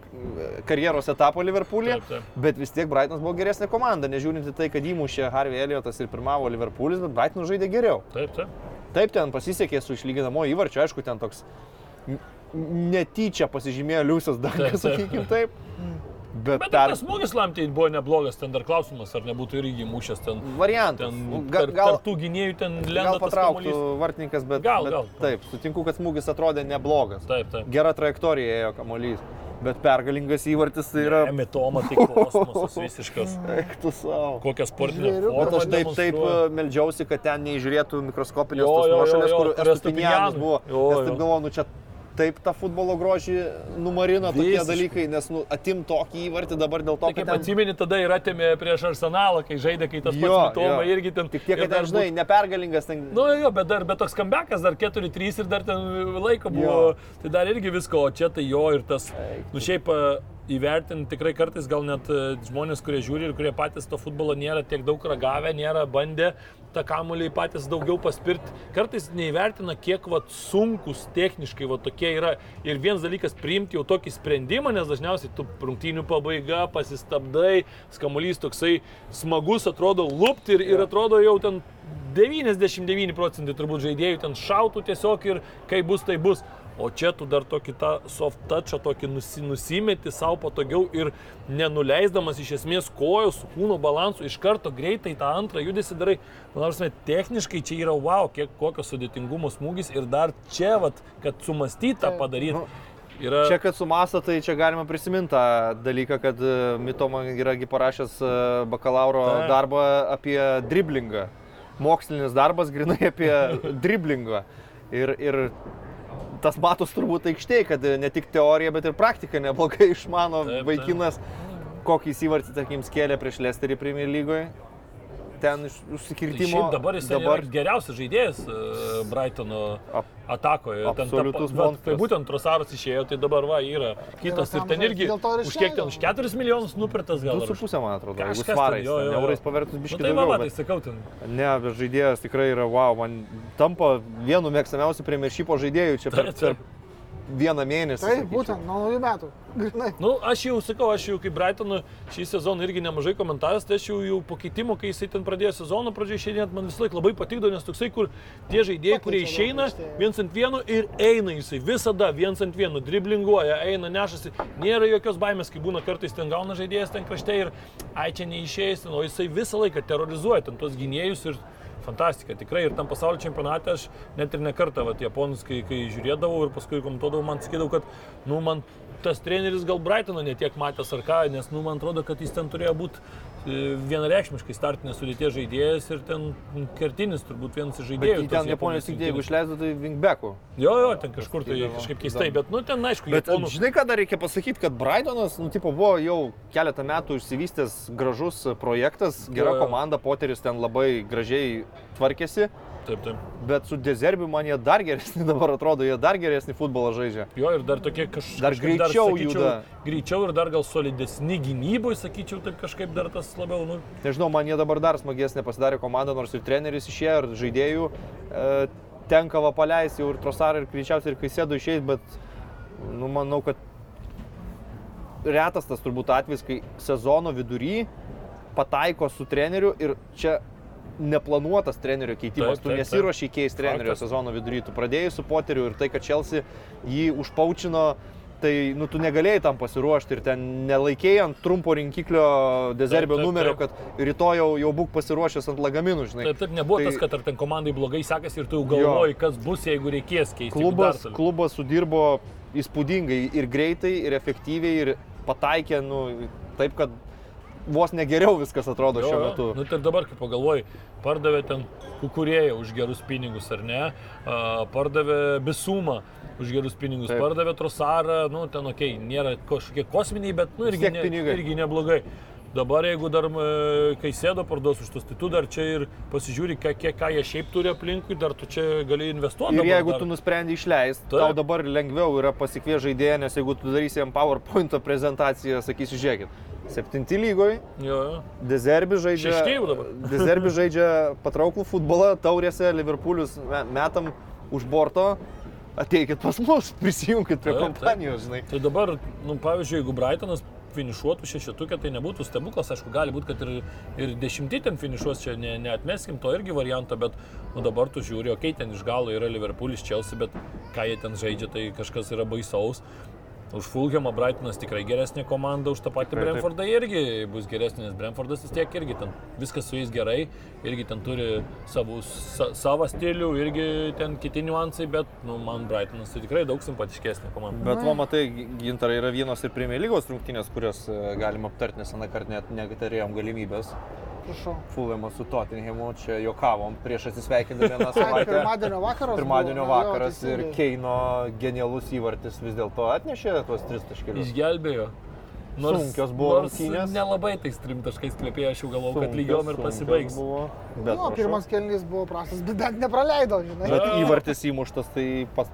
karjeros etapą Liverpool'e. Bet vis tiek Brightonas buvo geresnė komanda, nežiūrint į tai, kad įmušė Harvey Elliotas ir pirmavo Liverpoolis, bet Brightonas žaidė geriau. Taip, taip. Taip, ten pasisekė su išlyginamo įvarčiu, aišku, ten toks netyčia pasižymėjo Liusas Dankas, Taip, taip. sakykime taip. Bet, Bet per tas smūgis lamtį buvo neblogas, ten dar klausimas, ar nebūtų irgi mušęs ten. variantas. Ten Ga- gal, gal, tų gynėjų ten lenda gal patrauktų vartininkas, bet, Gal, bet gal. taip, sutinku, kad smūgis atrodė neblogas. Taip, taip. Gera trajektorija ėjo kamuolys, bet pergalingas įvartis tai yra... Emitoma tai kosmosas (laughs) visiškas. Eik tu savo. Žvėriukas. formą. Bet aš taip, taip e, meldžiausi, kad ten neižiūrėtų mikroskopinės nuošalės, kur Estupinianas buvo. Jo, jo. taip galvoju, nu čia taip tą futbolo grožį numarina tokie Visiškai. dalykai, nes nu, atim tokį įvartį dabar dėl to, Tai kad kaip ten... atsimeni, tada ir atėmė prieš Arsenalą, kai žaidė, kai tas Jo, pats Toma irgi ten. Tik tiek, kad ten, žinai, nepergalingas ten... Nu jo, bet dar bet toks kambekas, dar 4-3 ir dar ten laiko buvo, Jo. tai dar irgi visko, o čia tai jo ir tas, nu šiaip e, įvertinti tikrai kartais gal net e, žmonės, kurie žiūri ir kurie patys to futbolo nėra tiek daug ragavę, nėra bandę tą kamuolį patys daugiau paspirti, kartais neįvertina, kiek vat, sunkus techniškai vat, tokie yra. Ir vienas dalykas priimti jau tokį sprendimą, nes dažniausiai tu rungtynių pabaiga, pasistabdai, skamuolys toksai smagus atrodo lūpti ir, ir atrodo jau ten 99 procentai turbūt žaidėjų ten šautų tiesiog ir kai bus, tai bus. O čia tu dar tokį tą soft touchą, tokį nusi, nusimeti savo patogiau ir nenuleisdamas iš esmės kojos su kūno balansu iš karto greitai tą antrą judesi darai. Nors techniškai čia yra wow, kiek kokio sudėtingumo smūgis ir dar čia, vat, kad sumastytą padaryti. Yra... Čia, kad sumasta, tai čia galima prisiminti tą dalyką, kad e, Mitoma yragi parašęs e, bakalauro Taip. darbą apie driblingą. Mokslinis darbas grinai apie (laughs) driblingą. Ir, ir tas matos turbūt aikštėje, kad ne tik teorija, bet ir praktika neblogai (laughs) išmano Taip, taip. vaikinas, kokį įsivartį, tarkim, skėlė prieš Lesterį Premier lygoje. Ten iš Tai užsikirtimo. Šiaip dabar jis dabar... yra geriausias žaidėjas e, Brightono Ap- atakoje. Ten ta- absoliutus vat, monstras. Tai būtent Trosaras išėjo, tai dabar va yra kitas. Ir ten irgi ir už kiek ten, už 4 milijonus nupirktas gal. ar už- 2,5 man atrodo, jeigu Kažkas ten, svarais, jo, jo, jo. eurais pavertus Nu, biškai tai va, bet- tai sakau, ten. Ne, bet žaidėjas tikrai yra, wow, man tampa vienu mėgstamiausių Premiership'o žaidėjų čia per, per. Vieną mėnesį. Taip, sakyčiau. būtent, nuo naujų metų. Grinai. Nu, aš jau sakau, aš jau kaip Brightonų šį sezoną irgi nemažai komentaras, tai aš jau, jau po keitimo, kai jisai ten pradėjo sezoną pradžioje išeidinėti, man vis laik labai patikdavo, nes toksai, kur tie žaidėjai, kurie išeina viens ant vieno ir eina jisai, visada viens ant vieno, driblinguoja, eina, nešasi, nėra jokios baimės, kai būna kartais ten gauna žaidėjas ten krašte ir ai čia neišėjęs, o jisai visą laiką terrorizuoja ten tos gynėjus ir Fantastika, tikrai. Ir tam pasaulio čempionate aš net ir ne kartą, va, japonus, kai, kai žiūrėdavau ir paskui komentuodavau, man sakydavau, kad, nu, man tas treneris gal Brightono netiek matęs ar ką, nes, nu, man atrodo, kad jis ten turėjo būti vienareikšmiškai startinės sudėties žaidėjas ir ten kertinis turbūt vienas iš Bet žaidėjų. tos ten Japonijos rinktinė, jeigu išleido, tai Vingbekų. Jo, jo, ten kažkur tai kažkaip keistai, bet, nu, ten aišku, Bet japonų. žinai, ką dar reikia pasakyti, kad Brightonas, nu, tipo, buvo jau keletą metų išsivystęs gražus projektas, gera Jo, jo. komanda, Poteris ten labai gražiai tvarkėsi. Taip, taip. Bet su Dezerbiu man jie dar geresni (laughs) dabar atrodo, jie dar geresnį futbolą žaidžia. Jo, ir dar tokie kaž, Dar kažkaip greičiau sakyčiau, juda. Greičiau ir dar gal solidesni gynyboje, sakyčiau, taip kažkaip dar tas labiau, nu, Nežinau, man jie dabar dar smagesnė pasidarė komanda, nors ir treneris išėjo, ir žaidėjų e, tenka va paleisti jau ir Trosarą, ir greičiausiai ir Kaisėdų išeis, bet nu, manau, kad retas tas turbūt atvejis, kai sezono vidury pataiko su treneriu ir čia neplanuotas trenerio keitimas. Taip, Tu nesiuošiai keisti trenerio Faktas. sezono vidury, tu pradėjai su poteriu ir tai, kad Chelsea jį užpaučino, tai nu, tu negalėjai tam pasiruošti ir ten nelaikėjai ant trumpo rinkiklio dezerbio Taip, taip, numerio, taip. kad rytoj jau, jau būk pasiruošęs ant lagaminų, žinai. taip, taip nebuvo Tai- tas, kad ar ten komandai blogai sekasi ir tu jau galvoji, kas bus, jeigu reikės keisti. Klubas, klubas sudirbo įspūdingai ir greitai, ir efektyviai, ir pataikė, nu, taip, kad vos negeriau viskas atrodo Jo, šiuo metu. Nu, tai dabar, kaip pagalvoji, pardavė ten kukurėją už gerus pinigus, ar ne? A, pardavė bisumą už gerus pinigus, Taip. Pardavė trosarą, nu, ten, okei, okay, nėra kažkokie kosminiai, bet, nu, irgi, ne, pinigai. irgi neblogai. Dabar jeigu dar, kai sėdo parduos už tos, tai tu dar čia ir pasižiūri, ką, kiek, ką jie šiaip turi aplinkui, dar tu čia gali investuoti. Ir jeigu dar. tu nusprendai išleisti, tau dabar lengviau yra pasikviesti žaidėją, nes jeigu tu darysi jam PowerPoint prezentaciją, sakysi, žiūrėkit, septinti lygoje, Jo, jo. Dezerbi žaidžia, Šešti jau dabar. Dezerbi žaidžia patrauklų futbolą, taurėse Liverpoolis me- metam už borto, ateikit pas mus, (laughs) prisijungkit prie Taip, taip. kompanijos, žinai. Tai dabar, nu, pavyzdžiui, jeigu Brightonas finišuotų šešetukė, tai nebūtų stebuklas, aišku, gali būti, kad ir, ir dešimtį ten finišuos, čia ne, neatmeskim to irgi varianto, bet nu, dabar tu žiūri, okei, okay, ten iš galo yra Liverpoolis, Chelsea, bet ką jie ten žaidžia, tai kažkas yra baisaus. Už Fulhamą Brightonas tikrai geresnė komanda, už tą patį Tikrai taip. Brentfordą irgi bus geresnė, nes Brentfordas vis tiek irgi ten viskas su jais gerai, irgi ten turi savų, sa, savo stilių, irgi ten kiti niuansai, bet nu, man Brightonas tai tikrai daug simpatiškesnė komanda. Bet va, matai, gintarai yra vienos ir Premier lygos rungtynės, kurias e, galim aptarti, nes aną kartą net neturėjom galimybės. Prašau. Fulėmo su Tottenhamu, čia juokavom prieš atsisveikindami vieną Ai, (laughs) savaitę. Pirmadienio vakaras. Pirmadienio buvo, jo, vakaras ir teisingai. Keino genialus įvartis vis dėlto atnešė tuos tris taškelius. Išgelbėjo. Sunkios buvo nors rungtynės. nelabai tais trim taškais klėpėjo, aš jau galvojau, kad lygiom ir pasibaigs. Buvo, bet Jo, pirmas kelnys buvo prastas, bet bent nepraleido, žinai. Bet Jo. įvartis įmuštas tai pas,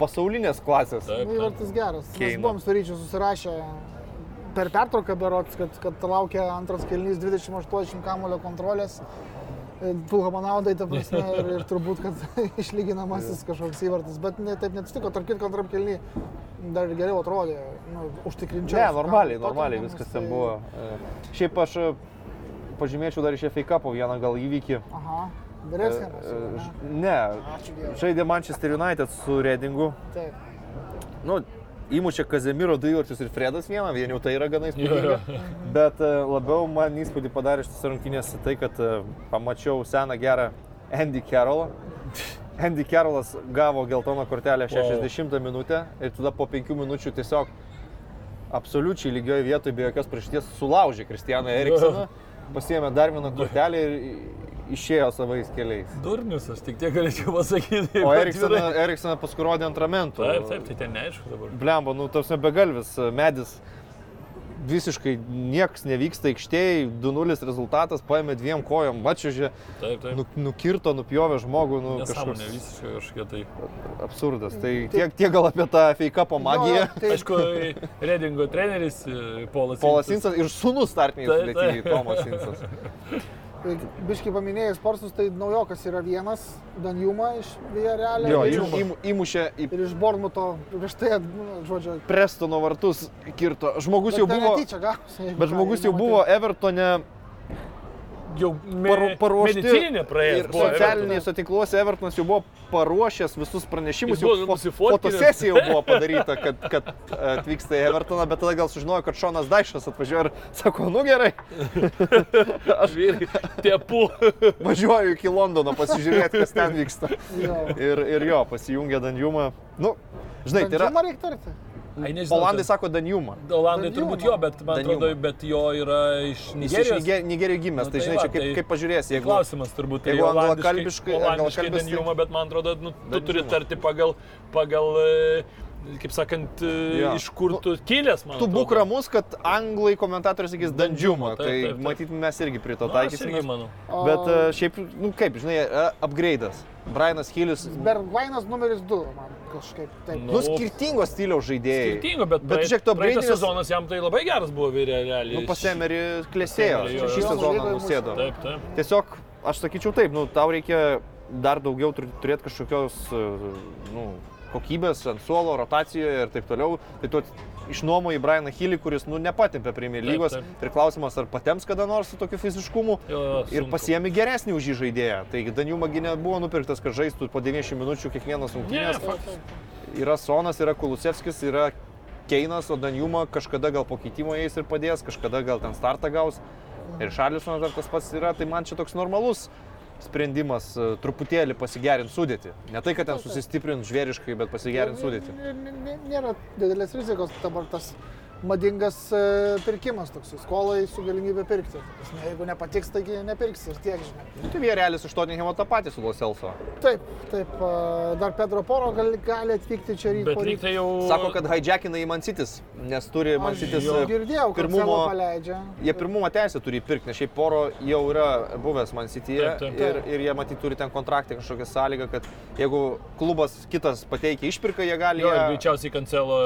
pasaulinės klasės. Taip, Nu, taip. Įvartis geras. Mes Keino. buvom su ryčiu susirašę per pertrauką berots, kad, kad laukia antras kelnys 20-80 kamulio kontrolės. Fulhamo naudai, ta prasme, ir, ir turbūt, kad (laughs) išlyginamasis kažkoks įvartis, bet ne, taip neatsitiko, tarp kitko antram kelny dar geriau atrodė, nu, užtikrinčiau. Ne, normaliai, normaliai viskas ten buvo. E, Šiaip aš e, pažymėčiau dar iš FA Cupo vieną gal įvykį. Aha, E, e, ž- Ne, žaidė Manchester United su Redingu. Taip. Nu, įmušė Kazemiro du įvarčius ir Fredas vieną, vien jau tai yra gana įspūdinga. Bet e, labiau man įspūdį padarė šitas rungtynės tai, kad e, pamačiau seną gerą Andy Carrollą. Andy Carrollas gavo geltoną kortelę Wow. 60 minutę ir tada po 5 minučių tiesiog absoliučiai lygioje vietoje be jokios priešties sulaužė Kristianą Eriksoną, (laughs) pasiėmė dar vieną kortelę ir išėjo savais keliais. Durnius, aš tik tiek galėčiau pasakyti. O bet Eriksoną. Eriksoną paskui rodė antramentų. Taip, taip, tai ten neaišku dabar. Blemba, nu, tas begalvis medis. Visiškai niekas nevyksta aikštėje, 2-0 rezultatas, paėmė dviem kojom, mačiužė, Taip, taip. nu, nukirto, nupjovė žmogų, nu, kažkoks visiškai kažkokia tai. absurdas. Tai tiek, tiek gal apie tą feika po magiją. Jo, tai, Aišku, Redingo treneris e, Polas. Polas Insas. Insas ir startiniai Taip, sudėtiniai, taip. Tomas Insas. (laughs) tai biškai paminėjai sportus, tai naujokas yra vienas, Danjuma iš Villarrealio. Jo, ir, įmu- įmušė į ir iš Bormuto prieš tai, nu, žodžiu, Prestono vartus kirto. Žmogus bet jau buvo, netyčia jeigu bet žmogus jau buvo Evertone Jau me, paru, paruošti. Medicininė praėjo. Ir socialiniuose tinkluose Evertonas jau buvo paruošęs visus pranešimus, jau fo- fotosesija jau buvo padaryta, kad, kad atvyksta į Evertoną, bet tada gal sužinojo, kad Šonas Daišas atvažiuoja ir sako, nu gerai, (laughs) Aš vyrai. Tiepu. (laughs) važiuoju iki Londono pasižiūrėti, kas ten vyksta. Jo. Ir, ir jo, pasijungė Danjumą. Nu, žinai, tai yra... Danjuma. Ai, nežinau, Olandai ten- sako Danjumą. Olandai Danjuma. turbūt jo, bet man Danjuma. atrodo, bet jo yra iš Jis iš Nigerijos. Niger- Nigerijos gimęs, Nu, tai tai žinai, va, čia kaip, tai- kaip pažiūrėsi, jeigu... Klausimas turbūt, tai jeigu olandiškai- anglakalbiškai- tai- Danjuma, bet man atrodo, nu, tu turi Danjuma. tarti pagal, pagal e, kaip sakant, Jo. ja. iš kur tu kilęs, man. Tu būk atrodo. ramus, kad anglai komentatorius sakys Dandžiumą. Taip, Tai taip, taip. matyt, mes irgi prie to Nu, taikysime. Bet e, šiaip, nu kaip, žinai, e, upgrade'as. Brianas Hillis. Bergvainas numeris 2, man kažkaip taip. Nu, Nu, skirtingos stiliaus žaidėjai. Skirtingo, bet, Bet žiūrėk, tu praeitas upgrade'inęs- sezonas jam tai labai geras buvo realiai. Nu, pasemeri klėsėjo. Šį sezoną nusėdo. Taip, taip. Tiesiog, aš sakyčiau taip, nu, tau reikia dar daugiau tur- turėti kažkokios e, nu, kokybės ant suolo, rotacijoje ir taip toliau. Tai tu išnuomoji Brianą Hilį, kuris nu, nepatimpė Premier Taip, lygos. taip. Ir klausimas, ar patems kada nors su tokiu fiziškumu. Jo, jo, Ir sunku. pasiemi geresnį už jį žaidėją. Taigi Daniuma gi nebuvo nupirktas, kad žaistų po 90 minučių kiekvienas rungtynės. Yra Sonas, yra Kulusevskis, yra Keinas, o Danjuma kažkada gal po keitimo eis ir padės, kažkada gal ten startą gaus. Ir Šarlisonas dar tas pats yra, tai man čia toks normalus sprendimas e, truputėlį pasigerinti sudėti. Ne tai, kad ten susistiprint žvėriškai, bet pasigerint sudėti. N- n- n- Nėra didelės rizikos dabar tas madingas e, pirkimas toks, skolai su galimybė pirkti. Prasme, Jeigu nepatiks, taigi nepirksi ir tiek, žinai. Nu, tai Vierelis iš Tottenhamo tą patį su Loselso. Taip, taip, e, dar Pedro Poro gali, gali atvykti čia ryte. Bet tai jau... Sako, kad hijackina į Mansitis, nes turi Mansitis Aš girdėjau, kad pirmumo, paleidžia. jie pirmumo teisę turi pirkti, nes šiaip poro jau yra buvęs Mansityje ir, ir jie matyt turi ten kontraktą kažkokią sąlygą, kad jeigu klubas kitas pateikia išpirką, jie gali... Jo, ir ją- greičiausiai kancelo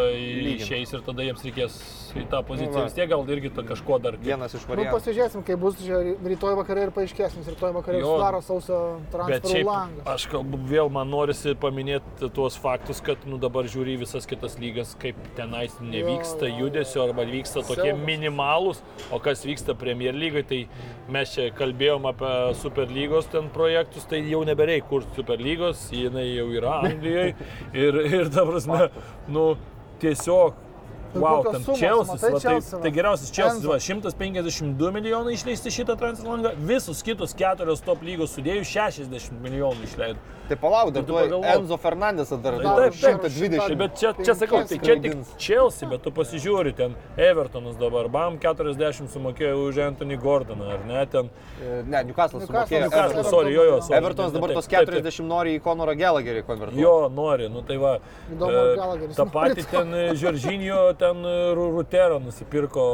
išeis ir tada jiems reikės į tą poziciją. Nu va. Vis tiek gal irgi to kažko dar. Vienas iš Nu, variantų. pasižiūrėsim, kai bus čia rytoj vakarė ir paaiškės, nes rytoj vakarė Jo. sudaro sausio transferų langą. aš kalbu vėl, man norisi paminėti tuos faktus, kad nu, dabar žiūri visas kitas lygas, kaip tenais nevyksta jo, jo. judesio arba vyksta tokie Siaubas. minimalūs, o kas vyksta Premier lygai, tai mes čia kalbėjom apie Superlygos ten projektus, tai jau nebereik kur Superlygos, jinai jau yra Anglijoje (laughs) ir, ir ta prasme, nu tiesiog Wow, sumos, Čelsis, matai, va, tai, tai geriausias Čelsis, Enzo. va, 152 milijonai išleisti šitą transfer langą, visus kitus keturios top lygos sudėjus 60 milijonų išleido. Tai palauk, dar tu. Enzo Fernandesas dar Tai taip, taip. 120. Tai bet čia, čia sakau, tai čia tik. Chelsea, bet tu pasižiūri, ten Evertonas dabar, bam, 40 sumokėjo už Anthony Gordoną, ar ne, ten E, Ne, Newcastle Newcastle, sumokėjo. Newcastle, sorry, jo, jo, sorry. Evertonas dabar tos taip, taip. 40 nori į Konorą Gelagerį konvertuoti. Jo, nori, nu tai va. Įdomu, e, Gallagheris Ta nori pati ten e, Žoržinio, (laughs) ten e, Ru- Rutero nusipirko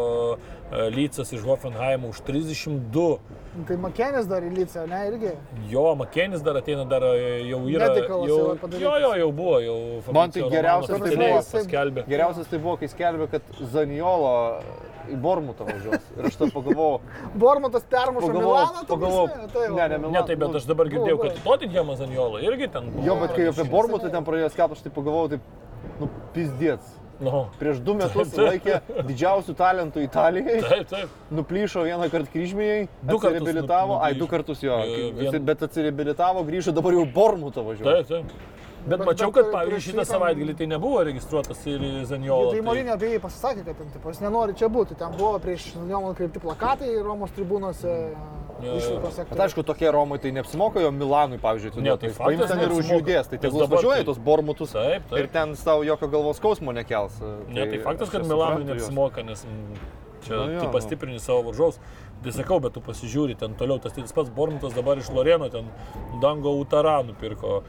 e, Lycas iš Hoffenheimo už 32. Tai Makenis dar į Lycę, ne, irgi. Jo, Makenis dar ateina, dar e, jau yra. Medikalas jau Jau, jo, jo, jau buvo, jau. Man tai geriausias tai buvo- paskelbė. Geriausias tai buvo, kai skelbė, kad Zaniolo į Bormutą važiuos. Ir aš tam pagalvojau, (laughs) Bormatas permuša pagalvojau, Milaną, tu pagalvojau. Tai. Ne, ne, Milaną. Ne, tai bet aš dabar girdėjau, kad Tottenhamas Anjola irgi ten buvo. Jo, bet kai apie Bormutą ten pradėjo skelbti, aš tai pagalvojau, taip, nu, pizdėts. Nu, Prieš du metus Taip, taip. laikė didžiausių talentų Italijai. taip, taip. Nuplyšo vieną kartą kryžmėjai, Du kartus atsireabilitavo, nup- ai, du kartus jo, E, vien- bet atsireabilitavo, grįžo, dabar jau Bormutą važiuoja. Taip, taip. Bet Bet- mačiau, bet kad pavyzdžiui šitą savaitgalį tai nebuvo registruotas ir Zanjola. Tai Morinė apie jį pasisakė, kad ten, tipo, jis nenori čia būti. Ten buvo prieš Jonų kreipti plakatai Romos tribūnose Jo, išvykos Bet aišku, tokie Romai tai neapsimoka jo Milanui, pavyzdžiui, Ne, atiduoti. tai faktas ten ir užjudės, tai tegul važiuoja tai- tos bormutus Taip, taip. ir ten tau jokio galvos skausmo nekels. Ne, tai faktas, aš kad Milanui neapsimoka, nes mm, čia Nu jo, tu nu. pastiprini savo varžovus. Tai sakau, bet tu pasižiūri ten toliau, tas, tas pats Bormutas dabar iš Loreno, ten Dango Utara nupirko.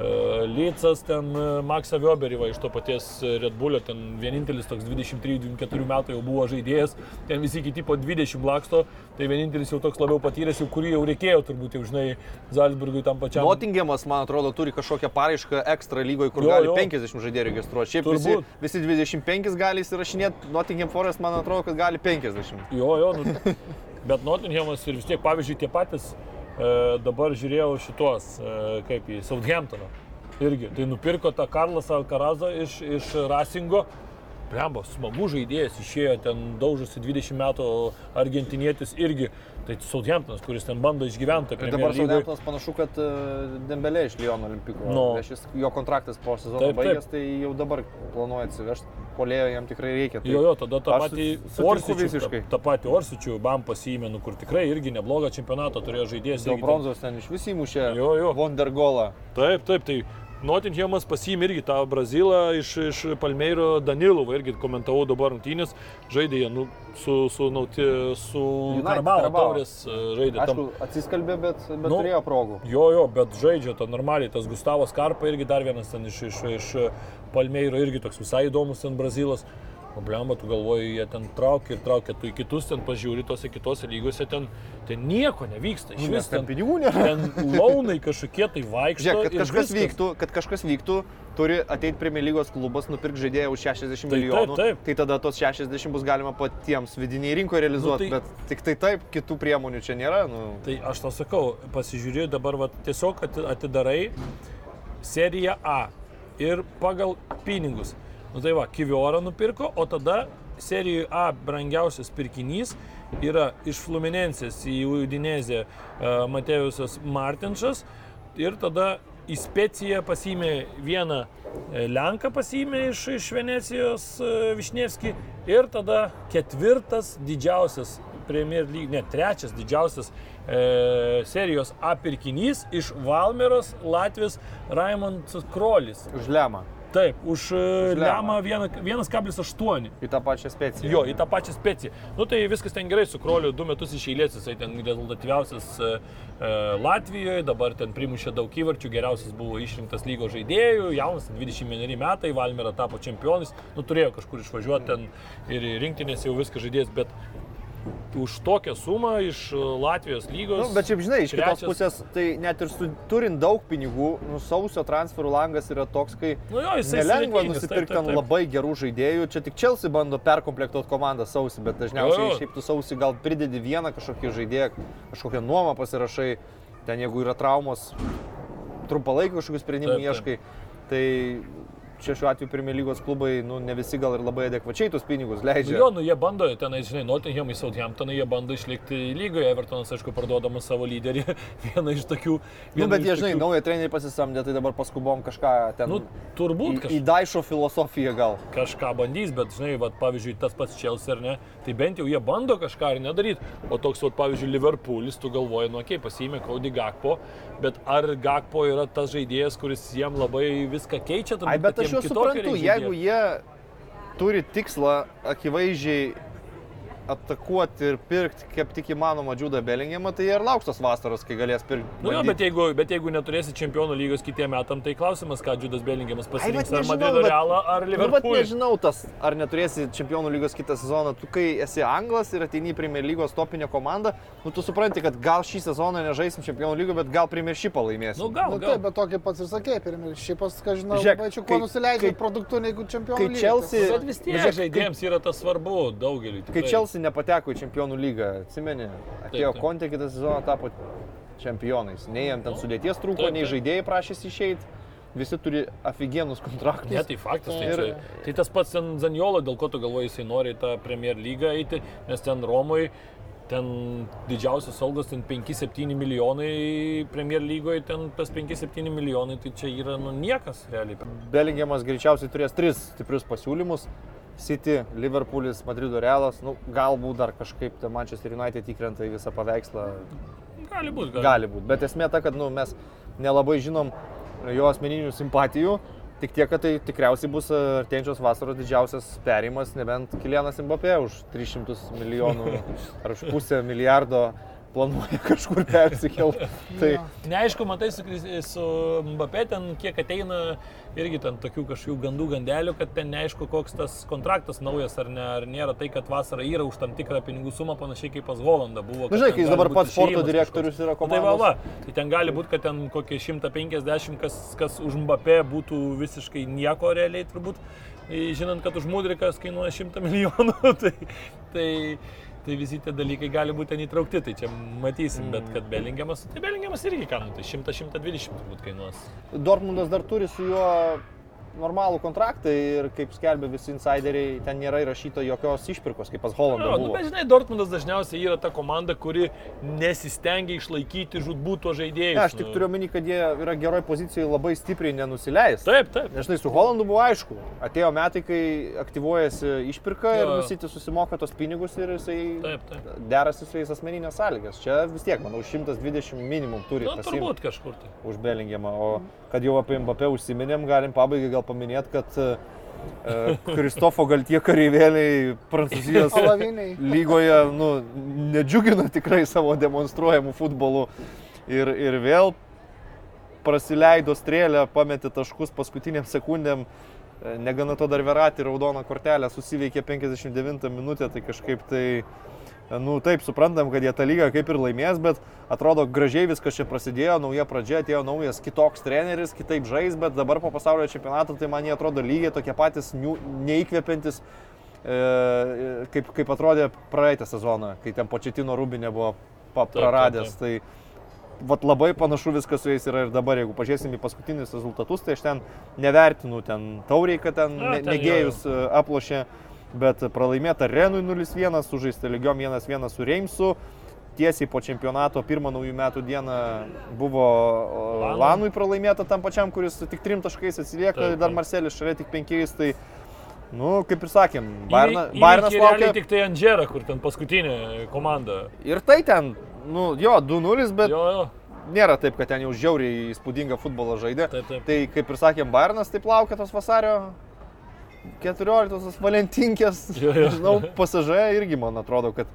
E, Lycas ten e, Maksą Wioberį va, iš to paties Red Bullio, ten vienintelis toks 23-24 metų jau buvo žaidėjas, ten visi kiti po 20 laksto, tai vienintelis jau toks labiau patyręs, jau kurį jau reikėjo turbūt, jau žinai, Zalzburgui tam pačiam. Nottingiamas, man atrodo, turi kažkokią paraišką ekstra lygoje, kur Jo, gali jo. 50 žaidėjų registruoti. Šiaip visi, visi 25 gali įsirašinėti, Nottingham Forest, man atrodo, kad gali 50. Jo, jo, nu, (laughs) bet Nottinghamas ir vis tiek, pavyzdžiui, tie patys, e, dabar žiūrėjau šitos, e, kaip į Southamptoną. Irgi, tai nupirko tą Karlasą Alkarazą iš, iš Rasingo. Blembo, smagu žaidėjas, išėjo ten daužosi 20 metų argentinietis irgi. Tai Southamptonas, kuris ten bando išgyventi. Ir dabar Southamptonas panašu, kad uh, Dembelė iš Lyono olimpiko. Nu. Šis, jo kontraktas po sezono baigęs, tai jau dabar planuoja atsivežti. Polėjo jam tikrai reikia. Tai Jo, jo, tada tą patį Orsičių, tą, tą patį Orsičių bam pasiėmė, nu, kur tikrai irgi neblogą čempionatą turėjo žaidėjas. Ten- bronzos ten iš vis įmušė Jo, jo. Vondergolą. Taip, taip, tai Nottinghamas pasiėmė irgi tą Brazilą iš, iš Palmeiro Danilovą, irgi komentavau dabar rungtynės, žaidė jie nu, su, su, nauti, su Karabalo. taurės e, žaidė. tam- Aišku, atsiskalbė, bet, bet Nu, turėjo progų. Jo, jo, bet žaidžia to normaliai, tas Gustavas Karpa irgi dar vienas ten iš, iš, iš Palmeiro irgi toks visai įdomus ten Brazilas. Problema, tu galvoji, jie ten traukia ir traukia, tu į kitus ten pažiūri, tose kitose lygose ten, ten nieko nevyksta. Iš Nu, vis nes ten ten pinigų nėra. Ten launai kažkokie tai vaikšto. Žiūrėk, kad kažkas, viskas. vyktų, kad kažkas vyktų, turi ateiti Premier lygos klubas, nupirkti žaidėją už 60 Taip, milijonų. taip, taip. Tai tada tos 60 bus galima patiems vidiniai rinkoje realizuoti, Nu, tai- tai... bet tik tai taip, kitų priemonių čia nėra. Nu, Tai aš tau sakau, pasižiūrėjau dabar va, tiesiog ati- atidarai seriją A ir pagal pinigus. Nu tai va, Kiviorą nupirko, o tada serijoje A brangiausias pirkinys yra iš Fluminenses į Udinezę uh, Matėjusas Martinšas ir tada į Speciją pasimė vieną e, Lenką pasimė iš, iš Venecijos e, Višnevski ir tada ketvirtas didžiausias Premier League, ne, trečias didžiausias e, serijos A pirkinys iš Valmeros Latvijos Raimondas Krolis. už lemą. Taip, už, už lemą. lemą 1,8. Į tą pačią speciją. Jo, į tą pačią speciją. Nu tai viskas ten gerai su Kroliu, du metus iš eilės jisai ten rezultatyviausias e, e, Latvijoje, dabar ten primušė daug įvarčių, geriausias buvo išrinktas lygos žaidėjų, jaunas, 21 metai, Valmera tapo čempionais, nu turėjo kažkur išvažiuoti ten ir rinktinės jau viską žaidės, bet už tokią sumą iš e, Latvijos lygos. Nu, bet šiaip žinai, iš kitos trečias- pusės, tai net ir su, turint daug pinigų, nu, sausio transferų langas yra toks, kai Nu jo, nelengva nusipirkti taip. labai gerų žaidėjų. Čia tik Chelsea bando perkomplektuoti komandą sausį, bet dažniausiai Jo, jo. šiaip tu sausį gal pridedi vieną kažkokį žaidėją, kažkokią nuomą pasirašai, ten jeigu yra traumos, trumpalaikių kažkokių sprendimų Taip, taip. ieškai. Tai čia šiuo atveju Premier lygos klubai, nu, ne visi gal ir labai adekvačiai tus pinigus Nu leidžia. jo, nu jie bando, tenai, žinai, Nottinghamai, Southamptonai, jie bando išlikti lygoje, Evertonas, aišku, parduodamas savo lyderį, (laughs) vieną iš tokių. Nu, vieną bet jie, žinai, tokių- naują trenerį pasisamdė, tai dabar paskubom kažką ten... Nu, turbūt į, į Daišo filosofiją gal. kažką bandys, bet žinai, vat, pavyzdžiui, tas pats Chelsea ar ne, tai bent jau jie bando kažką ar nedaryti. O toks, vat, pavyzdžiui, Liverpoolis, tu galvoji, nu, okei, okay, pasiėmė Kaudį Gakpo, bet ar Gakpo yra tas žaidėjas, kuris jiem labai viską keičia? turbūt, Ai, bet aš jau suprantu, jeigu jie turi tikslą akivaizdžiai atakuoti ir pirkti kaip tik įmanoma Džudą Belingiamą, tai ir lauks tos vasaros, kai galės pirkti. Nu jo, bet jeigu, bet jeigu neturėsi čempionų lygos kitiem metam, tai klausimas, ką Džudas Belingiamas pasirinks, ar Madrido Realą, ar Nu, bet Liverpoolį. nežinau tas, ar neturėsi čempionų lygos kitą sezoną. Tu kai esi anglas ir ateini į Premier lygos topinę komandą, nu tu supranti, kad gal šį sezoną nežaisim čempionų lygos, bet gal Premier šipą laimėsim. Nu gal, Nu, gal. taip, bet tokį pats ir sakė, pirmie. Šiaip pas, ką žinau, kai- kuo nusileidžia kai- produktų negu čempionų. kai lyga. Chelsea- Bet vis tiek žaidėjams yra tas svarbu daugeliu. Kai Chelsea nepateko į čempionų lygą, atsimeni, atėjo. Kontė kitą sezoną tapo čempionais. Nei jam ten sudėties trūko, Taip, nei taip. žaidėjai prašėsi išeiti. Visi turi aфиgenus kontraktus. Ne, tai faktas. Tai, Ir- čia, tai tas pats ten Zanjolo, dėl ko tu galvoji, jisai nori tą Premier lygą eiti, nes ten Romoje, ten didžiausias algas, ten 5-7 milijonai Premier lygoje, ten tas 5-7 milijonai, tai čia yra nu niekas realiai. Belingiamas greičiausiai turės tris stiprius pasiūlymus. City, Liverpoolis, Madrido Realas, nu, galbūt dar kažkaip ten Manchester United įkrenta į visą paveikslą. Gali būti, gali. Gali būti. Bet esmė ta, kad nu, mes nelabai žinom jo asmeninių simpatijų. Tik tiek, kad tai tikriausiai bus artėjančios vasaros didžiausias perimas, nebent Kilienas Mbappé už 300 milijonų (laughs) ar už pusę milijardo planuoja kažkur persikelti. (laughs) Tai. Neaišku, matai, su, su Mbappé ten kiek ateina irgi ten tokių kažkokių gandų gandelių, kad ten neaišku, koks tas kontraktas naujas ar, ne, ar nėra tai, kad vasarą yra už tam tikrą pinigų sumą, panašiai kaip pas Holandą buvo. Na, kad žinai, kai jis dabar pats sporto direktorius yra Nu, Tai va, komandos. va, tai ten gali būti, kad ten kokie 150, kas, kas už Mbappé būtų visiškai nieko realiai turbūt, žinant, kad už Mudrikas kainuoja 100 milijonų, (laughs) tai, tai, tai visi tie dalykai gali būti ten įtraukti, tai čia matysim, bet kad Belingiamas, tai Belingiamas irgi nu, tai 100-120 turbūt kainuos. Dortmundas dar turi su juo normalų kontraktą ir kaip skelbia visi insideriai, ten nėra įrašyta jokios išpirkos, kaip pas Holandą Jo, nu, bet žinai, Dortmundas dažniausiai yra ta komanda, kuri nesistengia išlaikyti žudbūto žaidėjų. Ne, aš tik turiu omeny, kad jie yra geroj pozicijoje labai stipriai nenusileis. Taip, taip. Nes žinai, su Holandu buvo aišku. Atėjo metai, kai aktyvuojasi išpirka ir Jo. nusiti susimoka tos pinigus ir jisai Taip, taip. derasi su jais asmeninės sąlygas. Čia vis tiek, manau, 120 minimum turi Na, pasiimti turbūt kažkur tai. už Belingiamą. O kad jau apie Mbappé užsiminėm, galim pabaigai gal paminėti, kad e, Kristofo gal tie kareivėliai Prancūzijos (laughs) lygoje nu, nedžiugina tikrai savo demonstruojamų futbolų. Ir, ir vėl prasileido strėlę, pametė taškus paskutiniam sekundėm. E, Negana to dar Verati raudoną kortelę susiveikė 59 minutę, tai kažkaip tai, e, nu taip, suprantam, kad jie tą lygą kaip ir laimės, bet atrodo gražiai viskas čia prasidėjo, nauja pradžia, atėjo naujas kitoks treneris, kitaip žais, bet dabar po pasaulio čempionato tai man jie atrodo lygiai tokie patys neįkvepiantis, e, kaip, kaip atrodė praeitą sezoną, kai ten početino rūbinė buvo pa- taip, praradęs. Tai, Vat labai panašu viskas su jais yra ir dabar, jeigu pažiūrėsim į paskutinius rezultatus, tai aš ten nevertinu ten tauriai, kad ten, ne, ten negėjus e, aplošė, bet pralaimėta Renui 0-1, sužaista lygiom 1-1 su Reimsu. Tiesiai po čempionato pirmą naujų metų dieną buvo Lanui. Lanui pralaimėta tam pačiam, kuris tik trim taškais atsilieka, Taip, ir dar taip. Marcelis šalia tik penkiais. Tai, nu, kaip ir sakėm, realiai laukia. tik tai Andžera, kur ten paskutinė komanda. Ir tai ten, nu, jo, 2-0, bet Jo, jo. nėra taip, kad ten jau žiauriai įspūdingą futbolą žaidė. Taip, taip. Tai kaip ir sakėm, Bairnas taip laukia tos vasario 14-osios valentinkės. Jo, jo. Žinau, pasažai irgi man atrodo, kad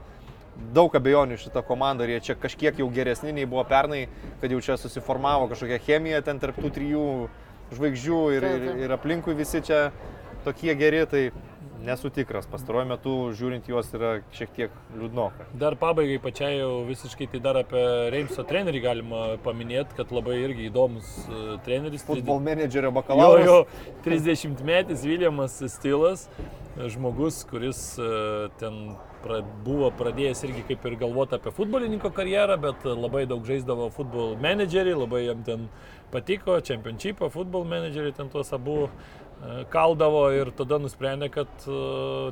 daug abejonių šitą komandą ir jie čia kažkiek jau geresni nei buvo pernai, kad jau čia susiformavo kažkokia chemija ten tarp tų trijų žvaigždžių ir, ir, ir aplinkui visi čia tokie geri, tai nesu tikras. Pastaruoju metu žiūrint juos yra šiek tiek liūdnoka. Dar pabaigai pačiai jau visiškai tai dar apie Reimso trenerį galima paminėti, kad labai irgi įdomus e, treneris. Futbol menedžerio Jo, bakalauras. jo, 30 metis Viljamas Stilas, žmogus, kuris e, ten pra, buvo pradėjęs irgi kaip ir galvoti apie futbolininko karjerą, bet labai daug žaisdavo futbol menedžerį, labai jam ten patiko, championshipą, futbol menedžerį ten tuos abu e, kaldavo ir tada nusprendė, kad e,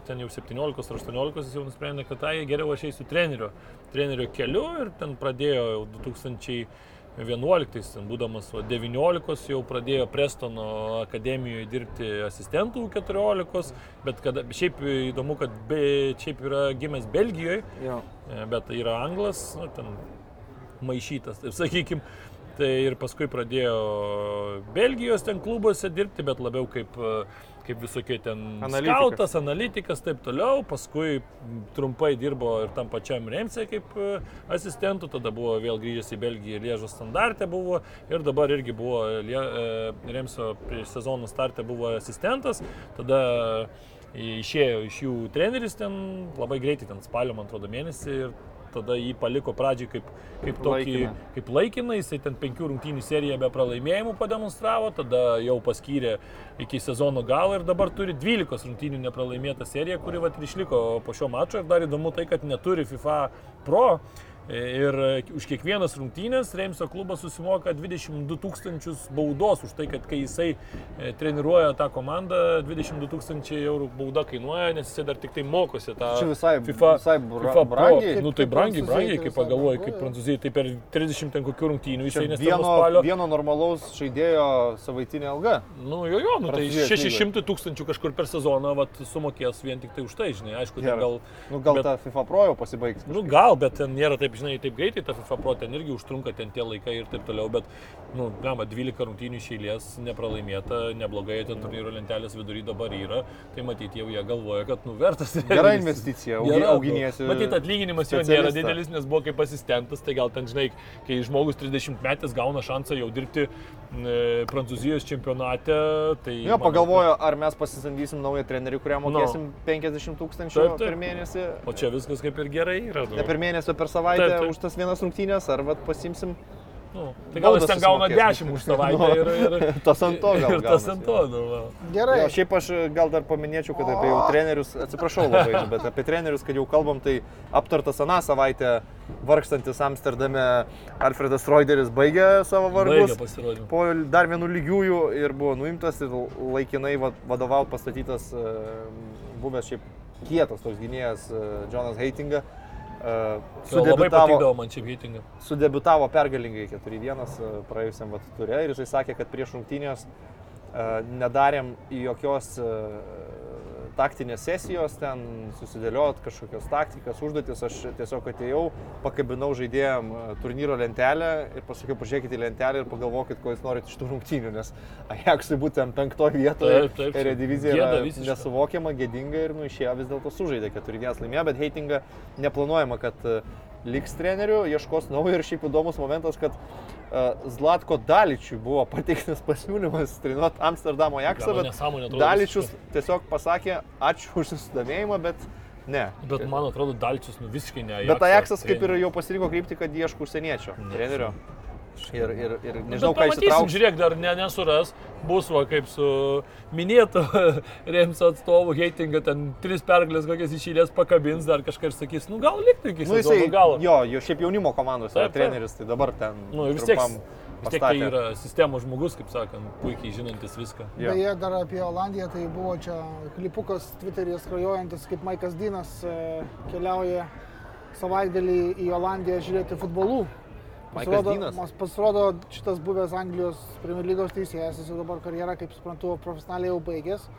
ten jau 17 ar 18 jis jau nusprendė, kad tai geriau aš eisiu trenerio, trenerio keliu ir ten pradėjo jau 2000 11, ten būdamas va, 19, jau pradėjo Prestono akademijoje dirbti asistentų 14, bet kada, šiaip įdomu, kad be, šiaip yra gimęs Belgijoje, Jo. e, bet yra anglas, nu, ten maišytas, taip sakykime. Tai ir paskui pradėjo Belgijos ten klubuose dirbti, bet labiau kaip, kaip visokie ten Analitikas. skautas, analitikas, taip toliau. Paskui trumpai dirbo ir tam pačiam Remse kaip e, asistentu, tada buvo vėl grįžęs į Belgiją, Liežo standartė buvo ir dabar irgi buvo e, Remso prieš sezono startę buvo asistentas, tada e, išėjo iš jų treneris ten labai greitai, ten spalio, man atrodo, mėnesį ir tada jį paliko pradžiai kaip, kaip tokį, Laikiną. kaip laikiną, jisai ten penkių rungtynių seriją be pralaimėjimų pademonstravo, tada jau paskyrė iki sezono galo ir dabar turi 12 rungtynių nepralaimėtą seriją, kuri vat išliko po šio mačo ir dar įdomu tai, kad neturi FIFA Pro. Ir už kiekvienas rungtynės Reimso klubas susimoka 22 tūkstančius baudos už tai, kad kai jisai e, treniruoja tą komandą, 22 tūkstančiai eurų bauda kainuoja, nes jisai dar tik tai mokosi tą Čia visai- FIFA, visai bra- FIFA Pro. brangiai. Nu tai brangiai, brangiai, tai kaip brangu, kaip jo. prancūzijai, tai per 30 ten kokių rungtynių jisai nes ten nuo vieno, spalio. vieno normalaus žaidėjo savaitinė alga. Nu jo, jo, nu tai Prancūzijos 600 tūkstančių kažkur per sezoną vat, sumokės vien tik tai už tai, žinai, aišku, Gerai. gal... Nu, gal bet- ta FIFA Pro jau pasibaigs. Nu gal, bet ten nėra taip, žinai, taip greitai, ta FIFA Pro ten irgi užtrunka ten tie laikai ir taip toliau, bet, nu, gama, 12 rungtynių iš eilės nepralaimėta, neblogai, ten turnyro lentelės vidury dabar yra, tai matyti jau jie galvoja, kad, nu, vertas. Gera investicija, auginiesi. Matyt, atlyginimas jo nėra didelis, nes buvo kaip asistentas, tai gal ten, žinai, kai žmogus 30 metais gauna šansą jau dirbti e, Prancūzijos čempionate, tai... Jo, manau, pagalvoju, ar mes pasisamdysim naują trenerį, kuriam Nu. mokėsim 50 tūkstančių Taip, taip. per mėnesį. O čia viskas kaip ir gerai yra. nu. Ne per mėnesį, per savaitę Taip, taip. už tas vienas rungtynės, ar vat pasimsim Nu, tai gal jis ten gauna susimokės. 10 už savaitę (laughs) ir, ir, (laughs) Tas ant to gal ir tas ant to. Nu. Gerai. Jo, šiaip aš e, gal dar paminėčiau, kad apie jau trenerius, atsiprašau labai, nu, (laughs) bet apie trenerius, kad jau kalbam, tai aptartas aną savaitę vargstantis Amsterdame Alfredas Reuteris baigė savo Baigia vargus. pasirodymą. Po dar vienų lygiųjų ir buvo nuimtas ir laikinai va- vadovaut pastatytas e, buvęs šiaip kietas toks gynėjas e, Jonas Heitinga. E, Sudebitavo, man čia heitingą. sudebitavo pergalingai 4-1 e, praėjusiam vat turė ir jisai sakė, kad prieš rungtynės e, nedarėm jokios taktinės sesijos, ten susidėliot kažkokios taktikas, užduotis, aš tiesiog atėjau, pakabinau žaidėjim e, turnyro lentelę ir pasakiau, pažiūrėkite į lentelę ir pagalvokit, ko jūs norite iš tų rungtynių, nes Ajaxui būtent penktoje vietoje Taip, taip. ir divizija yra nesuvokiama, gėdinga ir nu išėjo vis dėlto sužaidė 4-1 laimėjo, bet heitinga neplanuojama, kad e, liks treneriu, ieškos naujo ir šiaip įdomus momentas, kad Zlatko Daličiui buvo pateiktas pasiūlymas treniruoti Amsterdamo Gal bet Daličius tiesiog pasakė ačiū už susidomėjimą, bet ne. Bet man atrodo, Dalčius nu, visiškai ne. Bet Ajaxas kaip ir jau pasirinko kryptį, kad ieško užsieniečio trenerio. Ir, ir, ir nežinau, ką Pamatysim, išsitrauks. žiūrėk, dar ne, nesuras. Bus va kaip su minėtu (laughs) Remso atstovu Heitinga, ten tris pergalės kokias išėlės pakabins, dar kažką ir sakys, nu gal likti iki Nu, jisai, galo. jo, jo šiaip jaunimo komandos yra Taip, taip. treneris, tai dabar ten. Nu, vis tiek, vis tiek tai yra sistemos žmogus, kaip sakant, puikiai žinantis viską. Jo. Beje, dar apie Olandiją, tai buvo čia klipukas Twitter'yje skrajojantis, kaip Maikas Dinas e, keliauja savaitgalį į Olandiją žiūrėti futbolų. Mas- pasirodo, šitas buvęs Anglijos Premier lygos teisėjas, jis jau dabar karjerą, kaip suprantu, profesionaliai jau baigęs.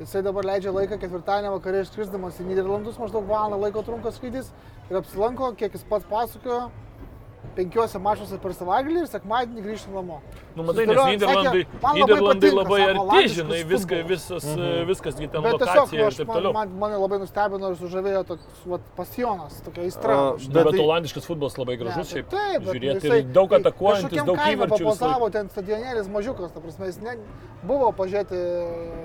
Jisai dabar leidžia laiką ketvirtadienį vakarė išskrisdamas į Niderlandus, maždaug valandą laiko trunka skrydis ir apsilanko, kiek jis pats pasakojo, penkiuose mačiuose per savaitgalį ir sekmadienį grįžta namo. Nu, matai, nes Niderlandai, sakė, "Man labai Niderlandai patinka, labai sako, arti, žinai, viską, futbolas." visas, mhm. viskas, gi ten Bet tiesiog lokacija nu, ir aš, taip man, toliau. man, mane labai nustebino ir sužavėjo toks vat, pasionas, tokia aistra. A, žinai. Nu, Bet bet tai- olandiškas futbolas labai gražus, šiaip Taip, žiūrėti jisai- ir daug atakuojantis, daug įvarčių. Papozavo ten stadionėlis mažiukas, ta prasme, jis ne, buvo pažiūrėti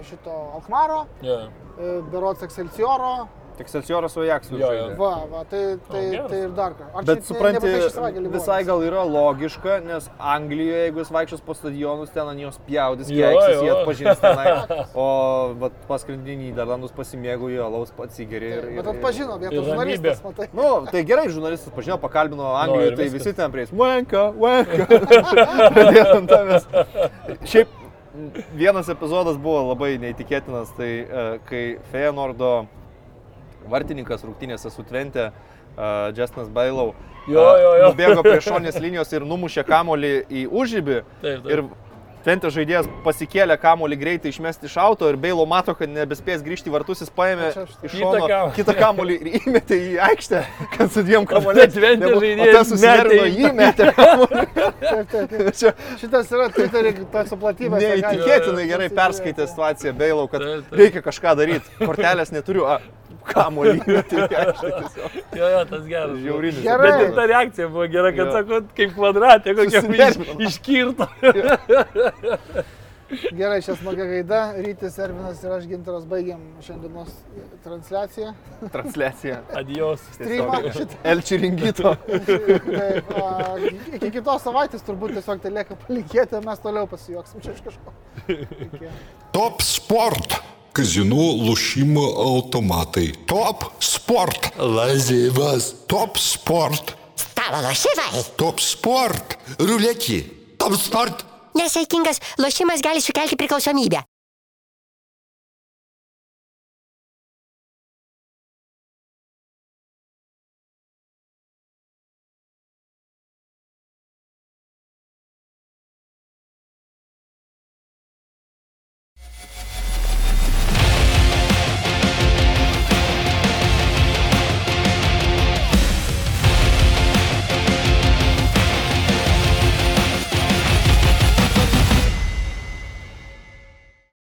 šito Alkmaro, Jo. e, Berots Excelsioro, Excelsioras su Ajaxu Jo, žaidė. jo. va, va, tai, tai, geras. tai ir dar ką. Ar Bet ne- supranti, ne buvo? visai gal yra logiška, nes Anglijoje, jeigu jis vaikščios po stadionus, ten ant jos pjaudys, keiksis, jie atpažins tenai. (laughs) O vat, paskrendinį Niderlandus pasimėgaujo, alaus pats Taip, ir, Bet atpažino ramybė. žurnalistas, matai. Nu, tai gerai, žurnalistas pažino, pakalbino Anglijoje, ir tai viskas. visi ten prieis. (laughs) Pradėtum tavęs. Šiaip vienas epizodas buvo labai neįtikėtinas, tai e, kai Feyenoordo vartininkas rungtynėse su Tvente, uh, Justinas Bailau, Jo, jo, jo. nubėgo prie (laughs) šonės linijos ir numušė kamolį į užžybį. Taip, taip. Ir Tvente žaidėjas pasikėlė kamolį greitai išmesti iš auto ir Bailo mato, kad nebespės grįžti į vartus, jis paėmė iš Kitą šono kitą kamolį ir įmetė į aikštę, kad su dviem kamoliais. Tvente nebu- žaidėjas O tas susinervino, metė į- jį metė. (laughs) Čia Šitas yra Twitter'e tas suplatybės. neįtikėtinai gerai perskaitė situaciją Bailau, kad reikia kažką daryti. Kortelės neturiu, a, kamuolį. (laughs) Tai jo, jo, tas geras. Žiaurinis. Gerai. Bet ir ta reakcija buvo gera, kad jo. sakot, kaip kvadratė, kokia iš, iškirto. (laughs) Gerai, šią smagią gaidą. Rytis Ervinas ir aš Gintaras baigiam šiandienos transliaciją. Transliaciją. Adios. Streamą. Elčių ringito. Taip, a, iki kitos savaitės turbūt tiesiog tai lieka palikėti, mes toliau pasijuoksim čia iš kažko. (laughs) Iki. Top sport. Казино, лошимо, automatai. Топ спорт. Лазивas. Топ спорт. Stalo lošimai. Топ спорт. Рулетки. Топ спорт. Nesaikingas lošimas gali sukelti priklausomybę.